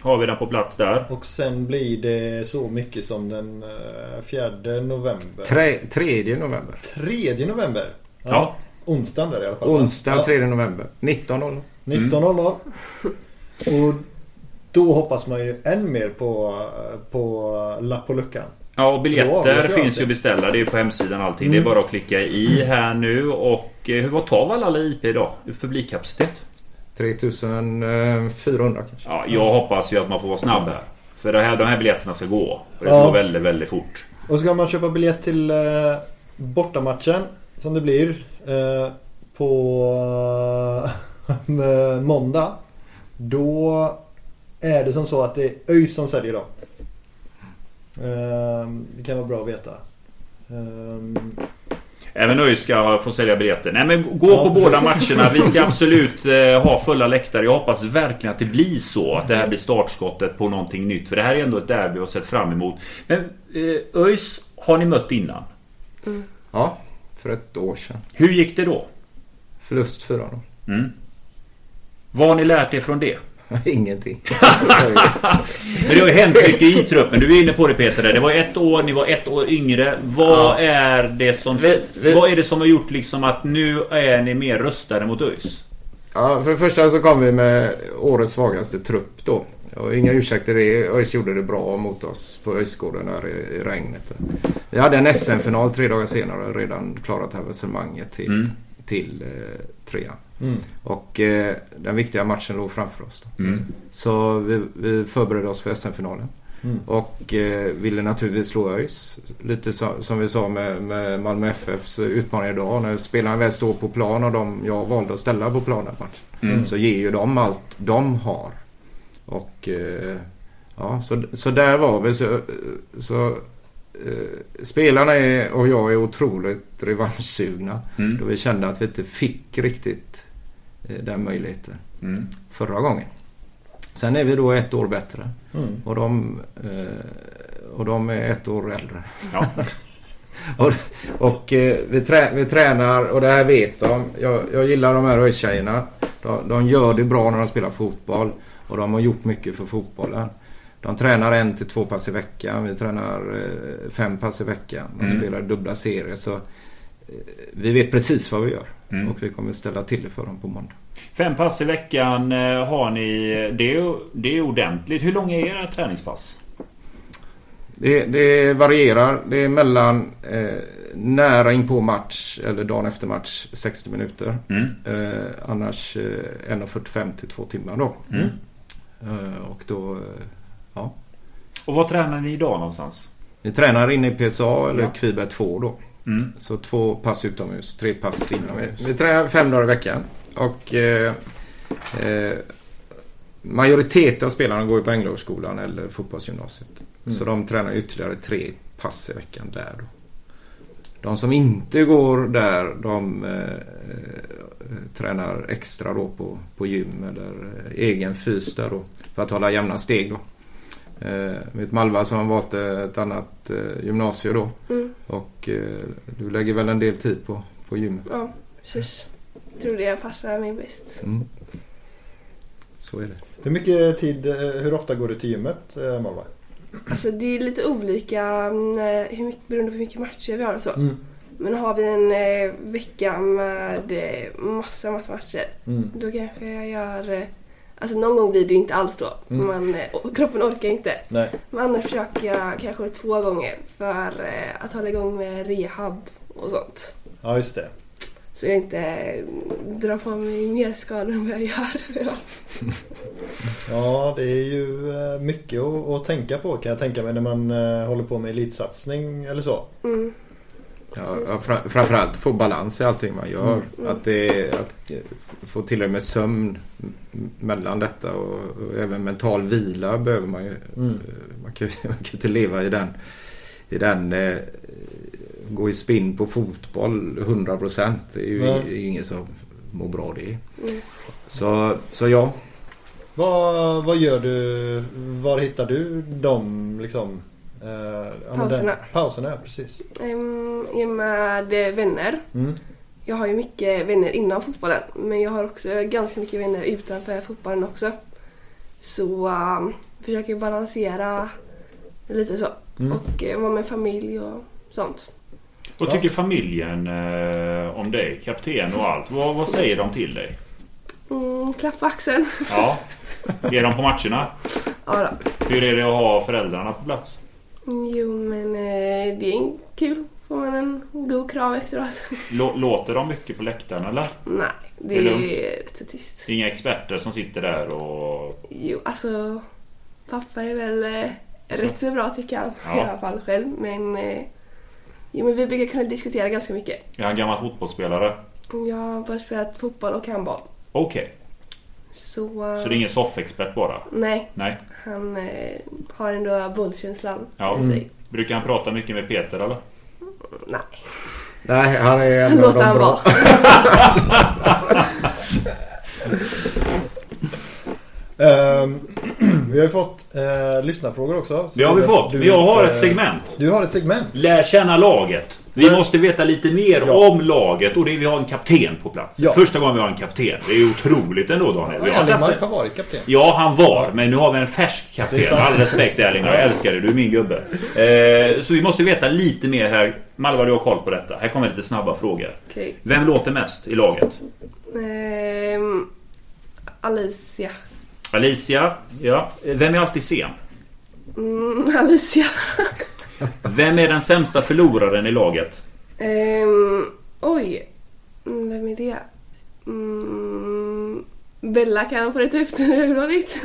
[SPEAKER 2] har vi den på plats där.
[SPEAKER 1] och sen blir det så mycket som den eh, 4 november.
[SPEAKER 4] Tre, 3 november.
[SPEAKER 1] 3 november.
[SPEAKER 2] Ja.
[SPEAKER 1] Onsdagen där i alla fall.
[SPEAKER 4] Onsdag
[SPEAKER 1] Ja.
[SPEAKER 4] 3 november. 19.00.
[SPEAKER 1] 19.00. Och då hoppas man ju än mer på, på lapp på luckan.
[SPEAKER 2] Ja, och biljetter finns ju att beställa. Det är ju på hemsidan allting.
[SPEAKER 1] Mm.
[SPEAKER 2] Det är bara att klicka i här nu. Och eh, vad tar Valhalla IP idag? Publikkapacitet?
[SPEAKER 4] 3400 kanske.
[SPEAKER 2] Ja, jag hoppas ju att man får vara snabb här. För det här, de här biljetterna ska gå. Och det ska
[SPEAKER 1] Ja.
[SPEAKER 2] gå väldigt, väldigt fort.
[SPEAKER 1] Och ska man köpa biljett till eh, bortamatchen som det blir eh, på <laughs> eh, måndag. Då är det som så att det är ÖIS som säljer dem. Eh, det kan vara bra att veta. Eh,
[SPEAKER 2] Även ÖIS ska få sälja biljetter. Nej men gå
[SPEAKER 1] Ja.
[SPEAKER 2] på båda matcherna. Vi ska <laughs> absolut eh, ha fulla läktare. Jag hoppas verkligen att det blir så. Att det här blir startskottet på någonting nytt. För det här är ändå ett derby vi har sett fram emot. Men eh, ÖIS har ni mött innan.
[SPEAKER 4] Ja, för ett år sedan.
[SPEAKER 2] Hur gick det då?
[SPEAKER 4] Förlust 4
[SPEAKER 2] Mm. Vad har ni lärt er från det? <laughs>
[SPEAKER 4] Ingenting. <laughs>
[SPEAKER 2] Men det har ju hänt mycket i truppen. Du är inne på det Peter. Det var ett år, ni var ett år yngre. Vad
[SPEAKER 4] Ja.
[SPEAKER 2] är det som...
[SPEAKER 4] Vi- vi-
[SPEAKER 2] Vad är det som har gjort liksom att nu är ni mer rustade mot ÖIS?
[SPEAKER 4] Ja, för det första så kom vi med årets svagaste trupp då. Och inga ursäkter. ÖIS gjorde det bra mot oss på ÖIS-gården där i, i regnet. Vi hade en SM-final tre dagar senare och redan klarat avancemanget till,
[SPEAKER 2] Mm.
[SPEAKER 4] till eh, trean.
[SPEAKER 1] mm.
[SPEAKER 4] Och eh, den viktiga matchen låg framför oss. Då.
[SPEAKER 2] Mm.
[SPEAKER 4] Så vi, vi förberedde oss för SM-finalen.
[SPEAKER 1] Mm.
[SPEAKER 4] Och eh, ville naturligtvis slå ÖIS. Lite så, som vi sa med, med Malmö FFs utmaning idag. När spelarna väl står på plan och de jag valde att ställa på planen matchen.
[SPEAKER 2] Mm.
[SPEAKER 4] Så ger ju de allt de har. Och eh, ja, så, så där var vi. Så, så eh, spelarna är, och jag är otroligt revanschsugna.
[SPEAKER 2] Mm.
[SPEAKER 4] Då vi kände att vi inte fick riktigt eh, den möjligheten
[SPEAKER 2] Mm.
[SPEAKER 4] förra gången. Sen är vi då ett år bättre.
[SPEAKER 1] Mm.
[SPEAKER 4] Och de, och de är ett år äldre.
[SPEAKER 2] Ja. <laughs>
[SPEAKER 4] och och vi, trä, vi tränar och det här vet de. Jag, jag gillar de här ÖIS-tjejerna. De, de gör det bra när de spelar fotboll. Och de har gjort mycket för fotbollen. De tränar en till två pass i veckan. Vi tränar eh, fem pass i veckan. De
[SPEAKER 2] Mm.
[SPEAKER 4] spelar dubbla serier. Så eh, vi vet precis vad vi gör.
[SPEAKER 2] Mm.
[SPEAKER 4] Och vi kommer ställa till det för dem på måndag.
[SPEAKER 2] Fem pass i veckan eh, har ni. Det är, det är ordentligt. Hur långa är era träningspass?
[SPEAKER 4] Det, det varierar. Det är mellan eh, nära in på match eller dagen efter match 60 minuter.
[SPEAKER 2] Mm.
[SPEAKER 4] Eh, annars eh, 1.45 till 2 timmar då.
[SPEAKER 2] Mm.
[SPEAKER 4] Eh, och då... Eh, ja.
[SPEAKER 2] Och vad tränar ni idag någonstans?
[SPEAKER 4] Vi tränar inne i PSA eller
[SPEAKER 2] Ja.
[SPEAKER 4] Kviberg 2 då.
[SPEAKER 2] Mm.
[SPEAKER 4] Så två pass utomhus, tre pass inomhus. Vi tränar fem dagar i veckan. Och eh, eh, majoriteten av spelarna går ju på Änglagårdsskolan eller fotbollsgymnasiet.
[SPEAKER 1] Mm.
[SPEAKER 4] Så de tränar ytterligare tre pass i veckan där då. De som inte går där de eh, eh, tränar extra då på, på gym eller eh, egen fys där då för att hålla jämna steg då. Eh, vet Malva som har valt ett annat eh, gymnasium då
[SPEAKER 3] Mm.
[SPEAKER 4] och eh, du lägger väl en del tid på, på gymmet.
[SPEAKER 3] Ja, precis. Tror det passar mig bäst.
[SPEAKER 4] Mm. Så är det.
[SPEAKER 1] Hur mycket tid, hur ofta går du till gymmet eh, Malva?
[SPEAKER 3] Alltså det är lite olika mm, eh, hur mycket, beroende på hur mycket matcher vi har och så.
[SPEAKER 1] Mm.
[SPEAKER 3] Men har vi en eh, vecka med eh, massa, massa matcher.
[SPEAKER 1] Mm.
[SPEAKER 3] Då kanske jag gör... Eh, alltså någon gång blir det inte alls då.
[SPEAKER 1] Mm.
[SPEAKER 3] man, eh, kroppen orkar inte.
[SPEAKER 1] Nej.
[SPEAKER 3] Men annars försöker jag kanske två gånger för eh, att hålla igång med rehab och sånt.
[SPEAKER 1] Ja, just det.
[SPEAKER 3] Så jag inte drar på mig mer skador än vad jag gör. Ja.
[SPEAKER 1] Det är ju eh, mycket att, tänka på kan jag tänka mig när man eh, håller på med elitsatsning eller så.
[SPEAKER 3] Mm.
[SPEAKER 4] Ja, ja, fra- framförallt få balans i allting man gör.
[SPEAKER 3] Mm.
[SPEAKER 4] Att, det att få till och med sömn mellan detta och, och även mental vila behöver man ju.
[SPEAKER 1] Mm.
[SPEAKER 4] Eh, Man kan ju <laughs> man kan ju inte leva i den, i den eh, gå i spinn på fotboll 100 procent. Det är ju ju ingen som mår bra det.
[SPEAKER 3] Mm.
[SPEAKER 4] Så, så ja,
[SPEAKER 1] Vad, vad gör du? Var hittar du dem liksom? Eh, men den-
[SPEAKER 3] Pauserna.
[SPEAKER 1] Pauserna, precis.
[SPEAKER 3] Um, är med eh, vänner.
[SPEAKER 1] Mm.
[SPEAKER 3] Jag har ju mycket vänner inom fotbollen men jag har också ganska mycket vänner utanför fotbollen också. Så um, försöker jag balansera lite så.
[SPEAKER 1] Mm.
[SPEAKER 3] Och uh, vara med familj och sånt.
[SPEAKER 2] Vad tycker familjen eh, om dig? Kapten och allt. Vad, vad säger de till dig?
[SPEAKER 3] Mm, klapp på axeln.
[SPEAKER 2] Ja. Är de på matcherna?
[SPEAKER 3] ja då.
[SPEAKER 2] Hur är det att ha föräldrarna på plats?
[SPEAKER 3] Jo men eh, det är kul. Får man en god kram efteråt.
[SPEAKER 2] Lå- Låter de mycket på läktaren eller?
[SPEAKER 3] Nej, det
[SPEAKER 2] Är
[SPEAKER 3] är,
[SPEAKER 2] det
[SPEAKER 3] rätt så tyst.
[SPEAKER 2] Det är Inga experter som sitter där och...
[SPEAKER 3] Jo, alltså pappa är väl eh, rätt så bra tycker jag
[SPEAKER 2] Ja.
[SPEAKER 3] i alla fall själv. Men, eh, jo, men vi brukar kunna diskutera ganska mycket.
[SPEAKER 2] Är han gammal fotbollsspelare?
[SPEAKER 3] Jag har bara spelat fotboll och handboll.
[SPEAKER 2] Okej.
[SPEAKER 3] Så,
[SPEAKER 2] Så det är ingen soffexpert bara?
[SPEAKER 3] nej,
[SPEAKER 2] Nej.
[SPEAKER 3] han eh, har ändå bollkänslan
[SPEAKER 2] Ja.
[SPEAKER 3] i sig.
[SPEAKER 2] Brukar han prata mycket med Peter eller?
[SPEAKER 3] Nej,
[SPEAKER 4] nej han är en av
[SPEAKER 3] låt
[SPEAKER 4] de
[SPEAKER 3] han
[SPEAKER 4] bra.
[SPEAKER 3] vara. <laughs> <laughs>
[SPEAKER 1] Ehm, <clears throat> vi har ju fått eh, lyssnarfrågor också. Så
[SPEAKER 2] Det har vi fått.
[SPEAKER 1] du-
[SPEAKER 2] Jag har
[SPEAKER 1] eh,
[SPEAKER 2] ett segment.
[SPEAKER 1] Du har ett segment.
[SPEAKER 2] Lär känna laget. Vi måste veta lite mer
[SPEAKER 1] Ja.
[SPEAKER 2] om laget och det är vi har en kapten på plats.
[SPEAKER 1] Ja.
[SPEAKER 2] Första gången vi har en kapten. Det är otroligt ändå Daniel. Vi har inte haft
[SPEAKER 1] Erlingmark
[SPEAKER 2] en-
[SPEAKER 1] har varit kapten.
[SPEAKER 2] Ja, han var. Men nu har vi en färsk kapten. All respekt Erlingmark. Jag älskar dig. Du är min gubbe. Eh, så vi måste veta lite mer här. Malva, du har koll på detta. Här kommer lite snabba frågor.
[SPEAKER 3] Okej.
[SPEAKER 2] Vem låter mest i laget?
[SPEAKER 3] Ehm, Alicia.
[SPEAKER 2] Alicia. Ja. Vem är alltid sen?
[SPEAKER 3] Mm, Alicia. <laughs>
[SPEAKER 2] Vem är den sämsta förloraren i laget?
[SPEAKER 3] Ehm, oj. Mm, Vem är det? Mm, Bella kan få det när det dåligt.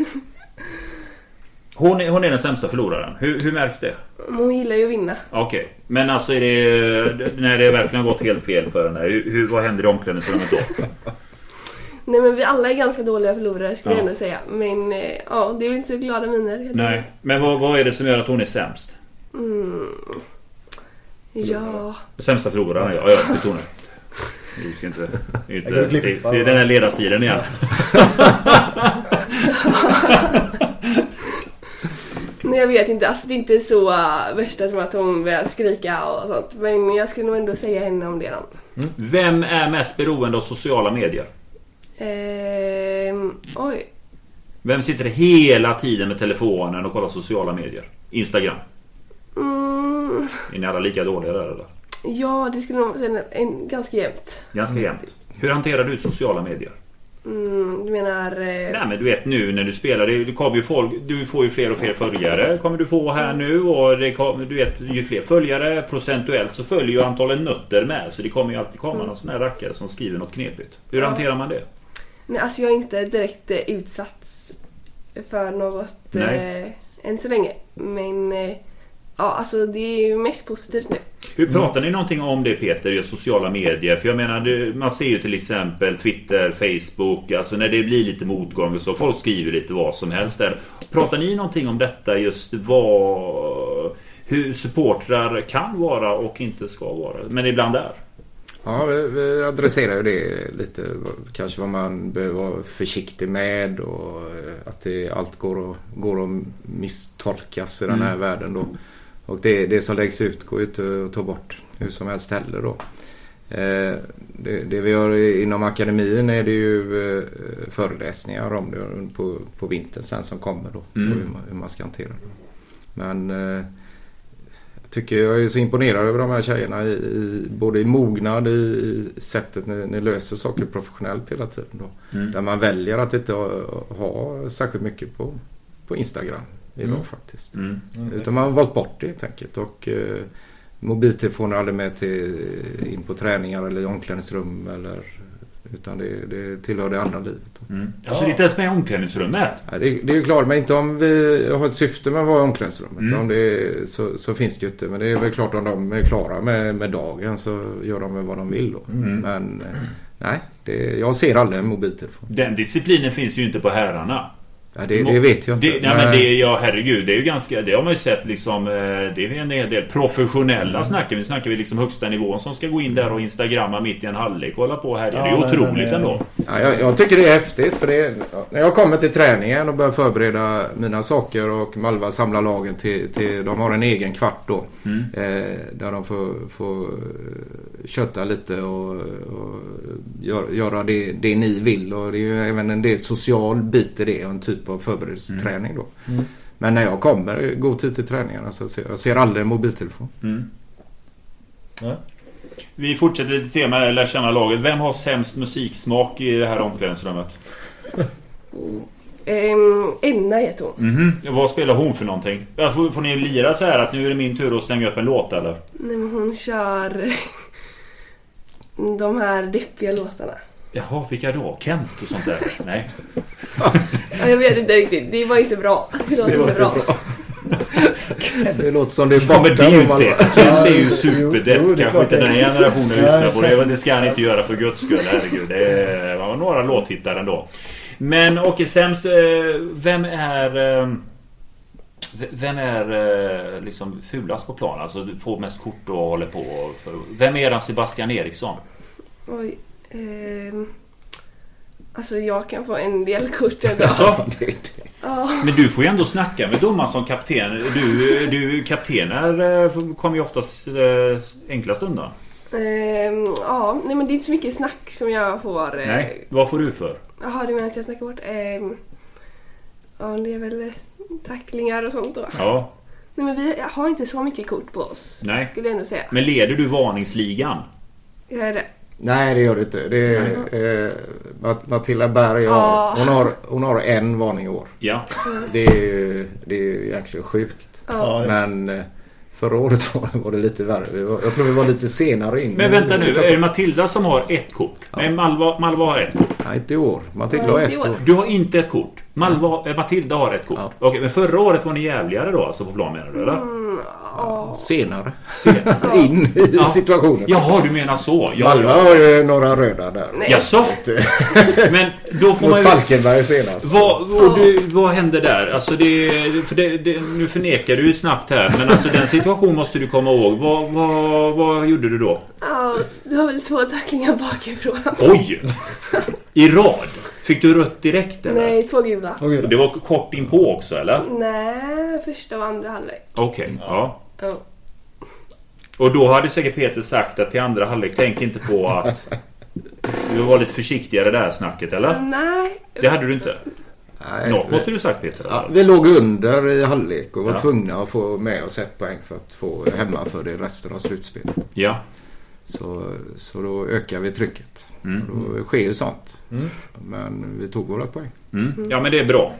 [SPEAKER 2] Hon är, hon är den sämsta förloraren. Hur, hur märks det?
[SPEAKER 3] Hon gillar ju att vinna.
[SPEAKER 2] Okej. Men alltså är det... När det verkligen gått helt fel för henne. Hur, hur, vad händer i omklädningsrummet då?
[SPEAKER 3] Nej men vi alla är ganska dåliga förlorare skulle
[SPEAKER 2] Ja.
[SPEAKER 3] jag ändå säga. Men eh, ja, det är väl inte så glada miner.
[SPEAKER 2] Nej. Men vad, vad är det som gör att hon är sämst?
[SPEAKER 3] Mm. Ja.
[SPEAKER 2] Sämsta förloraren, ja. Betonar. Det inte, det, är
[SPEAKER 1] Jag
[SPEAKER 2] inte,
[SPEAKER 1] kan
[SPEAKER 2] det,
[SPEAKER 1] klippa.
[SPEAKER 2] det är den här ledarstilen igen. <laughs>
[SPEAKER 3] Nej jag vet inte, alltså det är inte så uh, värsta som att hon börjar skrika och sånt. Men jag skulle nog ändå säga henne om det då.
[SPEAKER 2] Vem är mest beroende av sociala medier?
[SPEAKER 3] Ehm, oj.
[SPEAKER 2] Vem sitter hela tiden med telefonen och kollar sociala medier? Instagram.
[SPEAKER 3] Mm,
[SPEAKER 2] Är ni alla lika dåliga där eller?
[SPEAKER 3] ja, det skulle nog säga en, ganska jämnt.
[SPEAKER 2] Ganska jämnt. Hur hanterar du sociala medier?
[SPEAKER 3] Mm, du menar... Eh,
[SPEAKER 2] Nej men du vet nu när du spelar, det, kommer ju folk, du får ju fler och fler följare kommer du få här nu och det kommer, du vet ju fler följare procentuellt så följer ju antalet nötter med så det kommer ju alltid komma någon sån här rackare som skriver något knepigt. Hur
[SPEAKER 3] Ja.
[SPEAKER 2] hanterar man det?
[SPEAKER 3] Nej, alltså jag är inte direkt eh, utsatt för något
[SPEAKER 2] Nej.
[SPEAKER 3] eh, än så länge. Men eh, ja, alltså det är ju mest positivt nu.
[SPEAKER 2] Hur pratar ni någonting om det Peter, just sociala medier? För jag menar, man ser ju till exempel Twitter, Facebook, alltså när det blir lite motgång och så. Folk skriver lite vad som helst där. Pratar ni någonting om detta just vad... hur supportrar kan vara och inte ska vara. Men ibland är.
[SPEAKER 4] Ja, vi, vi adresserar ju det lite. Kanske vad man behöver vara försiktig med och eh, att det, allt går att, går att misstolkas i den här
[SPEAKER 2] Mm.
[SPEAKER 4] världen då. Och det, det som läggs ut går ju inte att ta bort hur som helst heller då. Eh, det, det vi gör inom akademin är det ju eh, föreläsningar om det på, på vintern sen som kommer då.
[SPEAKER 2] Mm.
[SPEAKER 4] Hur, man, hur man ska hantera det. Men eh, tycker jag är så imponerad över de här tjejerna i, i, både i mognad, i, i sättet ni, ni löser saker professionellt hela tiden. Då.
[SPEAKER 2] Mm.
[SPEAKER 4] Där man väljer att inte ha, ha särskilt mycket på, på Instagram idag
[SPEAKER 1] Mm.
[SPEAKER 4] faktiskt.
[SPEAKER 2] Mm.
[SPEAKER 4] Utan man har valt bort det helt enkelt. Och, eh, mobiltelefoner aldrig med till, in på träningar eller i omklädningsrum. Eller, utan det, det tillhör det andra livet.
[SPEAKER 2] Mm. Alltså det är inte ens med i omklädningsrummet.
[SPEAKER 4] Ja, det, det är ju klart, men inte om vi har ett syfte med att vara i omklädningsrummet.
[SPEAKER 2] Mm.
[SPEAKER 4] Om det är, så, så finns det ju inte. Men det är väl klart om de är klara med, med dagen så gör de väl vad de vill då.
[SPEAKER 2] Mm.
[SPEAKER 4] Men eh, nej, det, jag ser aldrig en mobiltelefon.
[SPEAKER 2] Den disciplinen finns ju inte på herrarna.
[SPEAKER 4] Ja, det, det vet jag inte.
[SPEAKER 2] Det, nej, men det, ja herregud, det är ju ganska... Det har man ju sett liksom... eh, Det är en hel del professionella snackar vi. Nu snackar vi liksom högsta nivån som ska gå in där och instagramma mitt i en halvlek och hålla på här. Det är
[SPEAKER 1] Ja,
[SPEAKER 2] ju
[SPEAKER 1] men-
[SPEAKER 2] otroligt
[SPEAKER 1] men,
[SPEAKER 2] ändå.
[SPEAKER 4] Ja, jag, jag tycker det är häftigt för det, när jag kommer till träningen och börjar förbereda mina saker och Malva samlar lagen till, till de har en egen kvart då.
[SPEAKER 2] Mm.
[SPEAKER 4] Eh, där de får, får kötta lite och, och gör, göra det, det ni vill. Och det är ju även en del social bit i det och en typ av förberedelseträning då.
[SPEAKER 1] Mm.
[SPEAKER 4] Men när jag kommer god tid till träningarna så ser jag ser aldrig en mobiltelefon.
[SPEAKER 2] Mm.
[SPEAKER 1] Ja.
[SPEAKER 2] Vi fortsätter lite tema lär känna laget. Vem har sämst musiksmak i det här omklädningsrummet? <laughs>
[SPEAKER 3] Ehm, Enna heter hon.
[SPEAKER 2] Mhm. Vad spelar hon för någonting? Får, får ni lira så här att nu är det min tur att slänga upp en låt eller?
[SPEAKER 3] Nej, men hon kör <laughs> de här deppiga låtarna.
[SPEAKER 2] Jaha, vilka då? Kent och sånt där? <laughs> Nej.
[SPEAKER 3] Ja, jag vet inte riktigt. Det var inte bra. Det låter inte bra. <laughs>
[SPEAKER 4] Det låter som det är
[SPEAKER 2] Ja, men det är ju
[SPEAKER 4] borta,
[SPEAKER 2] inte... Kent är ju superdepp. Kanske inte den här generationen lyssnar på det. Det ska han inte göra för guds skull. Herregud. Det är- var några låthittar ändå. Men okej, sämst... eh, Vem är... eh, Vem är eh, liksom fulast på plan? Alltså du får mest kort och håller på. Vem är eran Sebastian Eriksson?
[SPEAKER 3] Oj. Ehm, alltså jag kan få en del kort <laughs> ändå. Ja.
[SPEAKER 2] Men du får ju ändå snacka med domaren som kapten. Du, du kaptener eh, kommer ju oftast eh, enklast undan.
[SPEAKER 3] Ehm, ja, nej men det är inte så mycket snack som jag får. eh,
[SPEAKER 2] Nej, vad får du för?
[SPEAKER 3] Jaha, du menar att jag snackar bort? Ehm, ja, det är väl eh, tacklingar och sånt då.
[SPEAKER 2] Ja,
[SPEAKER 3] Nej men vi har inte så mycket kort på oss.
[SPEAKER 2] Nej.
[SPEAKER 3] Skulle jag ändå säga.
[SPEAKER 2] men leder du varningsligan?
[SPEAKER 3] Jag är det.
[SPEAKER 4] Nej, det gör det inte. Det är, eh, Mat- Matilda Berg har,
[SPEAKER 3] Ja.
[SPEAKER 4] hon, har, hon har en varning i år.
[SPEAKER 2] Ja.
[SPEAKER 4] Det är ju det är ju egentligen sjukt.
[SPEAKER 3] Ja,
[SPEAKER 4] Men eh, förra året <laughs> var, var det lite värre. Vi var, jag tror vi var lite senare in.
[SPEAKER 2] Men vänta nu, är det Matilda som har ett kort? Nej, Malva, Malva har ett kort.
[SPEAKER 4] Nej, inte i år. Matilda har ett
[SPEAKER 3] år.
[SPEAKER 2] Du har inte ett kort. Malva, eh, Matilda har ett kort.
[SPEAKER 4] Ja.
[SPEAKER 2] Okej, men förra året var ni jävligare då alltså på plan menar du eller?
[SPEAKER 3] Mm, ja.
[SPEAKER 4] Senare. <laughs> in i
[SPEAKER 2] Ja.
[SPEAKER 4] situationen.
[SPEAKER 2] Jaha, du menar så. Ja,
[SPEAKER 4] Malmö
[SPEAKER 2] ja.
[SPEAKER 4] har ju några röda där.
[SPEAKER 3] Nej.
[SPEAKER 2] Jaså? <laughs> Men då får man ju...
[SPEAKER 4] Falkenberg senast.
[SPEAKER 2] Vad, och du, vad hände där? Alltså det, för det, det, nu förnekar du ju snabbt här men alltså den situation måste du komma ihåg. Vad, vad, vad gjorde du då?
[SPEAKER 3] ja, du har väl två tacklingar bakifrån?
[SPEAKER 2] Oj! I rad? Fick du rött direkt eller?
[SPEAKER 3] Nej, två gula.
[SPEAKER 1] Åh, gud.
[SPEAKER 2] Det var kort in på också eller?
[SPEAKER 3] Nej, första och andra halvlek.
[SPEAKER 2] Okej, ja.
[SPEAKER 3] Ja.
[SPEAKER 2] Och då hade säkert Peter sagt att till andra halvlek tänk inte på att du var lite försiktigare där snacket eller?
[SPEAKER 3] Nej.
[SPEAKER 2] Det hade du inte?
[SPEAKER 4] Nej,
[SPEAKER 2] Något måste du sagt Peter?
[SPEAKER 4] Ja, vi låg under i halvlek och var
[SPEAKER 2] Ja.
[SPEAKER 4] tvungna att få med oss ett poäng för att få hemma för det resten av slutspelet.
[SPEAKER 2] Ja.
[SPEAKER 4] Så, så då ökar vi trycket.
[SPEAKER 2] Mm.
[SPEAKER 4] Och då sker ju sånt.
[SPEAKER 1] Mm.
[SPEAKER 4] Men vi tog våra poäng.
[SPEAKER 2] Mm. Ja men det är bra.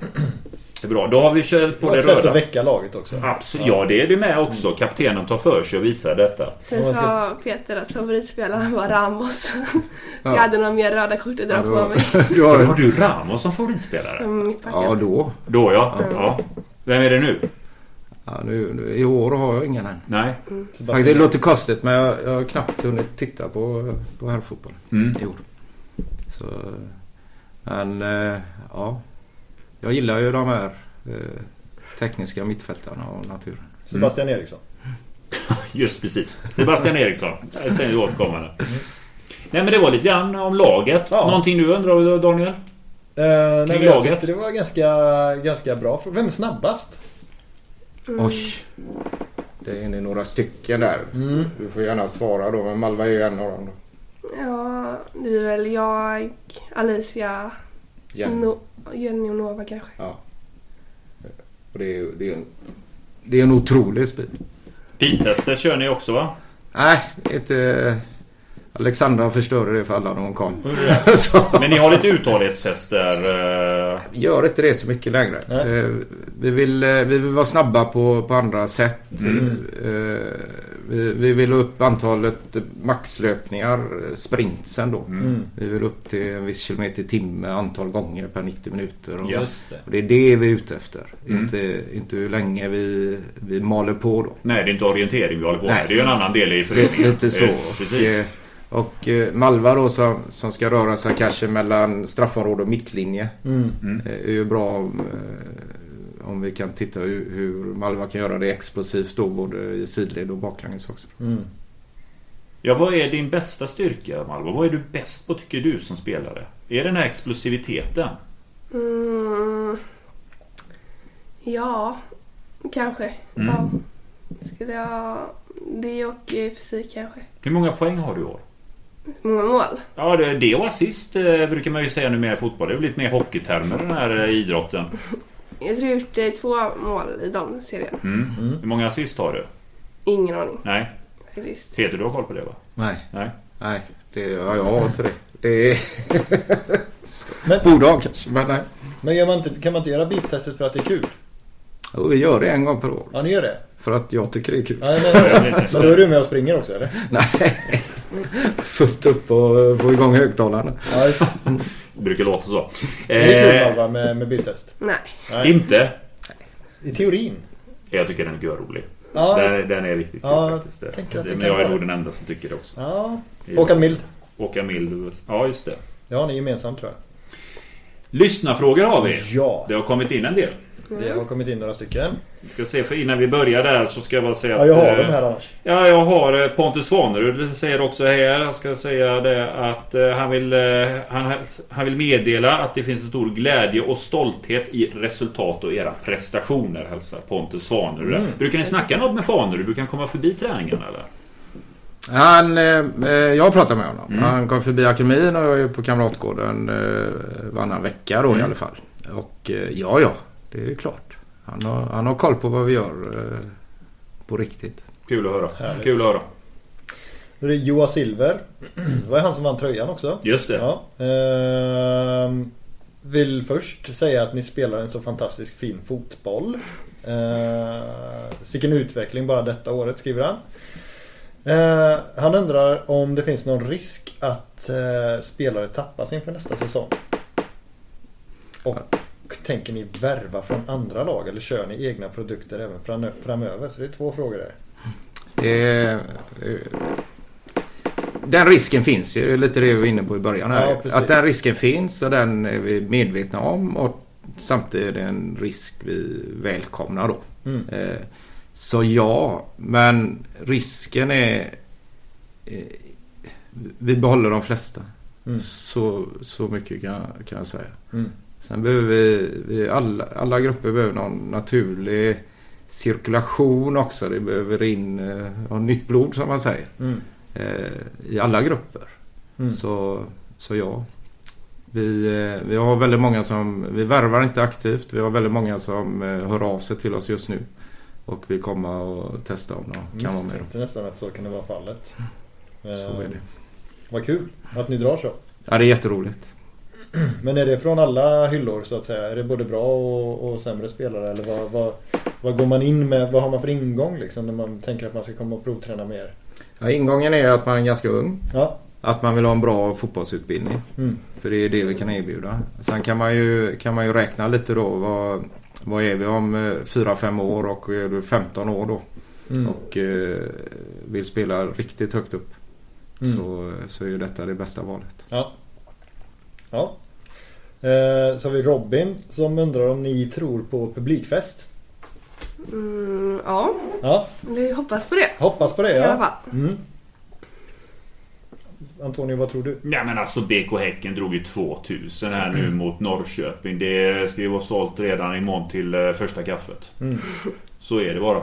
[SPEAKER 2] Det är bra. Då har vi kört på
[SPEAKER 1] Och
[SPEAKER 2] det
[SPEAKER 1] ett sätt att
[SPEAKER 2] röda.
[SPEAKER 1] väcka laget också.
[SPEAKER 2] Absolut. Ja det är det med också. Kaptenen tar för sig och visar detta.
[SPEAKER 3] Sen sa Peter att favoritspelaren var Ramos. <laughs> Så
[SPEAKER 4] Ja.
[SPEAKER 3] jag hade några mer röda kort att dra
[SPEAKER 4] Ja,
[SPEAKER 3] på
[SPEAKER 4] då-
[SPEAKER 3] mig. <laughs>
[SPEAKER 4] har,
[SPEAKER 2] du Ramos som favoritspelare?
[SPEAKER 3] Mm,
[SPEAKER 4] ja, då.
[SPEAKER 2] Då ja. ja. Vem är det nu?
[SPEAKER 4] Ja, nu, nu, I år har jag ingen än.
[SPEAKER 2] Nej.
[SPEAKER 4] Faktiskt, det låter konstigt men jag, jag har knappt hunnit titta på, på herrfotboll
[SPEAKER 2] Mm.
[SPEAKER 4] i år. Så, men eh, ja. Jag gillar ju de här eh, tekniska mittfältarna av naturen.
[SPEAKER 1] Sebastian Eriksson. <laughs>
[SPEAKER 2] Just precis. Sebastian Eriksson. Ständigt återkommande. Nej men det var lite grann om laget.
[SPEAKER 1] Ja.
[SPEAKER 2] Någonting du undrar Daniel?
[SPEAKER 1] Eh, nej,
[SPEAKER 2] laget.
[SPEAKER 1] det var ganska, ganska bra. Vem är snabbast?
[SPEAKER 4] Oj! Det är ni några stycken där.
[SPEAKER 1] Mm.
[SPEAKER 4] Du får gärna svara då, men Malva är ju en av dem. Då.
[SPEAKER 3] Ja, det är väl jag, Alicia,
[SPEAKER 4] Jenny.
[SPEAKER 3] no, Jenny och Nova kanske.
[SPEAKER 4] Ja. Och det är, ju- det är, en, det är en otrolig speed.
[SPEAKER 2] Pintester kör ni också va?
[SPEAKER 4] Nej, inte... Alexandra förstörde det för alla när hon kom.
[SPEAKER 2] Det? <laughs> Men ni har lite uthållighetstester? eh,
[SPEAKER 4] gör inte det så mycket längre.
[SPEAKER 1] Nej.
[SPEAKER 4] Eh, Vi vill, eh, vi vill vara snabba på, på andra sätt. Eh, Vi, vi vill upp antalet maxlöpningar, sprintsen då.
[SPEAKER 1] Mm.
[SPEAKER 4] Vi vill upp till en viss kilometer i timme antal gånger per 90 minuter. Och,
[SPEAKER 1] det.
[SPEAKER 4] och det är det vi är ute efter.
[SPEAKER 2] Mm.
[SPEAKER 4] Inte, inte hur länge vi, vi maler på då.
[SPEAKER 2] Nej, det är inte orientering vi håller på med.
[SPEAKER 4] Nej.
[SPEAKER 2] Det är ju en annan del i föreningen.
[SPEAKER 4] lite så.
[SPEAKER 2] Precis.
[SPEAKER 4] eh, och eh, Malva då som, som ska röra sig kanske mellan straffområde och mittlinje.
[SPEAKER 1] Mm.
[SPEAKER 4] Eh, är ju bra om, eh, om vi kan titta hur, hur Malva kan göra det explosivt då både i sidled och baklänges också.
[SPEAKER 1] Mm.
[SPEAKER 2] Ja, vad är din bästa styrka Malva? Vad är du bäst på tycker du som spelare? Är det den här explosiviteten?
[SPEAKER 3] Mm. Ja, kanske.
[SPEAKER 2] Mm.
[SPEAKER 3] Ja. Skulle jag... Det och fysik kanske.
[SPEAKER 2] Hur många poäng har du i år?
[SPEAKER 3] Många mål.
[SPEAKER 2] Ja, det, det och assist eh, brukar man ju säga numera i fotboll. Det är väl lite mer hockeytermer den här eh, idrotten.
[SPEAKER 3] Jag tror jag gjort eh, två mål i de serien.
[SPEAKER 2] Mm.
[SPEAKER 1] Mm.
[SPEAKER 2] Hur många assist har du?
[SPEAKER 3] Ingen aning
[SPEAKER 2] Nej.
[SPEAKER 3] faktiskt.
[SPEAKER 2] Peter, du har koll på det va?
[SPEAKER 4] Nej,
[SPEAKER 2] Nej.
[SPEAKER 4] nej. Det, ja, jag har inte det. Det är... <laughs>
[SPEAKER 1] Men-
[SPEAKER 4] Borde ha kanske, men nej.
[SPEAKER 1] Men gör man inte, kan man inte göra beep-testet för att det är kul?
[SPEAKER 4] Och vi gör det en gång per år.
[SPEAKER 1] Ja, ni gör det?
[SPEAKER 4] För att jag tycker det är kul.
[SPEAKER 1] Ja, men, men då är du med och springer också eller? <laughs>
[SPEAKER 4] Nej. <laughs> Fullt upp och få igång högtalarna.
[SPEAKER 1] Ja, just det.
[SPEAKER 2] Det brukar låta så.
[SPEAKER 1] Det är kul
[SPEAKER 2] Eh,
[SPEAKER 1] med, med beep-test.
[SPEAKER 3] Nej.
[SPEAKER 1] Nej.
[SPEAKER 2] inte.
[SPEAKER 1] I teorin.
[SPEAKER 2] Jag tycker den är görrolig.
[SPEAKER 1] Ja,
[SPEAKER 2] Den, den är riktigt kul
[SPEAKER 1] Ja,
[SPEAKER 2] faktiskt.
[SPEAKER 1] jag tänker att det
[SPEAKER 2] men jag är nog den enda som tycker det också.
[SPEAKER 1] ja. Håkan Mild.
[SPEAKER 2] Håkan Mild. Ja, just det.
[SPEAKER 1] Det har ni gemensamt tror jag.
[SPEAKER 2] Lyssnarfrågor har vi.
[SPEAKER 1] Ja,
[SPEAKER 2] Det har kommit in en del.
[SPEAKER 1] Det har kommit in några stycken.
[SPEAKER 2] Vi ska se, för innan vi börjar där så ska jag bara säga
[SPEAKER 1] Ja, jag har
[SPEAKER 2] eh,
[SPEAKER 1] dem här annars.
[SPEAKER 2] Ja, jag har eh, Pontus Svanerud säger också här. Jag ska säga det att eh, han vill, han, han vill meddela att det finns en stor glädje och stolthet i resultat och era prestationer. Hälsar Pontus Svanerud.
[SPEAKER 1] Mm.
[SPEAKER 2] Brukar ni snacka något med Fanerud? Brukar han komma förbi träningen eller?
[SPEAKER 4] Han, eh, jag pratar med honom.
[SPEAKER 2] Mm.
[SPEAKER 4] Han kom förbi akademin och jag är på Kamratgården eh, varannan vecka då i
[SPEAKER 2] Mm.
[SPEAKER 4] alla fall. Och eh, ja, ja, det är ju klart. Han har, han har koll på vad vi gör eh, på riktigt.
[SPEAKER 2] Kul att höra.
[SPEAKER 1] Härligt.
[SPEAKER 2] Kul att höra.
[SPEAKER 1] Då är det Joa Silver. Det var han som vann tröjan också.
[SPEAKER 2] Just det.
[SPEAKER 1] Ja. Ehm, vill först säga att ni spelar en så fantastisk fin fotboll. Ehm, Sicken utveckling bara detta året skriver han. Ehm, han undrar om det finns någon risk att eh, spelare tappas inför nästa säsong. Och tänker ni värva från andra lag eller kör ni egna produkter även fram- framöver? Så det är två frågor där.
[SPEAKER 4] Eh, den risken finns ju, lite det vi var inne på i början. Här.
[SPEAKER 1] Ja,
[SPEAKER 4] att den risken finns och den är vi medvetna om. Och samtidigt är det en risk vi välkomnar då.
[SPEAKER 1] Mm.
[SPEAKER 4] Eh, Så ja, men risken är... eh, Vi behåller de flesta.
[SPEAKER 1] Mm.
[SPEAKER 4] Så, så mycket kan, kan jag säga.
[SPEAKER 1] Mm.
[SPEAKER 4] Sen behöver vi, vi alla, alla grupper behöver någon naturlig cirkulation också. Det behöver in eh, nytt blod som man säger.
[SPEAKER 1] Mm.
[SPEAKER 4] Eh, I alla grupper.
[SPEAKER 1] Mm.
[SPEAKER 4] Så, så ja. Vi, eh, vi har väldigt många som, vi värvar inte aktivt. Vi har väldigt många som eh, hör av sig till oss just nu. Och vill komma och testa om de kan vara med.
[SPEAKER 1] Misstänkte nästan att så kan det vara fallet.
[SPEAKER 4] Så är det.
[SPEAKER 1] Vad kul att ni drar så.
[SPEAKER 4] Ja, det är jätteroligt.
[SPEAKER 1] Men är det från alla hyllor så att säga? Är det både bra och, och sämre spelare? Eller vad, vad, vad går man in med? Vad har man för ingång liksom när man tänker att man ska komma och provträna med er?
[SPEAKER 4] Ja, ingången är att man är ganska ung.
[SPEAKER 1] Ja.
[SPEAKER 4] Att man vill ha en bra fotbollsutbildning.
[SPEAKER 1] Mm.
[SPEAKER 4] För det är det vi kan erbjuda. Sen kan man ju, kan man ju räkna lite då. Vad, vad är vi om 4-5 år och är du 15 år då.
[SPEAKER 1] Mm.
[SPEAKER 4] Och eh, vill spela riktigt högt upp.
[SPEAKER 1] Mm.
[SPEAKER 4] Så, så är ju detta det bästa valet.
[SPEAKER 1] Ja. Ja. Eh, så har vi Robin som undrar om ni tror på publikfest.
[SPEAKER 3] Mm, ja,
[SPEAKER 1] Ja,
[SPEAKER 3] vi hoppas på det.
[SPEAKER 1] hoppas på det
[SPEAKER 3] I alla
[SPEAKER 1] ja.
[SPEAKER 3] fall.
[SPEAKER 1] Mm. Antonio, vad tror du?
[SPEAKER 2] Ja men alltså BK Häcken drog ju 2000 här nu mot Norrköping. Det ska ju vara sålt redan imorgon till eh, första kaffet.
[SPEAKER 1] Mm.
[SPEAKER 2] Så är det bara.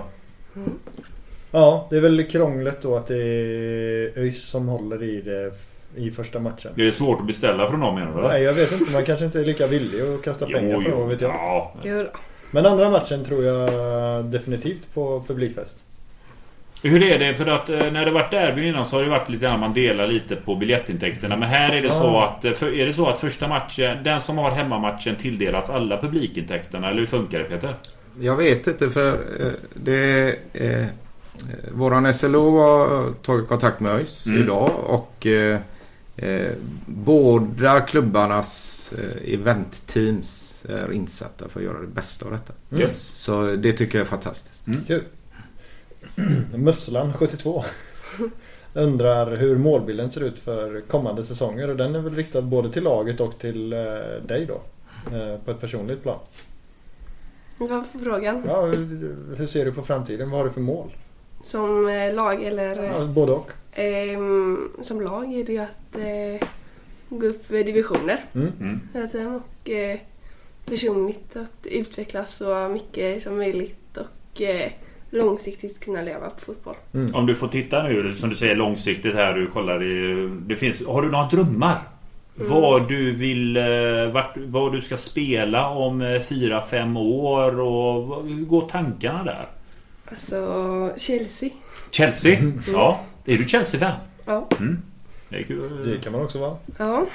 [SPEAKER 1] Ja, det är väl krångligt då att det är ÖIS som håller i det i första matchen.
[SPEAKER 2] Är det svårt att beställa från dem menar du?
[SPEAKER 1] Nej, jag vet inte. Man kanske inte är lika villig att kasta pengar på vad vet jag.
[SPEAKER 2] Ja.
[SPEAKER 3] Jo.
[SPEAKER 1] Men andra matchen tror jag definitivt på publikfest.
[SPEAKER 2] Hur är det? För att eh, när det varit derbyn innan så har det varit lite grann man delar lite på biljettintäkterna. Men här är det så att eh, för, är det så att första matchen, den som har hemmamatchen tilldelas alla publikintäkterna? Eller hur funkar det Peter?
[SPEAKER 4] Jag vet inte för eh, det... Eh, våran SLO har tagit kontakt med ÖIS
[SPEAKER 2] Mm.
[SPEAKER 4] idag och eh, eh, båda klubbarnas eh, eventteams är insatta för att göra det bästa av detta.
[SPEAKER 1] Mm.
[SPEAKER 2] Yes.
[SPEAKER 4] Så det tycker jag är fantastiskt.
[SPEAKER 1] Kul. <clears throat> Musslan 72 <laughs> undrar hur målbilden ser ut för kommande säsonger och den är väl riktad både till laget och till eh, dig då. Eh, på ett personligt plan.
[SPEAKER 3] Vad var frågan?
[SPEAKER 1] Ja, hur, hur ser du på framtiden? Vad har du för mål?
[SPEAKER 3] Som lag eller?
[SPEAKER 1] Ja, både och.
[SPEAKER 3] Ehm, som lag är det ju att eh, gå upp i divisioner
[SPEAKER 1] Mm.
[SPEAKER 2] Mm.
[SPEAKER 3] och eh, personligt att utvecklas så mycket som möjligt och eh, långsiktigt kunna leva på fotboll.
[SPEAKER 1] Mm.
[SPEAKER 2] Om du får titta nu, som du säger långsiktigt här, du kollar i... Det finns, har du några drömmar? Vad du vill... eh, Vart, vad du ska spela om 4-5 år och hur går tankarna där?
[SPEAKER 3] Alltså Chelsea.
[SPEAKER 2] Chelsea? Ja. Är du Chelsea-fan?
[SPEAKER 3] Ja.
[SPEAKER 2] Det är kul.
[SPEAKER 1] Det kan man också vara.
[SPEAKER 3] ja.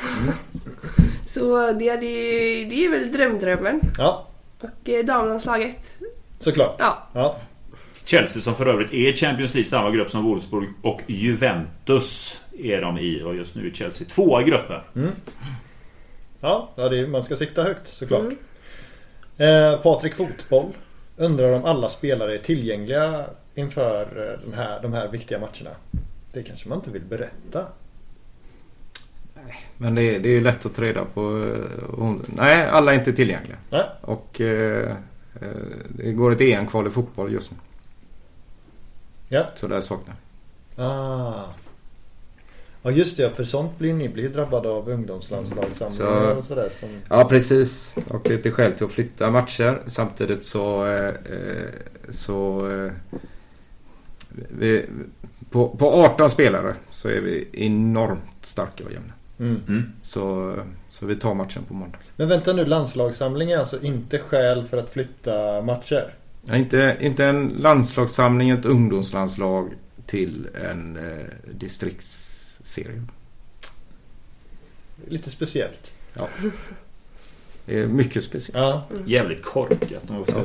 [SPEAKER 3] <laughs> så det är, det, det är väl drömdrömmen.
[SPEAKER 1] Ja,
[SPEAKER 3] Och eh, damlandslaget.
[SPEAKER 1] såklart.
[SPEAKER 3] Ja.
[SPEAKER 1] Ja.
[SPEAKER 2] Chelsea som för övrigt är Champions League samma grupp som Wolfsburg och Juventus är de i och just nu är Chelsea tvåa i gruppen.
[SPEAKER 1] Ja, ja det är, man ska sikta högt såklart.
[SPEAKER 3] Mm.
[SPEAKER 1] Eh, Patrik Fotboll undrar om alla spelare är tillgängliga inför eh, den här, de här viktiga matcherna. Det kanske man inte vill berätta.
[SPEAKER 4] Men det är, det är ju lätt att ta reda på. eh, hon- Nej, alla är inte tillgängliga.
[SPEAKER 1] Nej.
[SPEAKER 4] Och eh, eh, det går ett EM-kval i fotboll just nu.
[SPEAKER 1] Ja.
[SPEAKER 4] Så där saknar.
[SPEAKER 1] Ah. Ja just det, för sånt blir ni blir drabbade av ungdomslandslagssamlingar
[SPEAKER 4] Så-
[SPEAKER 1] och sådär. Som...
[SPEAKER 4] Ja, precis. Och det är till skäl till att flytta matcher. Samtidigt så... Eh, så eh, vi, på, på 18 spelare så är vi enormt starka och jämna.
[SPEAKER 1] Mm.
[SPEAKER 2] Mm.
[SPEAKER 4] Så, så vi tar matchen på måndag.
[SPEAKER 1] Men vänta nu, landslagssamling är alltså inte skäl för att flytta matcher?
[SPEAKER 4] Ja, inte, inte en landslagssamling, ett ungdomslandslag till en eh, distriktsserie.
[SPEAKER 1] Lite speciellt.
[SPEAKER 4] Ja. Det är mycket speciellt.
[SPEAKER 1] Ja,
[SPEAKER 2] Jävligt korkat.
[SPEAKER 1] ja,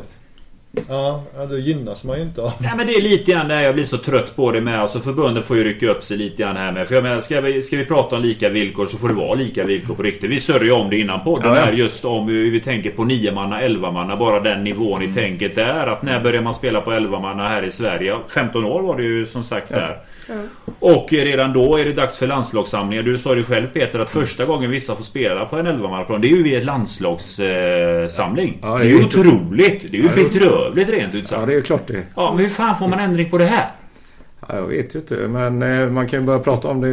[SPEAKER 1] ja då gynnas man ju inte av.
[SPEAKER 2] Nej men det är lite grann där jag blir så trött på det med. Alltså förbundet får ju rycka upp sig lite grann här med. För jag menar, ska vi, ska vi prata om lika villkor så får det vara lika villkor på riktigt. Vi sörjer ju om det innan podden
[SPEAKER 4] Ja, ja.
[SPEAKER 2] här just om hur vi tänker på 9 manna 11 manna Bara den nivån i tänket är. Att när börjar man spela på 11 manna här i Sverige? 15 år var det ju som sagt där.
[SPEAKER 3] Ja.
[SPEAKER 2] Och redan då är det dags för landslagssamlingar. Du sa det själv Peter att första gången vissa får spela på en 11-mannaplan Det är ju vid ett landslagssamling.
[SPEAKER 4] Ja,
[SPEAKER 2] det är ju otroligt. Det är ju bedrövligt rent ut
[SPEAKER 4] Ja,
[SPEAKER 2] sagt.
[SPEAKER 4] det är klart det.
[SPEAKER 2] Ja, men hur fan får man ändring på det här?
[SPEAKER 4] Ja, jag vet ju inte, men eh, man kan ju börja prata om det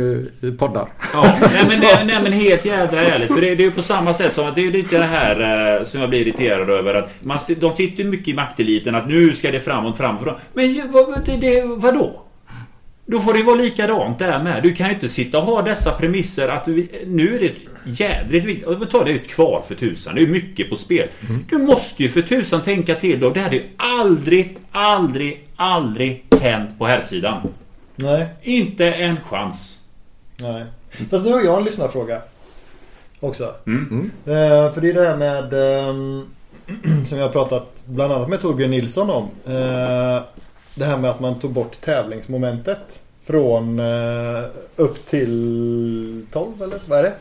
[SPEAKER 4] i poddar.
[SPEAKER 2] Ja, nej, men, <laughs> nej, nej men helt jävla ärligt. För det, det är ju på samma sätt som att det är lite det här eh, som jag blir irriterad över. Att man, de sitter ju mycket i makteliten att nu ska det framåt, framåt, framåt. Men vad, det, det, vadå? Då får det vara likadant där med. Du kan ju inte sitta och ha dessa premisser att vi, nu är det jädrigt viktigt. Ta det ut kvar för tusan. Det är mycket på spel. Du måste ju för tusan tänka till då. Det hade ju aldrig, aldrig, aldrig hänt på här sidan.
[SPEAKER 1] Nej,
[SPEAKER 2] Inte en chans.
[SPEAKER 1] nej. Fast nu har jag en lyssnarfråga. Också.
[SPEAKER 2] Mm.
[SPEAKER 1] Eh, för det är det här med ehm, <clears throat> som jag har pratat bland annat med Torbjörn Nilsson om. Eh, det här med att man tog bort tävlingsmomentet. Från eh, upp till 12 eller vad är det?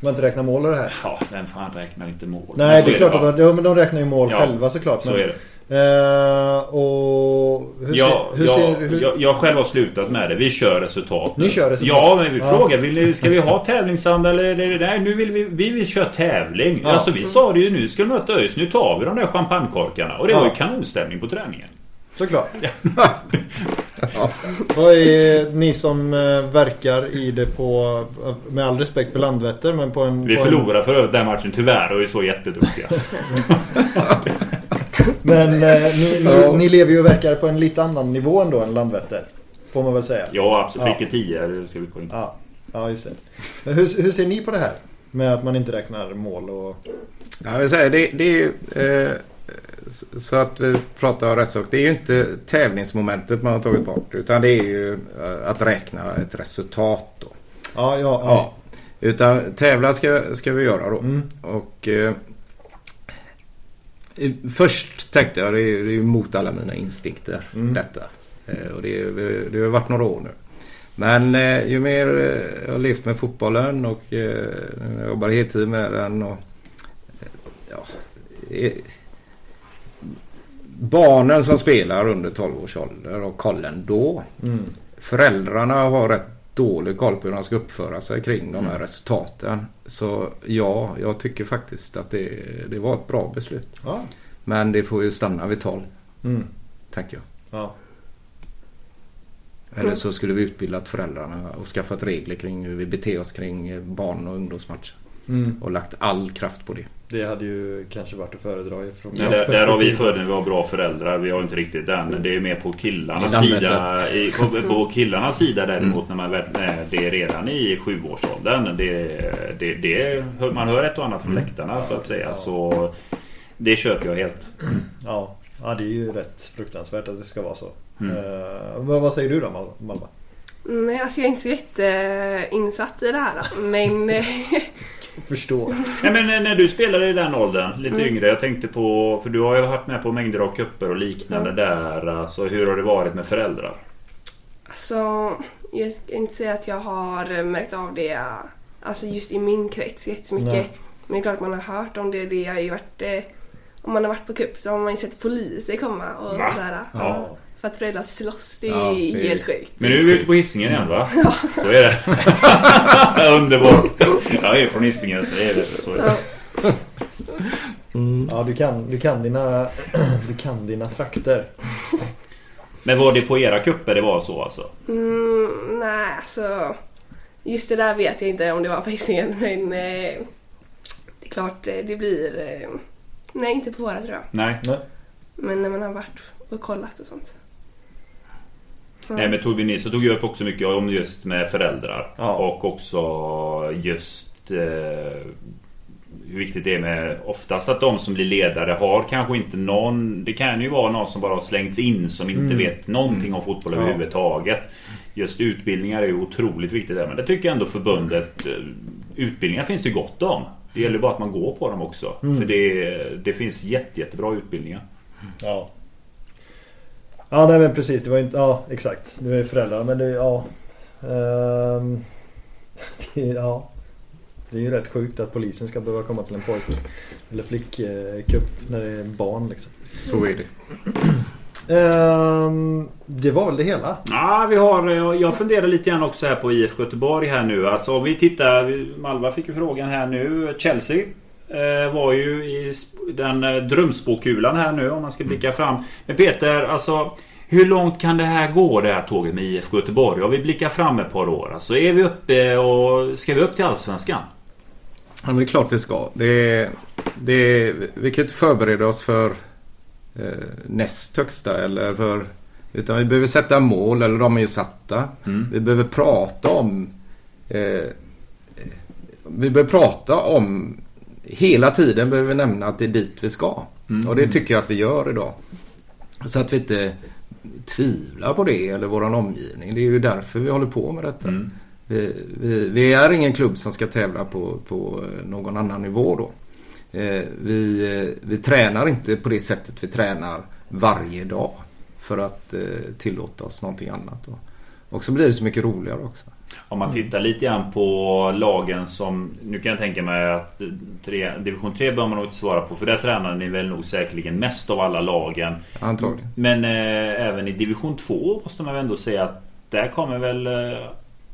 [SPEAKER 1] Man inte räknar mål och det här.
[SPEAKER 2] Ja, vem fan räknar inte mål?
[SPEAKER 1] Nej,
[SPEAKER 2] så
[SPEAKER 1] det är klart
[SPEAKER 2] va?
[SPEAKER 1] att de, ja, men de räknar ju mål
[SPEAKER 2] Ja,
[SPEAKER 1] själva såklart.
[SPEAKER 2] Så
[SPEAKER 1] Men,
[SPEAKER 2] är det.
[SPEAKER 1] Eh, och hur
[SPEAKER 2] Ja,
[SPEAKER 1] ser, hur
[SPEAKER 2] jag,
[SPEAKER 1] ser hur,
[SPEAKER 2] jag, jag själv har slutat med det. Vi kör resultat.
[SPEAKER 1] Ni kör resultat?
[SPEAKER 2] Ja, men vi
[SPEAKER 1] Ja.
[SPEAKER 2] frågar. Vill ni, ska vi ha tävlingsanda eller? Nej, nu vill vi, vi vill köra tävling.
[SPEAKER 1] Ja.
[SPEAKER 2] Alltså vi sa det ju nu. Ska vi möta ÖIS. Nu tar vi de där champagnekorkarna. Och det
[SPEAKER 1] Ja.
[SPEAKER 2] var ju kanonstämning på träningen.
[SPEAKER 1] Såklart. <laughs> Vad är ni som eh, verkar i det på, med all respekt för Landvetter, men på en...
[SPEAKER 2] Vi
[SPEAKER 1] på en,
[SPEAKER 2] förlorade för övrigt den matchen tyvärr och är så jätteduktiga. <laughs> <laughs>
[SPEAKER 1] Men eh, ni, ni,
[SPEAKER 4] Ja.
[SPEAKER 1] ni lever ju och verkar på en lite annan nivå ändå än Landvetter. Får man väl säga.
[SPEAKER 2] Ja, absolut.
[SPEAKER 1] Ja.
[SPEAKER 2] Fick en 10. Det ska vi gå in på.
[SPEAKER 1] Ja, ja just det. Hur, hur ser ni på det här? Med att man inte räknar mål och...
[SPEAKER 4] Jag vill säga, det, det är ju... Eh, så- att vi pratar rätt sak. Det är ju inte tävlingsmomentet man har tagit bort. Utan det är ju eh, att räkna ett resultat då.
[SPEAKER 1] Ja, ja, ja.
[SPEAKER 4] Ja. Utan tävla ska, ska vi göra då.
[SPEAKER 1] Mm.
[SPEAKER 4] Och eh, Först tänkte jag det är, är mot alla mina instinkter
[SPEAKER 1] Mm.
[SPEAKER 4] detta. Eh, och det, är- det har varit några år nu. Men eh, ju mer eh, jag har levt med fotbollen och jag jobbar heltid med den och ja, Barnen som spelar under 12 års ålder och kollen då.
[SPEAKER 1] Mm.
[SPEAKER 4] Föräldrarna har rätt dålig koll på hur de ska uppföra sig kring de här
[SPEAKER 2] Mm.
[SPEAKER 4] resultaten. Så ja, jag tycker faktiskt att det, det var ett bra beslut.
[SPEAKER 1] Ja.
[SPEAKER 4] Men det får ju stanna vid 12,
[SPEAKER 1] Mm.
[SPEAKER 4] tänker jag.
[SPEAKER 1] Ja.
[SPEAKER 4] Eller så skulle vi utbildat föräldrarna och skaffat regler kring hur vi beter oss kring barn och ungdomsmatcher.
[SPEAKER 1] Mm.
[SPEAKER 4] Och lagt all kraft på det.
[SPEAKER 1] Det hade ju kanske varit att föredra ifrån
[SPEAKER 2] Men där, där har vi för när vi har bra föräldrar. Vi har inte riktigt den. Det är mer på killarnas sida. I, på, killarnas sida däremot när man när det är redan i sjuårsåldern. Det, det, det, man hör ett och annat från läktarna så att säga.
[SPEAKER 1] Ja.
[SPEAKER 2] Så det köper jag helt.
[SPEAKER 1] Ja. ja, det är ju rätt fruktansvärt att det ska vara så.
[SPEAKER 2] Mm.
[SPEAKER 1] Eh, vad, vad säger du då Mal- Malva?
[SPEAKER 3] Nej, alltså jag är inte så jätteinsatt i det här. Men <laughs> <laughs>
[SPEAKER 1] Förstå.
[SPEAKER 2] Nej, men när- när du spelade i den åldern, lite
[SPEAKER 3] Mm.
[SPEAKER 2] yngre. Jag tänkte på, för du har ju varit med på mängder av kupper och liknande där. Alltså, hur har det varit med föräldrar?
[SPEAKER 3] alltså, jag ska inte säga att jag har märkt av det alltså just i min krets jättemycket.
[SPEAKER 1] Nej.
[SPEAKER 3] Men det är klart man har hört om det. Det har ju varit, eh, om man har varit på cup så har man ju sett poliser komma och sådär.
[SPEAKER 1] Ja.
[SPEAKER 3] För att föräldrar slåss, det är
[SPEAKER 4] Ja, det
[SPEAKER 3] helt sjukt.
[SPEAKER 2] Men nu är vi ute på Hisingen igen va? Så är det. <laughs> Underbart. Jag är från Hisingen så är det. Så är det.
[SPEAKER 3] Ja.
[SPEAKER 1] Ja, du kan, du kan dina, <clears throat> du kan dina trakter.
[SPEAKER 2] Men var det på era kupper det var så alltså?
[SPEAKER 3] Mm, nej, alltså. Just det där vet jag inte om det var på Hisingen, men eh, det är klart eh, det blir... Eh, nej, inte på våra tror jag.
[SPEAKER 2] Nej.
[SPEAKER 1] Nej.
[SPEAKER 3] Men när man har varit och kollat och sånt. Ja.
[SPEAKER 2] Nej men Torbjörn Nilsson tog ju upp också mycket om just med föräldrar.
[SPEAKER 1] Ja.
[SPEAKER 2] Och också just eh, hur viktigt det är med oftast att de som blir ledare har kanske inte någon... Det kan ju vara någon som bara har slängts in som inte
[SPEAKER 1] Mm.
[SPEAKER 2] vet någonting om fotboll
[SPEAKER 1] Ja.
[SPEAKER 2] överhuvudtaget. Just utbildningar är ju otroligt viktigt där. Men det tycker jag ändå förbundet... eh, Utbildningar finns det ju gott om. Det gäller bara att man går på dem också.
[SPEAKER 1] Mm.
[SPEAKER 2] För det, det finns jätte, jättebra utbildningar.
[SPEAKER 1] Ja. Ja, nej men precis. Det var inte... Ja, exakt. Det var ju föräldrar, men det... Ja. Ehm, <laughs> det, ja. Det är ju rätt sjukt att polisen ska behöva komma till en pojk eller flickcup när det är barn liksom.
[SPEAKER 4] Så är det.
[SPEAKER 1] Ehm, det var väl det hela.
[SPEAKER 2] Ja, vi har, jag- funderar lite grann också här på IFK Göteborg här nu. Alltså om vi tittar, Malva fick ju frågan här nu. Chelsea var ju i den eh, drömspåkulan här nu om man ska blicka fram. Men Peter, alltså hur långt kan det här gå det här tåget med IFK Göteborg? Om vi blickar fram ett par år. Alltså är vi uppe och ska vi upp till Allsvenskan?
[SPEAKER 4] Ja, men det är klart vi ska. Det, det, vi kan inte förbereda oss för eh, näst högsta eller för... Utan vi behöver sätta mål eller de är ju satta.
[SPEAKER 2] Mm.
[SPEAKER 4] Vi behöver prata om... Eh, vi behöver prata om... Hela tiden behöver vi nämna att det är dit vi ska.
[SPEAKER 2] Mm.
[SPEAKER 4] Och det tycker jag att vi gör idag. Så att vi inte tvivlar på det eller våran omgivning. Det är ju därför vi håller på med detta.
[SPEAKER 2] Mm.
[SPEAKER 4] Vi, vi, vi är ingen klubb som ska tävla på, på någon annan nivå då. Eh, vi, eh, vi tränar inte på det sättet vi tränar varje dag. För att eh, tillåta oss någonting annat. Då. Och så blir det så mycket roligare också.
[SPEAKER 2] Om man tittar lite grann på lagen som... Nu kan jag tänka mig att tre, division 3 bör man nog inte svara på. För där tränar ni väl nog säkerligen mest av alla lagen.
[SPEAKER 4] Antagligen.
[SPEAKER 2] Men eh, även i division 2 måste man väl ändå säga att där kommer väl... Eh,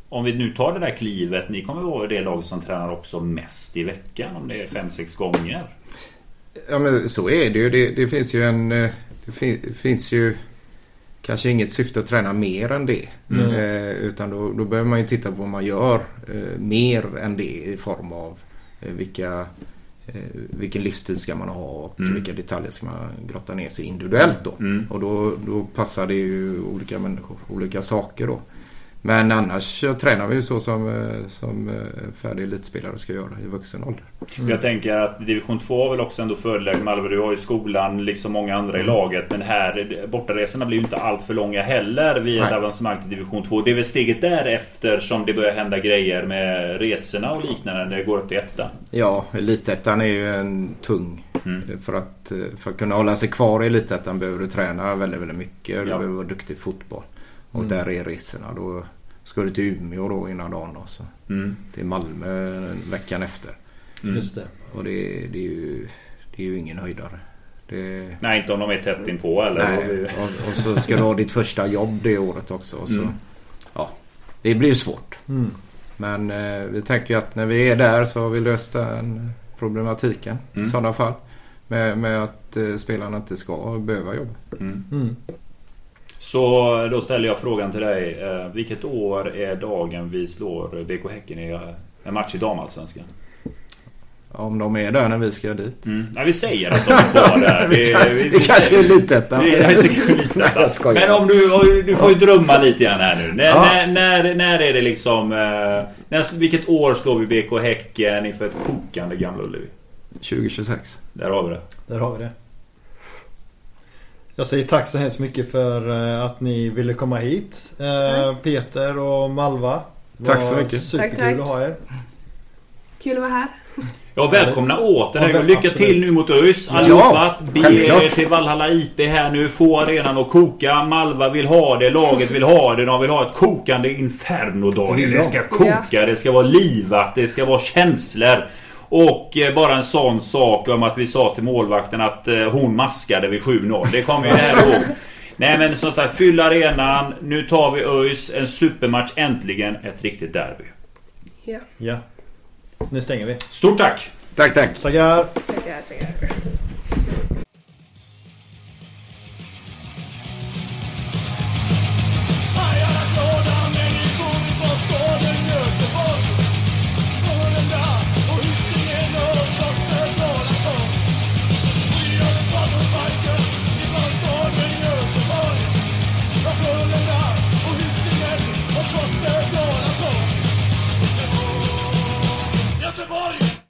[SPEAKER 2] om vi nu tar det där klivet. Ni kommer vara det laget som tränar också mest i veckan. Om det är 5-6 gånger.
[SPEAKER 4] Ja men så är det ju. Det, det finns ju en... eh, Det fin, finns ju kanske inget syfte att träna mer än det.
[SPEAKER 1] Mm.
[SPEAKER 4] Eh, utan då, då behöver man ju titta på vad man gör eh, mer än det i form av eh, vilka, eh, vilken livsstil ska man ha och
[SPEAKER 2] Mm.
[SPEAKER 4] vilka detaljer ska man grotta ner sig individuellt då.
[SPEAKER 2] Mm.
[SPEAKER 4] Och då, då passar det ju olika människor, olika saker då. Men annars tränar vi ju så som, eh, som eh, färdig elitspelare ska göra i vuxen ålder.
[SPEAKER 2] Jag tänker att division 2 har väl också ändå fördel. Malmö, du har ju skolan liksom många andra
[SPEAKER 4] Mm.
[SPEAKER 2] i laget. Men här, bortaresorna blir ju inte allt för långa heller vid ett avancemang till division 2. Det är väl steget därefter som det börjar hända grejer med resorna och liknande när det går upp till ettan.
[SPEAKER 4] Ja, elitettan är ju en tung.
[SPEAKER 2] Mm.
[SPEAKER 4] För, att, för att kunna hålla sig kvar i elitettan behöver du träna väldigt, väldigt mycket. Du
[SPEAKER 2] Ja.
[SPEAKER 4] behöver vara duktig i fotboll. Och
[SPEAKER 1] Mm.
[SPEAKER 4] där är resorna. Då ska du till Umeå då innan dagen och så
[SPEAKER 2] Mm.
[SPEAKER 4] till Malmö veckan efter.
[SPEAKER 2] Mm.
[SPEAKER 1] Just det.
[SPEAKER 4] Och det, det, är, ju, det är ju ingen höjdare. Det,
[SPEAKER 2] Nej, inte om de är tätt inpå eller?
[SPEAKER 4] Nej. Och, och så ska du ha ditt första jobb det året också. Och så,
[SPEAKER 2] Mm.
[SPEAKER 4] ja, det blir ju svårt.
[SPEAKER 1] Mm.
[SPEAKER 4] Men eh, vi tänker ju att när vi är där så har vi löst den problematiken
[SPEAKER 2] Mm.
[SPEAKER 4] i sådana fall. Med, med att eh, spelarna inte ska behöva jobba.
[SPEAKER 2] Mm.
[SPEAKER 1] Mm.
[SPEAKER 2] Så då ställer jag frågan till dig. Eh, vilket år är dagen vi slår BK Häcken i eh, en match i damallsvenskan?
[SPEAKER 4] Om de är där när vi ska dit.
[SPEAKER 2] Mm. Nej, vi säger att de är kvar där. <laughs> Vi, vi,
[SPEAKER 4] det kanske är <laughs> jag skojar.
[SPEAKER 2] Men om du, du får ju drömma lite grann här nu. När,
[SPEAKER 4] Ja.
[SPEAKER 2] när, när, när är det liksom... eh, När, vilket år slår vi BK Häcken inför ett kokande Gamla Ullevi?
[SPEAKER 4] 2026.
[SPEAKER 2] Där har vi det.
[SPEAKER 1] Där har vi det. Jag säger tack så hemskt mycket för eh, att ni ville komma hit. Eh, Peter och Malva.
[SPEAKER 4] Tack så mycket.
[SPEAKER 1] Superkul
[SPEAKER 3] Tack, tack.
[SPEAKER 1] att ha er.
[SPEAKER 3] Kul att vara här.
[SPEAKER 2] Ja, välkomna åter.
[SPEAKER 1] Ja,
[SPEAKER 2] Lycka
[SPEAKER 1] absolut.
[SPEAKER 2] till nu mot ÖIS
[SPEAKER 4] Ja,
[SPEAKER 2] allihopa. Be
[SPEAKER 4] självklart.
[SPEAKER 2] till Valhalla IP här nu. Få arenan att koka. Malva vill ha det. Laget vill ha det. De vill ha ett kokande inferno
[SPEAKER 1] Det
[SPEAKER 2] Daniel. Det
[SPEAKER 1] de.
[SPEAKER 2] ska koka. Det ska vara livat. Det ska vara känslor. Och eh, bara en sån sak om att vi sa till målvakten att eh, hon maskade vid 7-0. Det kommer ju här ihåg. Nej men som sagt, fyll arenan. Nu tar vi ÖIS. En supermatch. Äntligen ett riktigt derby.
[SPEAKER 3] Ja,
[SPEAKER 1] Ja. Nu stänger vi.
[SPEAKER 2] Stort tack!
[SPEAKER 4] Tack, tack.
[SPEAKER 1] Tackar.
[SPEAKER 3] tackar, tackar.